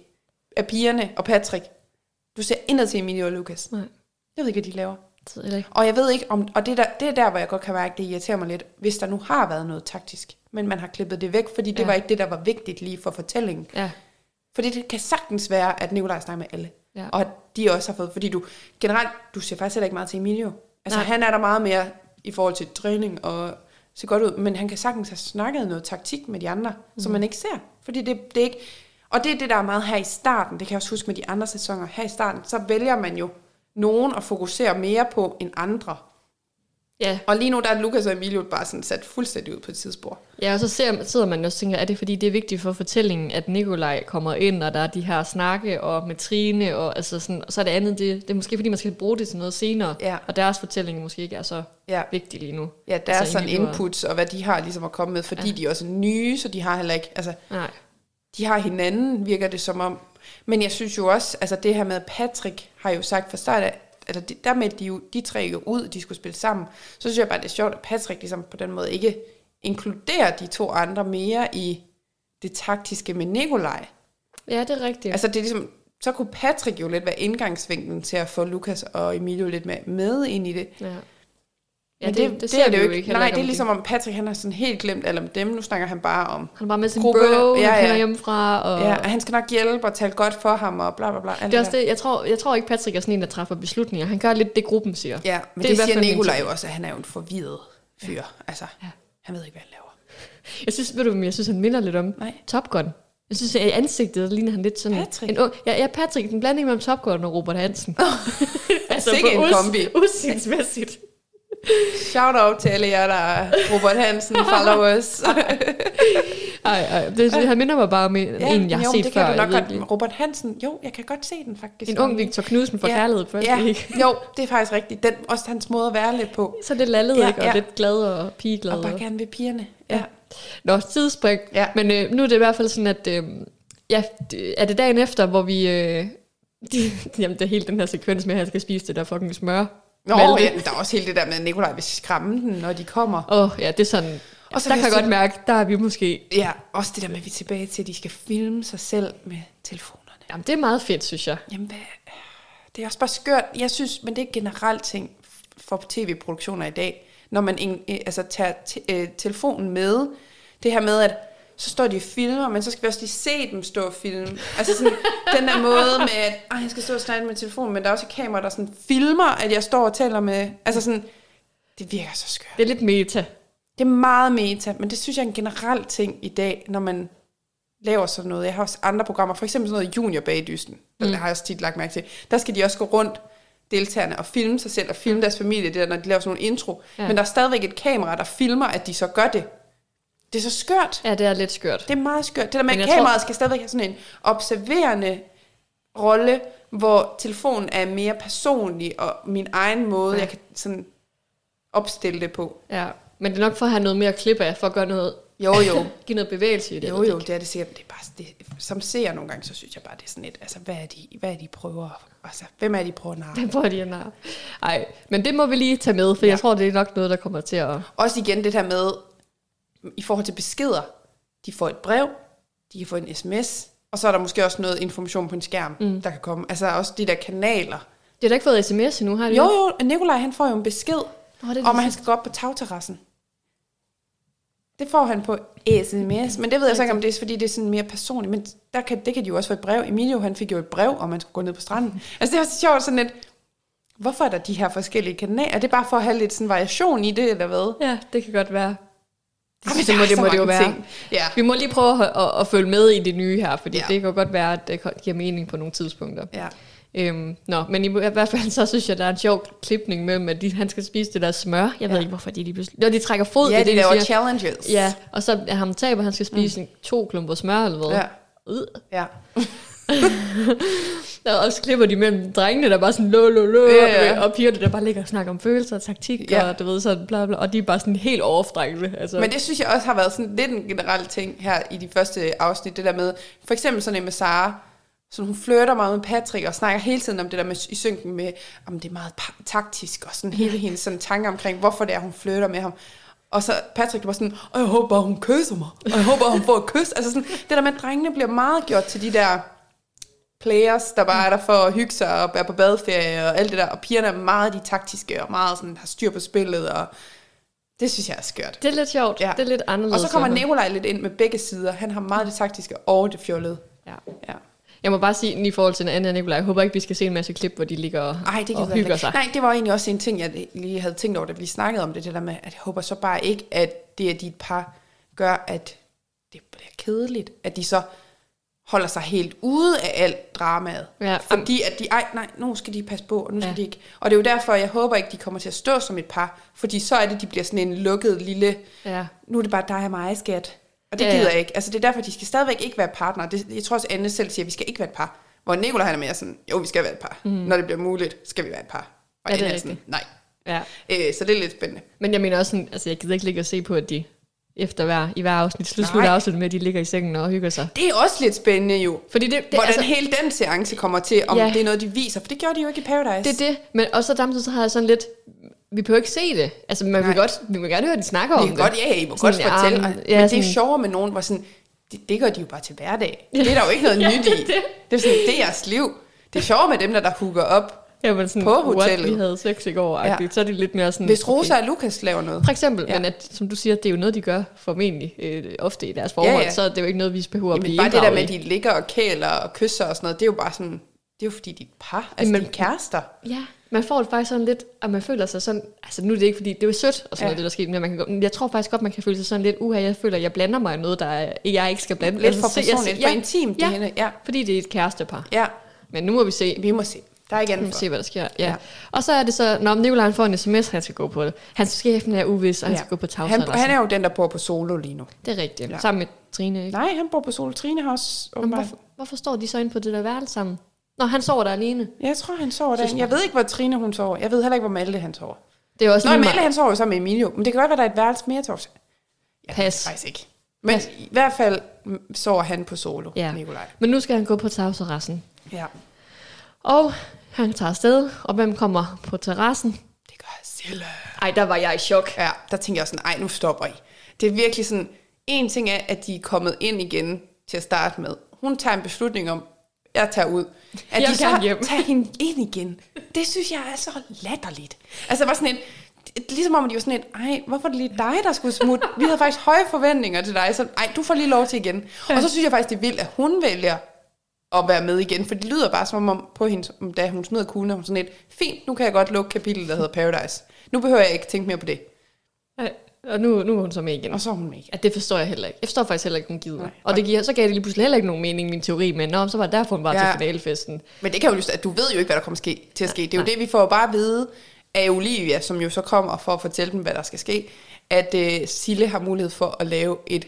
af pigerne og Patrick. Du ser indad til Emilio og Lukas. Nej. Jeg ved ikke, hvad de laver. Ikke. Og jeg ved ikke, om, og det, der, det er der, hvor jeg godt kan mærke, det irriterer mig lidt, hvis der nu har været noget taktisk, men man har klippet det væk, fordi det Ja. var ikke det, der var vigtigt lige for fortællingen. Ja. Fordi det kan sagtens være, at Nikolaj snakker med alle. Ja. Og at de også har fået, fordi du generelt, du ser faktisk heller ikke meget til Emilio. Altså Nej. Han er der meget mere i forhold til træning og ser godt ud, men han kan sagtens have snakket noget taktik med de andre, mm. som man ikke ser. Fordi det, det er ikke, og det er det, der er meget her i starten, det kan jeg også huske med de andre sæsoner. Her i starten, så vælger man jo nogen at fokusere mere på end andre. Ja. Og lige nu der er Lukas og Emilio bare sådan sat fuldstændig ud på et tidsspor. Ja, og så ser, sidder man også og tænker, er det fordi, det er vigtigt for fortællingen, at Nikolaj kommer ind, og der er de her snakke, og med Trine, og, altså sådan, og så er det andet, det, det er måske fordi, man skal bruge det til noget senere, Ja. og deres fortælling måske ikke er så Ja. vigtig lige nu. Ja, der Altså, er sådan Emilio og- inputs, og hvad de har ligesom at komme med, fordi ja. de er også nye, så de har heller ikke, altså, Nej. de har hinanden, virker det som om. Men jeg synes jo også, altså det her med, at Patrick har jo sagt fra start af, de- der meldte de, jo, de tre jo ud, de skulle spille sammen. Så synes jeg bare, det er sjovt, at Patrick ligesom på den måde ikke inkluderer de to andre mere i det taktiske med Nikolaj. Ja, det er rigtigt. Altså det er ligesom, så kunne Patrick jo lidt være indgangsvinklen til at få Lukas og Emilio lidt med, med ind i det. ja. Ja, Men det, det, det, er det jo ikke. heller Nej, det er ligesom om Patrick, han har sådan helt glemt alt om dem. Nu snakker han bare om, Han er bare med sin Gruppe, bro, ja, ja, ja. hjemmefra. Og ja, at han skal nok hjælpe og tale godt for ham og bla bla bla. det er også det, jeg tror, jeg tror ikke, Patrick er sådan en, der træffer beslutninger. Han gør lidt det, gruppen siger. Ja, men Det det, det siger Nikolaj jo også, at han er jo en forvirret fyr. Ja. Altså, Ja. han ved ikke, hvad han laver. Jeg synes, ved du, jeg synes, han minder lidt om? Nej. Top Gun. Jeg synes, at i ansigtet ligner han lidt sådan... Patrick? En, ja, ja, Patrick. En blanding mellem Top Gun og Robert Hansen. Sikke en på kombi. Udsigtsmæssigt. Shout out til alle jer, der er Robert Hansen, followers. Ej, ej, det, det, han minder mig bare om en, ja, en jeg har jo, set det før. kan du nok godt. Robert Hansen, jo, jeg kan godt se den faktisk. En ung Victor Knudsen for Ja, kærlighed først. Ja, Ikke? jo, det er faktisk rigtigt. Den, også hans måde at være lidt på. Så lidt lallet, Ja, ikke? Og ja. lidt glad og pigeglad. Og bare gerne ved pigerne. Ja. Ja. Nå, tidsspring. Ja. Men øh, nu er det i hvert fald sådan, at... Øh, ja, det- er det dagen efter, hvor vi... Øh, de, jamen, det er helt den her sekvens med, at han skal spise det der fucking smør. Nå, Malte. ja, der er også hele det der med, at Nikolaj vil skræmme den, når de kommer. Åh, oh, ja, det er sådan... Og så der kan jeg godt mærke, der er vi måske... Ja, også det der med, at vi er tilbage til, at de skal filme sig selv med telefonerne. Jamen, det er meget fedt, synes jeg. Jamen, hvad? det er også bare skørt. Jeg synes, men det er generelt ting for tv-produktioner i dag, når man øh, altså, tager øh, telefonen med. Det her med, at så står de og filmer, men så skal vi også lige se dem stå og filme. Altså sådan, den der måde med, at Ej, jeg skal stå og snakke med telefonen, men der er også et kamera, der sådan filmer, at jeg står og taler med... Altså sådan, det virker så skørt. Det er lidt meta. Det er meget meta, men det synes jeg er en generel ting i dag, når man laver sådan noget. Jeg har også andre programmer, for eksempel sådan noget Junior Bagdysten, mm. der har jeg også tit lagt mærke til. Der skal de også gå rundt, deltagerne, og filme sig selv og filme deres familie, det der, når de laver sådan nogle intro. Ja. Men der er stadigvæk et kamera, der filmer, at de så gør det. Det er så skørt. Ja, det er lidt skørt. Det er meget skørt. Det der med, at kameraet tror- skal stadigvæk have sådan en observerende rolle, hvor telefonen er mere personlig, og min egen måde, Ja. jeg kan sådan opstille det på. Ja, men det er nok for at have noget mere klip af, for at gøre noget, Jo, jo. give noget bevægelse i det. Jo, jo, det er det sikkert. Det er bare, det, som ser nogle gange, så synes jeg bare, det er sådan lidt, altså, hvad er de, hvad er de prøver, altså, hvem er de prøver at narre? Den får de en Ej, men det må vi lige tage med, for ja. Ja. jeg tror, det er nok noget, der kommer til at... Også igen det her med, i forhold til beskeder, de får et brev, de kan få en sms, og så er der måske også noget information på en skærm, mm. der kan komme. Altså også de der kanaler. Det har da ikke fået sms endnu, har det? Jo, jo, Nikolaj han får jo en besked, Nå, det om at han skal gå op på tagterrassen. Det får han på sms, men det ved jeg så ikke, om det er, fordi det er sådan mere personligt. Men der kan, det kan de jo også få et brev. Emilio, han fik jo et brev, om man skulle gå ned på stranden. Altså det er også sjovt sådan lidt, hvorfor er der de her forskellige kanaler? Er det bare for at have lidt sådan variation i det, eller hvad? Ja, det kan godt være. Ej, Det, men det, må, det, så må det jo være. ting. Ja. Vi må lige prøve at, at, at følge med i det nye her, fordi ja. Ja. det kan godt være, at det giver mening på nogle tidspunkter. ja. Øhm, nå, men i, i hvert fald så synes jeg, der er en sjov klipning mellem, at de, han skal spise det der smør. Jeg ved ikke, hvorfor de lige pludselig... Når de trækker fod, Ja, det, de er laver siger. challenges. Ja, og så er ham taber, han skal spise mm. to klumper smør eller hvad. Ja. Øh. ja. Og så klipper de mellem drengene, der bare sådan lå, lå, lå, og pigerne, der bare ligger og snakker om følelser og taktik, Ja. og du ved sådan bla bla, og de er bare sådan helt overstrækkende. Altså. Men det synes jeg også har været sådan lidt en generel ting her i de første afsnit, det der med, for eksempel sådan en med Sara, så hun flirter meget med Patrick og snakker hele tiden om det der med i synken med, om det er meget taktisk og sådan hele hendes sådan tanker omkring, hvorfor det er, hun flirter med ham. Og så Patrick var sådan, og jeg håber hun kysser mig. Og jeg håber, hun får et kys. Altså sådan, det der med, at drengene bliver meget gjort til de der players, der bare er der for at hygge sig og være på badeferie og alt det der. Og pigerne er meget de taktiske og meget sådan har styr på spillet. Og det synes jeg er skørt. det er lidt sjovt, Ja. det er lidt anderledes. Og så kommer. Nikolaj lidt ind med begge sider. Han har meget det taktiske og det fjollede. Ja. Ja. Jeg må bare sige, lige i forhold til Anne og Nikolaj, jeg håber ikke, vi skal se en masse klip, hvor de ligger og, Ej, det og hygger sig. Nej, det var egentlig også en ting, jeg lige havde tænkt over, da vi snakkede om det, det der med, at jeg håber så bare ikke, at det, at de et par gør, at det bliver kedeligt. At de så holder sig helt ude af alt dramaet. Ja, Fordi at de, ej, nej, nu skal de passe på, og nu skal Ja. de ikke. Og det er jo derfor, jeg håber ikke, de kommer til at stå som et par. Fordi så er det, de bliver sådan en lukket lille, Ja. nu er det bare dig og mig, skat. Og det Ja, ja, gider jeg ikke. Altså, det er derfor, de skal stadigvæk ikke være partner. Det, jeg tror også, Anne selv siger, at vi skal ikke være et par. Hvor Nicolaj han er mere sådan, jo, vi skal være et par. Mm. Når det bliver muligt, skal vi være et par. Og Ja, det er Anne er sådan, nej. ja. Øh, så det er lidt spændende. Men jeg mener også sådan, altså jeg gider ikke ligge og se på, at de efter hver, i hver afsnit, slut, slut afsnit med, at de ligger i sengen og hygger sig. Det er også lidt spændende jo. Fordi det, det, Hvordan altså, hele den seance kommer til, om Ja. ja. det er noget, de viser. For det gjorde de jo ikke i Paradise. det er det. Men også samtidig så har jeg sådan lidt, vi behøver ikke se det. Altså man vil godt, vi vil gerne høre, at de snakker om det. godt, ja, I må Sådan, godt ja, fortælle. men- men, ja, men det er sådan- sjovere med nogen, hvor sådan, det, det gør de jo bare til hverdag. Det er der jo ikke noget Ja, nyt det i. det. Det er sådan, det er jeres liv. Det er sjovere med dem, der, der hooker op. Ja, men sådan, På what, hotellet. vi havde sex i går, Ja. ja. så er det lidt mere sådan... Hvis Rosa og Lukas laver noget. For eksempel, ja. Ja. men at, som du siger, det er jo noget, de gør formentlig øh, ofte i deres forhold, ja, Ja, ja. ja. så er det jo ikke noget, vi behøver at Jamen, blive bare det der med, at de ligger og kæler og kysser og sådan noget, det er jo bare sådan, det er jo fordi, de er par. Altså, Jamen- de er kærester. Ja, man får det faktisk sådan lidt, at man føler sig sådan, altså nu er det ikke, fordi det er sødt og sådan ja. Ja. noget, det der skete, men man kan, men jeg tror faktisk godt, man kan føle sig sådan lidt, uha, jeg føler, at jeg blander mig i noget, der er, jeg ikke skal blande. Lidt for så jeg- personligt, for intimt, det ja, hende. Ja, fordi det er et kærestepar. ja. Men nu må vi se, Vi må se. Der er ikke vi se, hvad der sker. Ja. ja. Ja. Og så er det så, når Nicolaj han får en sms, han skal gå på det. Hans skæbne er uvis, og han Ja. skal gå på Han, tagsadressen. han er jo den, der bor på solo lige nu. Det er rigtigt. Ja. Ja. Sammen med Trine, ikke? Nej, han bor på solo. Trine har også Men åbenbart... hvorfor, hvorfor står de så inde på det der værelse sammen? Nå, han sover der alene. Ja, Jeg tror, han sover der. Jeg ved ikke, hvor Trine hun sover. Jeg ved heller ikke, hvor Malte han sover. Det er også Nå, Malte han sover jo sammen med Emilio. Men det kan godt være, der er et værelse mere til os. Ved Pas. faktisk ikke. Men Pas. i hvert fald mm, sover han på solo, Ja. ja. Nikolaj. Men nu skal han gå på tagterrassen. Ja, Og han tager afsted, og hvem kommer på terrassen? det gør Sille. Ej, der var jeg i chok. Ja, der tænker jeg sådan, ej, nu stopper I. Det er virkelig sådan, en ting er, at de er kommet ind igen til at starte med. Hun tager en beslutning om, jeg tager ud. At Jeg de så hjem. tager hende ind igen, det synes jeg er så latterligt. Altså, det var sådan en, ligesom om de var sådan et, ej, hvorfor er det lige dig, der skulle smutte? Vi havde faktisk høje forventninger til dig, så ej, du får lige lov til igen. Og så synes jeg faktisk, det er vildt, at hun vælger at være med igen, for det lyder bare som om på hende, da hun smider kuglen, og hun sådan et, fint, nu kan jeg godt lukke kapitlet, der hedder Paradise. Nu behøver jeg ikke tænke mere på det. Ej, Og nu, nu er hun så med igen. Og så er hun med igen. Ja, det forstår jeg heller ikke. Jeg forstår faktisk heller ikke, hun gider. Nej. Og det giver, så gav det lige pludselig heller ikke nogen mening, min teori, men nå, så var det derfor, hun var ja. Til finalefesten. Men det kan jo lyst, at du ved jo ikke, hvad der kommer ske, til at ske. Det er jo det, vi får bare at vide af Olivia, som jo så kommer for at fortælle dem, hvad der skal ske, at uh, Sille har mulighed for at lave et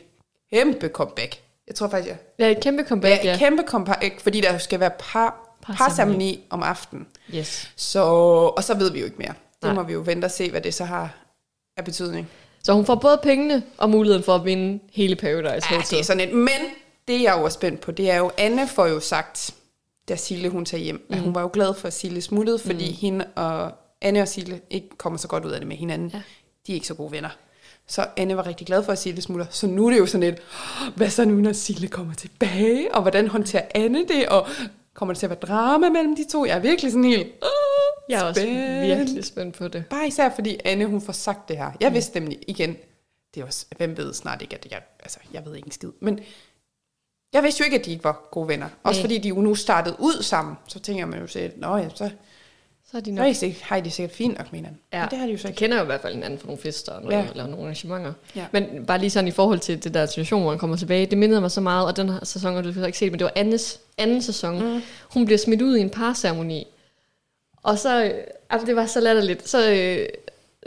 kæmpe comeback. Jeg tror faktisk, jeg... Ja, et kæmpe comeback, Ja, ja. et kæmpe comeback, fordi der skal være par, Parceremoni. parceremoni om aftenen. Yes. Så, og så ved vi jo ikke mere. Det Nej. må vi jo vente og se, hvad det så har af betydning. Så hun får både pengene og muligheden for at vinde hele Paradise Ja, Hotel. det er sådan et. Men det, jeg jo er spændt på, det er jo, Anne får jo sagt, da Sille hun tager hjem, mm. at hun var jo glad for, at Sille smuttede, fordi mm. hende og Anne og Sille ikke kommer så godt ud af det med hinanden. Ja. Ja. De er ikke så gode venner. Så Anne var rigtig glad for, at Sille smutter. Så nu er det jo sådan et, hvad så nu, når Sille kommer tilbage? Og hvordan håndterer Anne det? Og kommer det til at være drama mellem de to? Jeg er virkelig sådan helt, "Åh, Jeg er også spændt." virkelig spændt på det. Bare især fordi Anne, hun får sagt det her. Jeg vidste nemlig igen, det er også, hvem ved snart ikke, at jeg, altså, jeg ved ikke en skid. Men jeg vidste jo ikke, at de ikke var gode venner. Også Nej. fordi de jo nu startede ud sammen. Så tænker man jo selv, nå ja, så, Så er de nok... har sikkert, har de sikkert fint nok med hinanden. Ja. Men det har de jo så ikke. kender jo i hvert fald hinanden fra nogle fester og noget, ja. Eller nogle arrangementer. Ja. Men bare lige sådan i forhold til det der situation, hvor han kommer tilbage, det mindede mig så meget, og den her sæson, og du har ikke set, men det var Annes anden sæson. Mm. Hun bliver smidt ud i en parceremoni. Og så, øh, altså det var så latterligt, så, øh,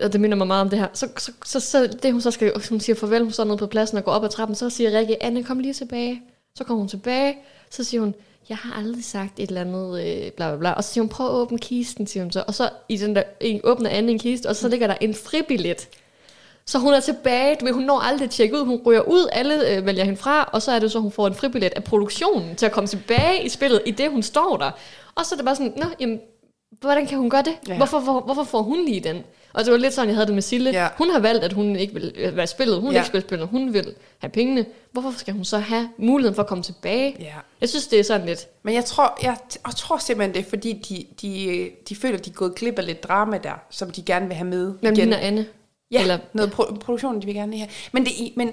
og det minder mig meget om det her, så, så, så, så det hun så skal, hun siger farvel, hun står nede på pladsen og går op ad trappen, så siger Rikke, Anne, kom lige tilbage. Så kommer hun tilbage, så siger hun, jeg har aldrig sagt et eller andet, øh, bla bla bla. Og så siger hun, prøv at åbne kisten, siger hun så. Og så i den der, en, åbner Anne en kiste, og så ligger der en fribillet. Så hun er tilbage, du ved, hun når aldrig at tjekke ud, hun ryger ud, alle øh, vælger hende fra, og så er det så, hun får en fribillet af produktionen til at komme tilbage i spillet, i det hun står der. Og så er det bare sådan, nå, jamen, hvordan kan hun gøre det? Ja. Hvorfor, hvor, hvorfor får hun lige den? Og det var lidt sådan, jeg havde det med Sille. Ja. Hun har valgt, at hun ikke vil øh, være spillet. Hun vil Ja. ikke spille spillet. Hun vil have pengene. Hvorfor skal hun så have muligheden for at komme tilbage? Ja. Jeg synes, det er sådan lidt... Men jeg tror, jeg, jeg tror simpelthen, det er fordi, de, de, de føler, de er gået glip af lidt drama der, som de gerne vil have med Hvem igen. ligner Anne? Ja, Eller- noget pro- produktion, de vil gerne have. Men, det, men,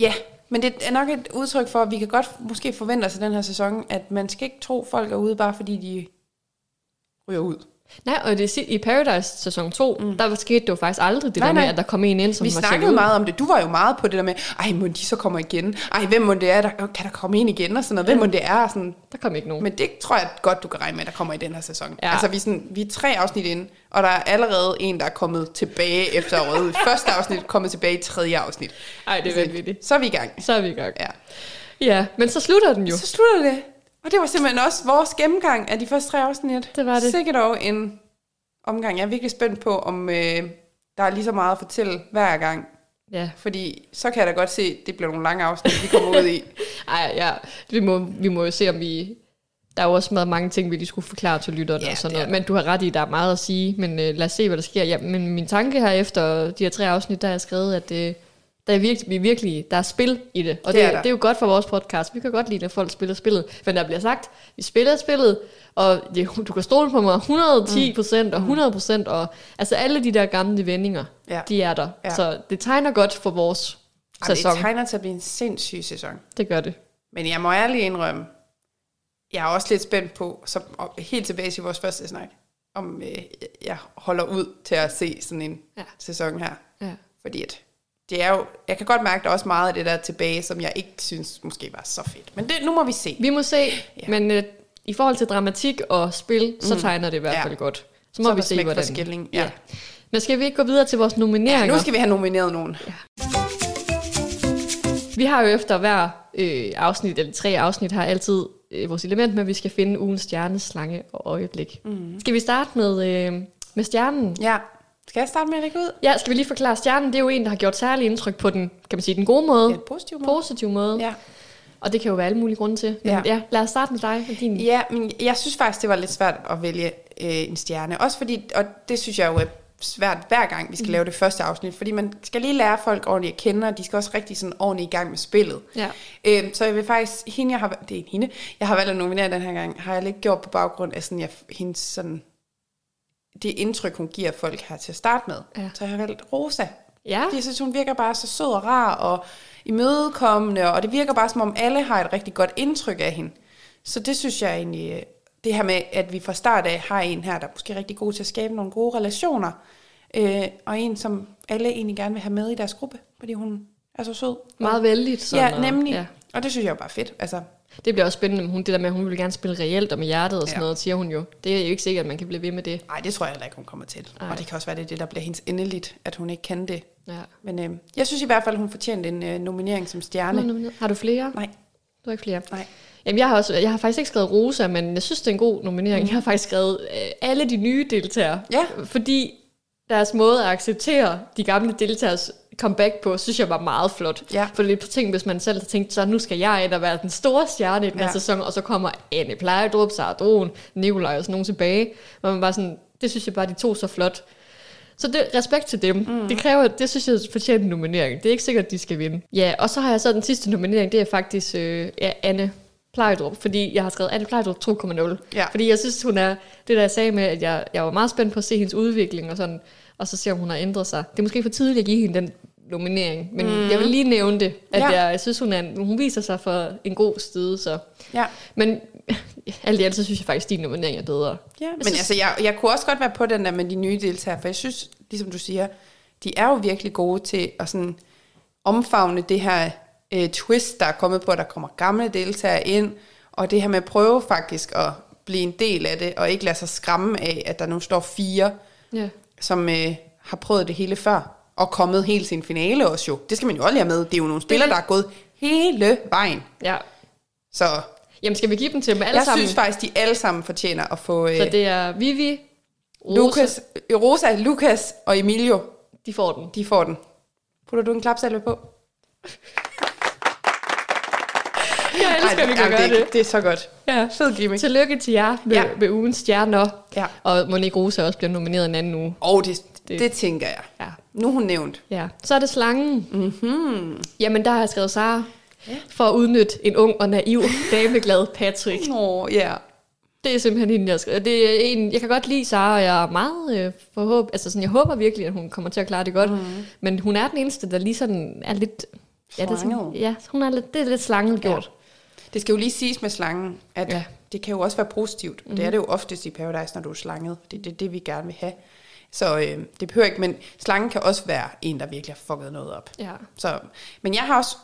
ja, men det er nok et udtryk for, at vi kan godt måske forvente os i den her sæson, at man skal ikke tro, folk er ude, bare fordi de ryger ud. Nej, og det, i Paradise sæson 2, mm. der skete det jo faktisk aldrig det Nej, der med, nej. at der kom en ind, som Vi var snakkede meget om det. Du var jo meget på det der med, ej, må de så kommer igen? Ej, hvem må det er? Der, kan der komme en igen? Og sådan noget. Hvem må det er? Og Sådan. Der kom ikke nogen. Men det tror jeg godt, du kan regne med, der kommer i den her sæson. Ja. Altså, vi er, sådan, vi er tre afsnit inde, og der er allerede en, der er kommet tilbage efter at røde. Første afsnit, kommet tilbage i tredje afsnit. Ej, det er Altså, vanvittigt. Så er vi i gang. Så er vi i gang. Ja. Ja, men så slutter den jo. Så slutter det. Og det var simpelthen også vores gennemgang af de første tre afsnit. Det var det. Sikkert dog en omgang. Jeg er virkelig spændt på, om øh, der er lige så meget at fortælle hver gang. Ja. Fordi så kan jeg da godt se, at det bliver nogle lange afsnit, vi kommer ud i. Ej, ja. Vi må, vi må jo se, om vi... Der er jo også meget mange ting, vi lige skulle forklare til lytterne Ja, og sådan noget. Men du har ret i, der er meget at sige. Men øh, lad os se, hvad der sker. Ja, men min tanke her efter de her tre afsnit, der har jeg skrevet, at øh, der er virkelig, vi virkelig, der er spil i det. Og Det det, er det, der. det er jo godt for vores podcast. Vi kan godt lide, at folk spiller spillet. Men der bliver sagt, vi spiller spillet, og det, du kan stole på mig 110 procent og 100 procent. Og altså alle de der gamle vendinger, Ja. de er der. Ja. Så det tegner godt for vores Ej, sæson. det tegner til at blive en sindssyg sæson. Det gør det. Men jeg må ærligt indrømme, jeg er også lidt spændt på, så og helt tilbage til vores første snak, om øh, jeg holder ud til at se sådan en ja. sæson her. Ja. Fordi at det er jo, jeg kan godt mærke, at der er også meget af det der tilbage, som jeg ikke synes måske var så fedt. Men det, nu må vi se. Vi må se, ja. Ja. men øh, i forhold til dramatik og spil, så Mm. tegner det i hvert Ja. fald godt. Så må Så vi se, smæk for hvordan... skilling, ja. Men skal vi ikke gå videre til vores nomineringer? Nu skal vi have nomineret nogen. Vi har jo efter hver øh, afsnit, eller tre afsnit, har altid øh, vores element med, at vi skal finde ugens stjerne, slange og øjeblik. Mm. Skal vi starte med, øh, med stjernen? Ja. Skal jeg starte med at lægge ud? Ja, skal vi lige forklare, stjernen det er jo en, der har gjort særlig indtryk på den, kan man sige, den gode måde, Ja, positiv måde. positiv måde. Ja. Og det kan jo være alle mulige grunde til. Men ja. Ja. lad os starte med dig og din. Ja, men jeg synes faktisk, det var lidt svært at vælge øh, en stjerne. Også fordi, og det synes jeg jo er svært hver gang, vi skal mm. lave det første afsnit. Fordi man skal lige lære folk ordentligt at kende, og de skal også rigtig sådan ordentligt i gang med spillet. Ja. Øh, så jeg vil faktisk, hende jeg har, det er en hende, jeg har valgt at nominere den her gang, har jeg lidt gjort på baggrund af sådan, jeg, hendes sådan, det indtryk, hun giver folk her til at starte med. Ja. Så jeg har valgt Rosa. Ja. Fordi jeg synes, hun virker bare så sød og rar og imødekommende, og det virker bare som om alle har et rigtig godt indtryk af hende. Så det synes jeg egentlig, øh, det her med, at vi fra start af har en her, der er måske er rigtig god til at skabe nogle gode relationer, øh, og en, som alle egentlig gerne vil have med i deres gruppe, fordi hun er så sød. Meget vældigt. Sådan Ja, nemlig. Ja. Og det synes jeg jo bare er fedt. Altså, Det bliver også spændende, hun, det der med, at hun vil gerne spille reelt og med hjertet og sådan Ja. noget, siger hun jo. Det er jo ikke sikkert, at man kan blive ved med det. nej, det tror jeg heller ikke, hun kommer til. Ej. Og det kan også være, det det, der bliver hendes endeligt, at hun ikke kan det. Ja. Men øh, jeg synes i hvert fald, hun fortjente en øh, nominering som stjerne. Har du flere? Nej, Du har ikke flere? nej. Jamen, jeg har, også, jeg har faktisk ikke skrevet Rosa, men jeg synes, det er en god nominering. Jeg har faktisk skrevet øh, alle de nye deltagere. Ja. Fordi deres måde at acceptere de gamle deltagers comeback på, synes jeg var meget flot. Ja. For er på ting, hvis man selv har tænkt, så nu skal jeg ind og være den store stjerne i den her Ja. sæson, og så kommer Anne Plejdrup, Sara Droen, Nikolaj og sådan nogen tilbage. Og man bare sådan, det synes jeg bare, de to så flot. Så det, respekt til dem. Mm. Det kræver, det synes jeg fortjener en nominering. Det er ikke sikkert, at de skal vinde. Ja, og så har jeg så den sidste nominering, det er faktisk øh, ja, Anne Plejdrup, fordi jeg har skrevet Anne Plejdrup 2.0. Ja. Fordi jeg synes, hun er, det der jeg sagde med, at jeg, jeg var meget spændt på at se hendes udvikling og sådan, og så se, om hun har ændret sig. Det er måske for tidligt at give hende den nominering. Men mm. jeg vil lige nævne det, at Ja. jeg, jeg synes, hun, er en, hun viser sig for en god sted. Så. Ja. Men alt i alt, så synes jeg faktisk, at din nominering er bedre. Ja, men synes- altså, jeg, jeg kunne også godt være på den der med de nye deltagere, for jeg synes, ligesom du siger, de er jo virkelig gode til at sådan omfavne det her øh, twist, der er kommet på, at der kommer gamle deltagere ind, og det her med at prøve faktisk at blive en del af det, og ikke lade sig skræmme af, at der nu står fire, Ja. som øh, har prøvet det hele før, og kommet helt til en finale også jo. Det skal man jo også have med. Det er jo nogle spillere, der er gået hele vejen. ja. Så Jamen, skal vi give dem til dem alle jeg sammen? synes faktisk, de alle sammen fortjener at få øh, så det er Vivi, Rosa, Lukas, Rosa, Lukas og Emilio. de får den. De får den. Putter du en klapsalve på? Jeg elsker, at vi kan Ej, gøre det. det. Det er så godt. Ja. Fed gimmick. Tillykke til jer med, ja. med ugens stjerner. Ja. Og Monique Rosa også bliver nomineret en anden uge. Og det, det, Det- tænker jeg. Ja. Nu hun nævnt. ja. Så er det slangen. Mm-hmm. Jamen, der har jeg skrevet Sara. For at udnytte en ung og naiv dameglad Patrick. Åh, ja. Det er simpelthen hende, jeg har skrevet. Det er en, jeg kan godt lide Sara, og jeg er meget øh, forhåb, altså sådan, jeg håber virkelig, at hun kommer til at klare det godt. Mm. Men hun er den eneste, der lige sådan er lidt... Ja, det er sådan, ja, hun er lidt, det er lidt slanget Ja. gjort. Det skal jo lige siges med slangen, at ja. Ja. det kan jo også være positivt. Mm. Det er det jo oftest i Paradise, når du er slanget. Det er det, det, vi gerne vil have. Så øh, det behøver ikke, men slangen kan også være en, der virkelig har fucket noget op. Ja. Så, men jeg har også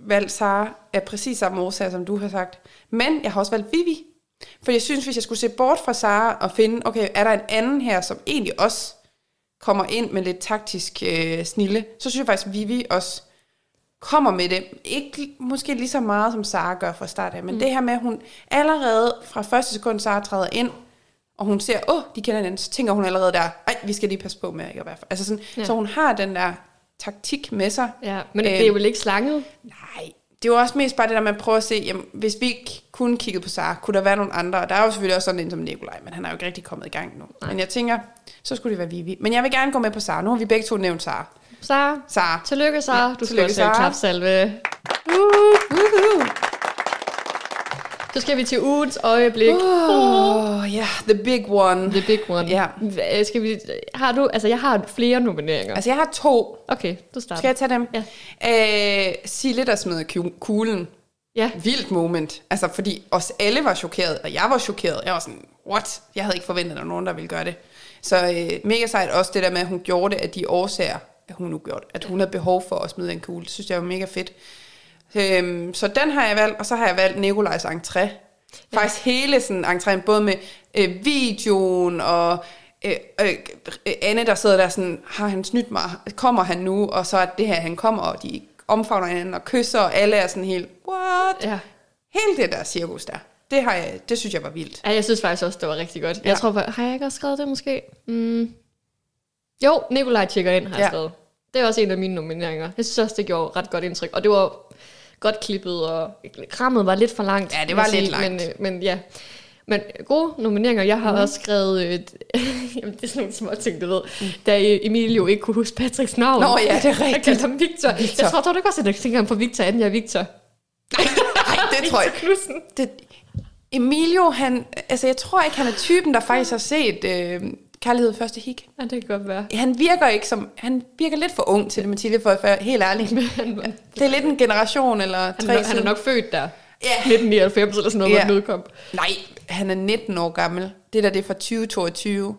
valgt Sara af præcis samme årsager, som du har sagt. Men jeg har også valgt Vivi. For jeg synes, hvis jeg skulle se bort fra Sara og finde, okay, er der en anden her, som egentlig også kommer ind med lidt taktisk øh, snille, så synes jeg faktisk, at Vivi også kommer med det. Ikke måske lige så meget, som Sara gør fra start af, men mm. det her med, at hun allerede fra første sekund, Sara træder ind, og hun ser, åh, oh, de kender hinanden, så tænker hun allerede der, ej, vi skal lige passe på med ikke at være for. Altså sådan, ja. Så hun har den der taktik med sig. ja. Men det er jo vel ikke slanget? Nej, det var også mest bare det der med at prøve at se, jamen, hvis vi ikke kun kiggede på Sara, kunne der være nogle andre? Og der er jo selvfølgelig også sådan en som Nikolaj, men han er jo ikke rigtig kommet i gang nu. Nej. Men jeg tænker, så skulle det være Vivi. Men jeg vil gerne gå med på Sara. Nu har vi begge to nævnt Sara. Sara, Sara. tillykke Sara. Ja, Du skal også have en klapsalve. Uh, Så skal vi til ugens øjeblik. oh, ja, yeah, the big one. The big one. Ja. Hva- Skal vi, har du, altså jeg har flere nomineringer. Altså, jeg har to. Okay, du starter. Skal jeg tage dem? Ja. Øh, Sille, der smider ku- kuglen. Ja. Vildt moment. Altså, fordi os alle var chokeret, og jeg var chokeret. Jeg var sådan, what? Jeg havde ikke forventet, at der var nogen, der ville gøre det. Så øh, mega sejt også det der med, at hun gjorde det af de årsager, at hun nu gjorde det. At hun havde behov for at smide en kugle. Det synes jeg var mega fedt. Øhm, så den har jeg valgt, og så har jeg valgt Nikolajs entré. Faktisk hele sådan entréen, både med øh, videoen og øh, øh, øh, Anne, der sidder der sådan, har han snydt mig? Kommer han nu? Og så er det her, han kommer, og de omfavner hinanden og kysser, og alle er sådan helt, what? Ja. Hele det der cirkus der, det, har jeg, det synes jeg var vildt. ja, jeg synes faktisk også, det var rigtig godt. Ja. Jeg tror, har jeg ikke også skrevet det måske? Mm. Jo, Nikolaj tjekker ind, har jeg Ja. skrevet. Det er også en af mine nomineringer. Jeg synes også, det gjorde ret godt indtryk. Og det var godt klippet, og krammet var lidt for langt. Ja, det var jeg lidt sige, langt. Men, øh, men ja. Men gode nomineringer. Jeg har mm. også skrevet... Øh, jamen, det er sådan nogle små ting, du ved. Mm. Da øh, Emilio ikke kunne huske Patricks navn. Nå ja, det er Jeg rigtigt. kaldte ham Victor. Victor. Jeg tror, tror du ikke også, at jeg tænker på Victor, anden jeg er Victor? Nej, det tror jeg Knudsen. det, Emilio, han, altså jeg tror ikke, han er typen, der faktisk har set øh, Kærlighed første hik. Ja, det kan godt være. Han virker ikke som, han virker lidt for ung til det, Mathilde, for at være helt ærlig. Det er lidt en generation eller Han, tre er, han er nok født der. Ja. 1999 eller sådan noget, Ja. hvor den udkom. Nej, han er 19 år gammel. Det der, det er fra 2022.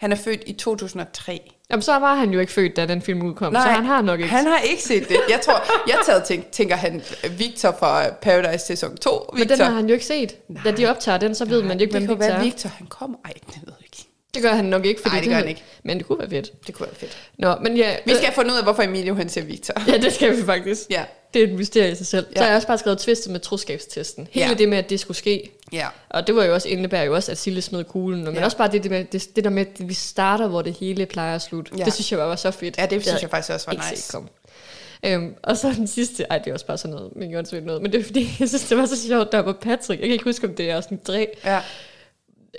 Han er født i 2003. Jamen, så var han jo ikke født, da den film udkom, så han har nok ikke. Han har ikke set det. Jeg tror, jeg taget tænk, tænker han Victor fra Paradise sæson 2. Victor. Men den har han jo ikke set. Da de optager den, så ved man jo ikke, det hvem kan Victor være er. Victor, han kommer. Ej, det ved. Det gør han nok ikke, fordi Nej, det gør han ikke. Men det kunne være fedt. Det kunne være fedt. Nå, men ja, Vi skal have fundet ud af, hvorfor Emilio han ser Victor. ja, det skal vi faktisk. Ja. Det er et mysterie i sig selv. Ja. Så har jeg også bare skrevet twistet med troskabstesten. Hele Ja. det med, at det skulle ske. Ja. Og det var jo også, indebærer jo også, at Sille smed kuglen. Men Ja. også bare det, det, med, det, det der med, at vi starter, hvor det hele plejer at slutte. Ja. Det synes jeg var så fedt. Ja, det synes havde jeg faktisk også var ikke nice. komme. Øhm, og så den sidste, ej det er også bare sådan noget, men åndssvagt noget, men det er fordi, jeg synes, det var så sjovt, der var Patrick, jeg kan ikke huske, om det er sådan tre, Ja.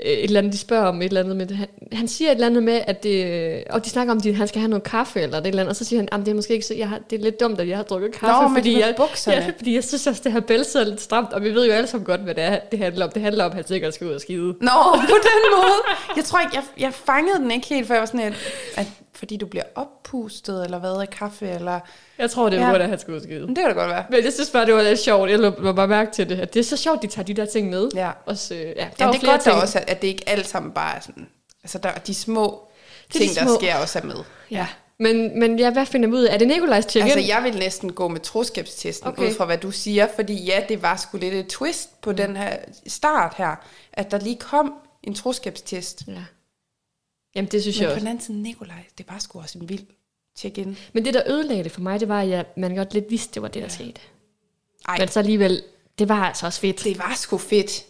Et eller andet, de spørger om et eller andet, men han, han siger et eller andet med, at det, og de snakker om, at han skal have noget kaffe eller det eller andet, og så siger han, at det er måske ikke så, jeg har, det er lidt dumt, at jeg har drukket kaffe, Nå, fordi, jeg, bukserne. ja, fordi jeg synes også, det her bælte sidder lidt stramt, og vi ved jo alle sammen godt, hvad det, er, det handler om. Det handler om, at han sikkert skal ud og skide. Nå, på den måde. Jeg tror ikke, jeg, jeg fangede den ikke helt, for jeg var sådan, at, at fordi du bliver oppustet, eller hvad af kaffe, eller... Jeg tror, det Ja. var, ja. der han skulle skide. Men det kan det godt være. Men jeg synes bare, det var lidt sjovt. Jeg lå bare mærke til det. At det er så sjovt, de tager de der ting med. Ja. Også, øh, ja, der Ja, det er godt ting. også, at, det ikke alt sammen bare er sådan... Altså, der, de små Det er de ting, der små. sker, også er med. Ja. Men, men ja, hvad finder vi ud af? Er det Nikolajs check Altså, jeg vil næsten gå med troskabstesten, okay. ud fra hvad du siger, fordi ja, det var sgu lidt et twist på mm. den her start her, at der lige kom en troskabstest. Ja. Jamen, det synes Men jeg på også. den anden side, Nikolaj, det var sgu også en vild check-in. Men det, der ødelagde det for mig, det var, at jeg, man godt lidt vidste, det var det, der skete. Ej, Men så alligevel, det var altså også fedt. det var sgu fedt.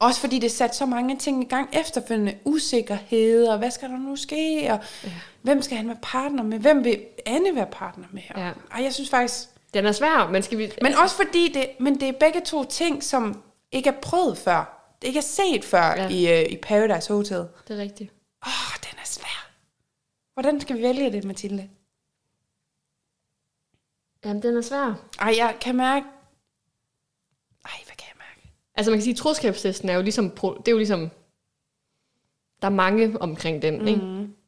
Også fordi det satte så mange ting i gang efterfølgende. Usikkerhed, og hvad skal der nu ske, og ja. hvem skal han være partner med? Hvem vil Anne være partner med? Og, Ja. Ej, jeg synes faktisk... Den er svær, men skal vi... Men også fordi det, men det er begge to ting, som ikke er prøvet før. Det ikke er set før Ja. ja. i, uh, i Paradise Hotel. Det er rigtigt. Åh, oh. Hvordan skal vi vælge det, Mathilde? Jamen, den er svær. Ej, jeg kan mærke... Ej, hvad kan jeg mærke? Altså man kan sige, at troskabstesten er jo ligesom, det er jo ligesom, der er mange omkring den, mm. ikke?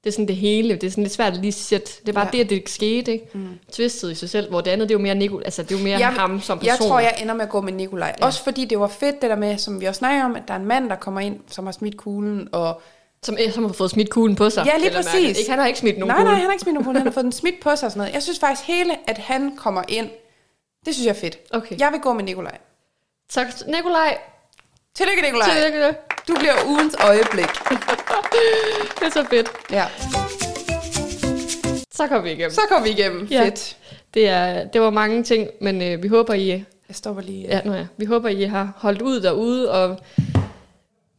Det er sådan det hele, det er sådan lidt svært at lige sætte, det er bare ja. Det, at det skete, ikke? Mm. Twistet i sig selv, hvor det andet, det er jo mere Nico, altså det er jo mere Jeg- ham som person. Jeg tror, jeg ender med at gå med Nikolaj. Ja. Også fordi det var fedt, det der med, som vi også snakker om, at der er en mand, der kommer ind, som har smidt kuglen, og... Som, eh, som har fået smidt kuglen på sig. Ja, lige præcis. mærke. Ikke, han har ikke smidt nogen nej, kugle. nej, han har ikke smidt nogen kugle, han har fået den smidt på sig og sådan noget. Jeg synes faktisk hele, at han kommer ind, det synes jeg er fedt. Okay. Jeg vil gå med Nikolaj. Tak, Nikolaj. Tillykke, Nikolaj. Tillykke. Du bliver ugens øjeblik. Det er så fedt. Ja. Så kom vi igennem. Så kom vi igennem. Ja. Fedt. Det, er, det var mange ting, men øh, vi håber, I Jeg stopper lige. Ja, nu ja. Vi håber, I har holdt ud derude, og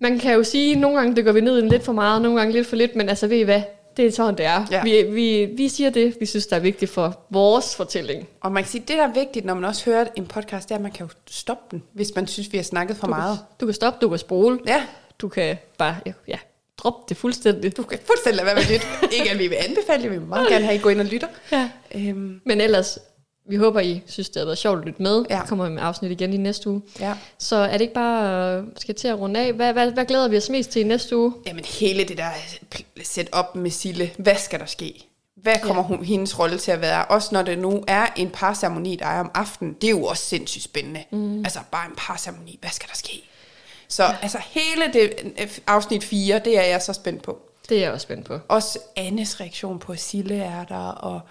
man kan jo sige, at nogle gange dykker vi ned i den lidt for meget, nogle gange lidt for lidt, men altså ved I hvad, det er sådan, det er. Ja. Vi, vi, vi siger det, vi synes, der er vigtigt for vores fortælling. Og man kan sige, det der er vigtigt, når man også hører en podcast, det er, at man kan jo stoppe den, hvis man synes, vi har snakket for Du meget. kan, du kan stoppe, du kan spole, Ja, du kan bare ja, droppe det fuldstændig. du kan fuldstændig lade være med lytte. Ikke at vi vil anbefale det, vi vil meget gerne have, at I går ind og lytter. Ja. Øhm, Men ellers, vi håber, I synes, det har været sjovt at lytte med. Ja. Vi kommer med afsnit igen i næste uge. ja. Så er det ikke bare, øh, skal til at runde af? Hvad, hvad, hvad glæder vi os mest til i næste uge? Jamen hele det der sæt op med Sille, hvad skal der ske? Hvad kommer hun, hendes rolle til at være? Også når det nu er en parceremoni, der er om aftenen. Det er jo også sindssygt spændende. Mm. Altså bare en parceremoni, hvad skal der ske? Så ja. altså hele det øh, afsnit 4, det er jeg så spændt på. Det er jeg også spændt på. Også Annes reaktion på, at Sille er der, og...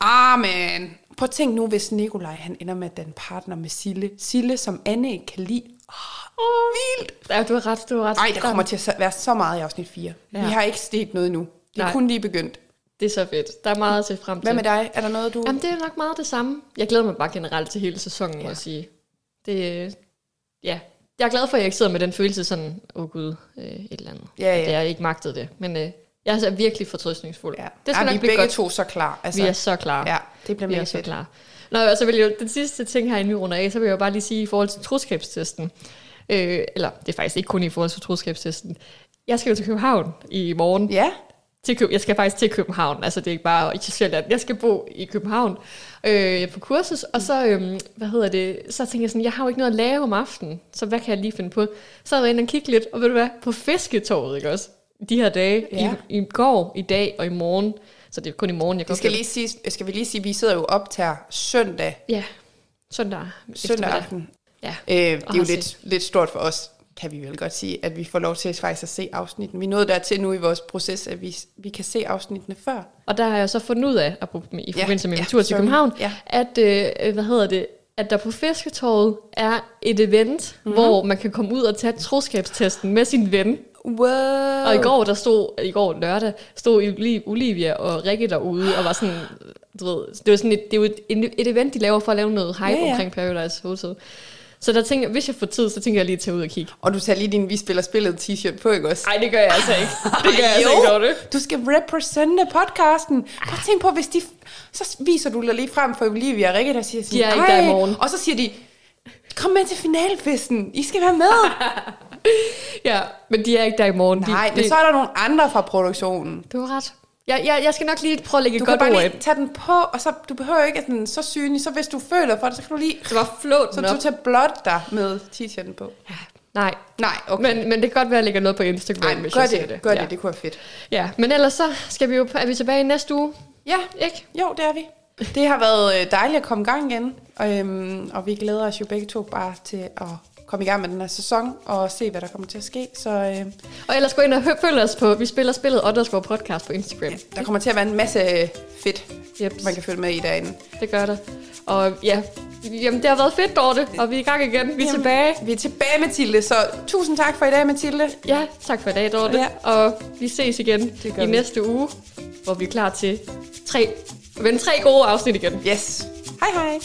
Ah, man. Prøv at tænk nu, hvis Nikolaj han ender med at danne partner med Sille. Sille, som Anne ikke kan lide. Åh, oh, vildt. Ja, du har ret, du har ret. Ej, der kommer til at være så meget i afsnit 4. Ja. Vi har ikke set noget endnu. Det er Nej. kun lige begyndt. Det er så fedt. Der er meget at se frem til. Hvad med dig? Er der noget, du... Jamen, det er nok meget det samme. Jeg glæder mig bare generelt til hele sæsonen, ja. må jeg sige. Det, ja. Jeg er glad for, at jeg ikke sidder med den følelse sådan, åh oh, gud, øh, et eller andet. Ja, ja. At jeg ikke magtede det. Men øh, jeg er altså virkelig fortrøstningsfuld. Ja. Det skal ja, nok vi er blive begge godt. to så klar. Altså, Vi er så klar. Ja, det bliver Vi mega er så fedt. klar. Nå, og så vil jeg den sidste ting her, inden vi runder af, så vil jeg jo bare lige sige i forhold til troskabstesten. Øh, eller, det er faktisk ikke kun i forhold til troskabstesten. Jeg skal jo til København i morgen. Ja, til Køb- jeg skal faktisk til København, altså det er ikke bare i Sjælland. Jeg skal bo i København øh, på kursus, og så, øh, hvad hedder det, så tænker jeg sådan, jeg har jo ikke noget at lave om aftenen, så hvad kan jeg lige finde på? Så har jeg været inde og kigge lidt, og ved du hvad, på fisketorvet, ikke også? De her dage, Ja. i, i går, i dag og i morgen, så det er kun i morgen, jeg vi går skal lige sige, skal vi lige sige, at vi sidder jo op til søndag, Ja, søndag. søndag aften. Ja. Øh, det er jo lidt, lidt stort for os, kan vi vel godt sige, at vi får lov til faktisk at se afsnitten. Vi nået dertil nu i vores proces, at vi, vi kan se afsnittene før. Og der har jeg så fundet ud af, med- i Ja, forbindelse med ja, min tur til sorry. København, Ja. at, øh, hvad hedder det, at der på Fisketorvet er et event, Mhm. mm-hmm. hvor man kan komme ud og tage troskabstesten med sin ven. Wow. Og i går, der stod, i går lørdag, stod Oli- Olivia og Rikke derude, og var sådan, du ved, det var sådan et, det jo et, et event, de laver for at lave noget hype Ja, ja, omkring Paradise Hotel. Så der tænker, hvis jeg får tid, så tænker jeg lige at tage ud og kigge. Og du tager lige din Vi spiller spillet t-shirt på, ikke også? Nej, det gør jeg altså ikke. Det gør jeg altså ikke, det. Du skal represente podcasten. Bare tænk på, hvis de... Så viser du lige frem for Olivia og Rikke, der siger sådan, De er ikke der i morgen. Og så siger de, kom med til finalfesten. I skal være med. Ja, men de er ikke der i morgen. Nej, de, men de, så er der nogle andre fra produktionen. Du har ret. Jeg, jeg, jeg skal nok lige prøve at lægge Du et kan godt bare lige tage den på, og så du behøver ikke at den er så synlig. Så hvis du føler for det, så kan du lige... Så bare flå Så du tager blot dig med t-shirten på. Ja, Nej, Nej, okay. men, men det kan godt være, at jeg lægger noget på Instagram, Nej, hvis gør jeg det, det. gør ja. det, det kunne være fedt. Ja, men ellers så skal vi jo, er vi tilbage næste uge, Ja, ikke? jo, det er vi. Det har været øh, dejligt at komme i gang igen, og, øhm, og vi glæder os jo begge to bare til at komme i gang med den her sæson og se, hvad der kommer til at ske. Så øh, Og ellers gå ind og følg os på, vi spiller spillet underscore podcast på Instagram. ja, der kommer til at være en masse fedt, Yep. man kan følge med i derinde. Det gør det. Og ja, jamen det har været fedt, Dorte, og vi er i gang igen. Vi er Jamen, tilbage. Vi er tilbage, Mathilde, så tusind tak for i dag, Mathilde. Ja, tak for i dag, Dorte. Ja. Og vi ses igen i vi. næste uge, hvor vi er klar til tre, vende tre gode afsnit igen. Yes. Hej hej.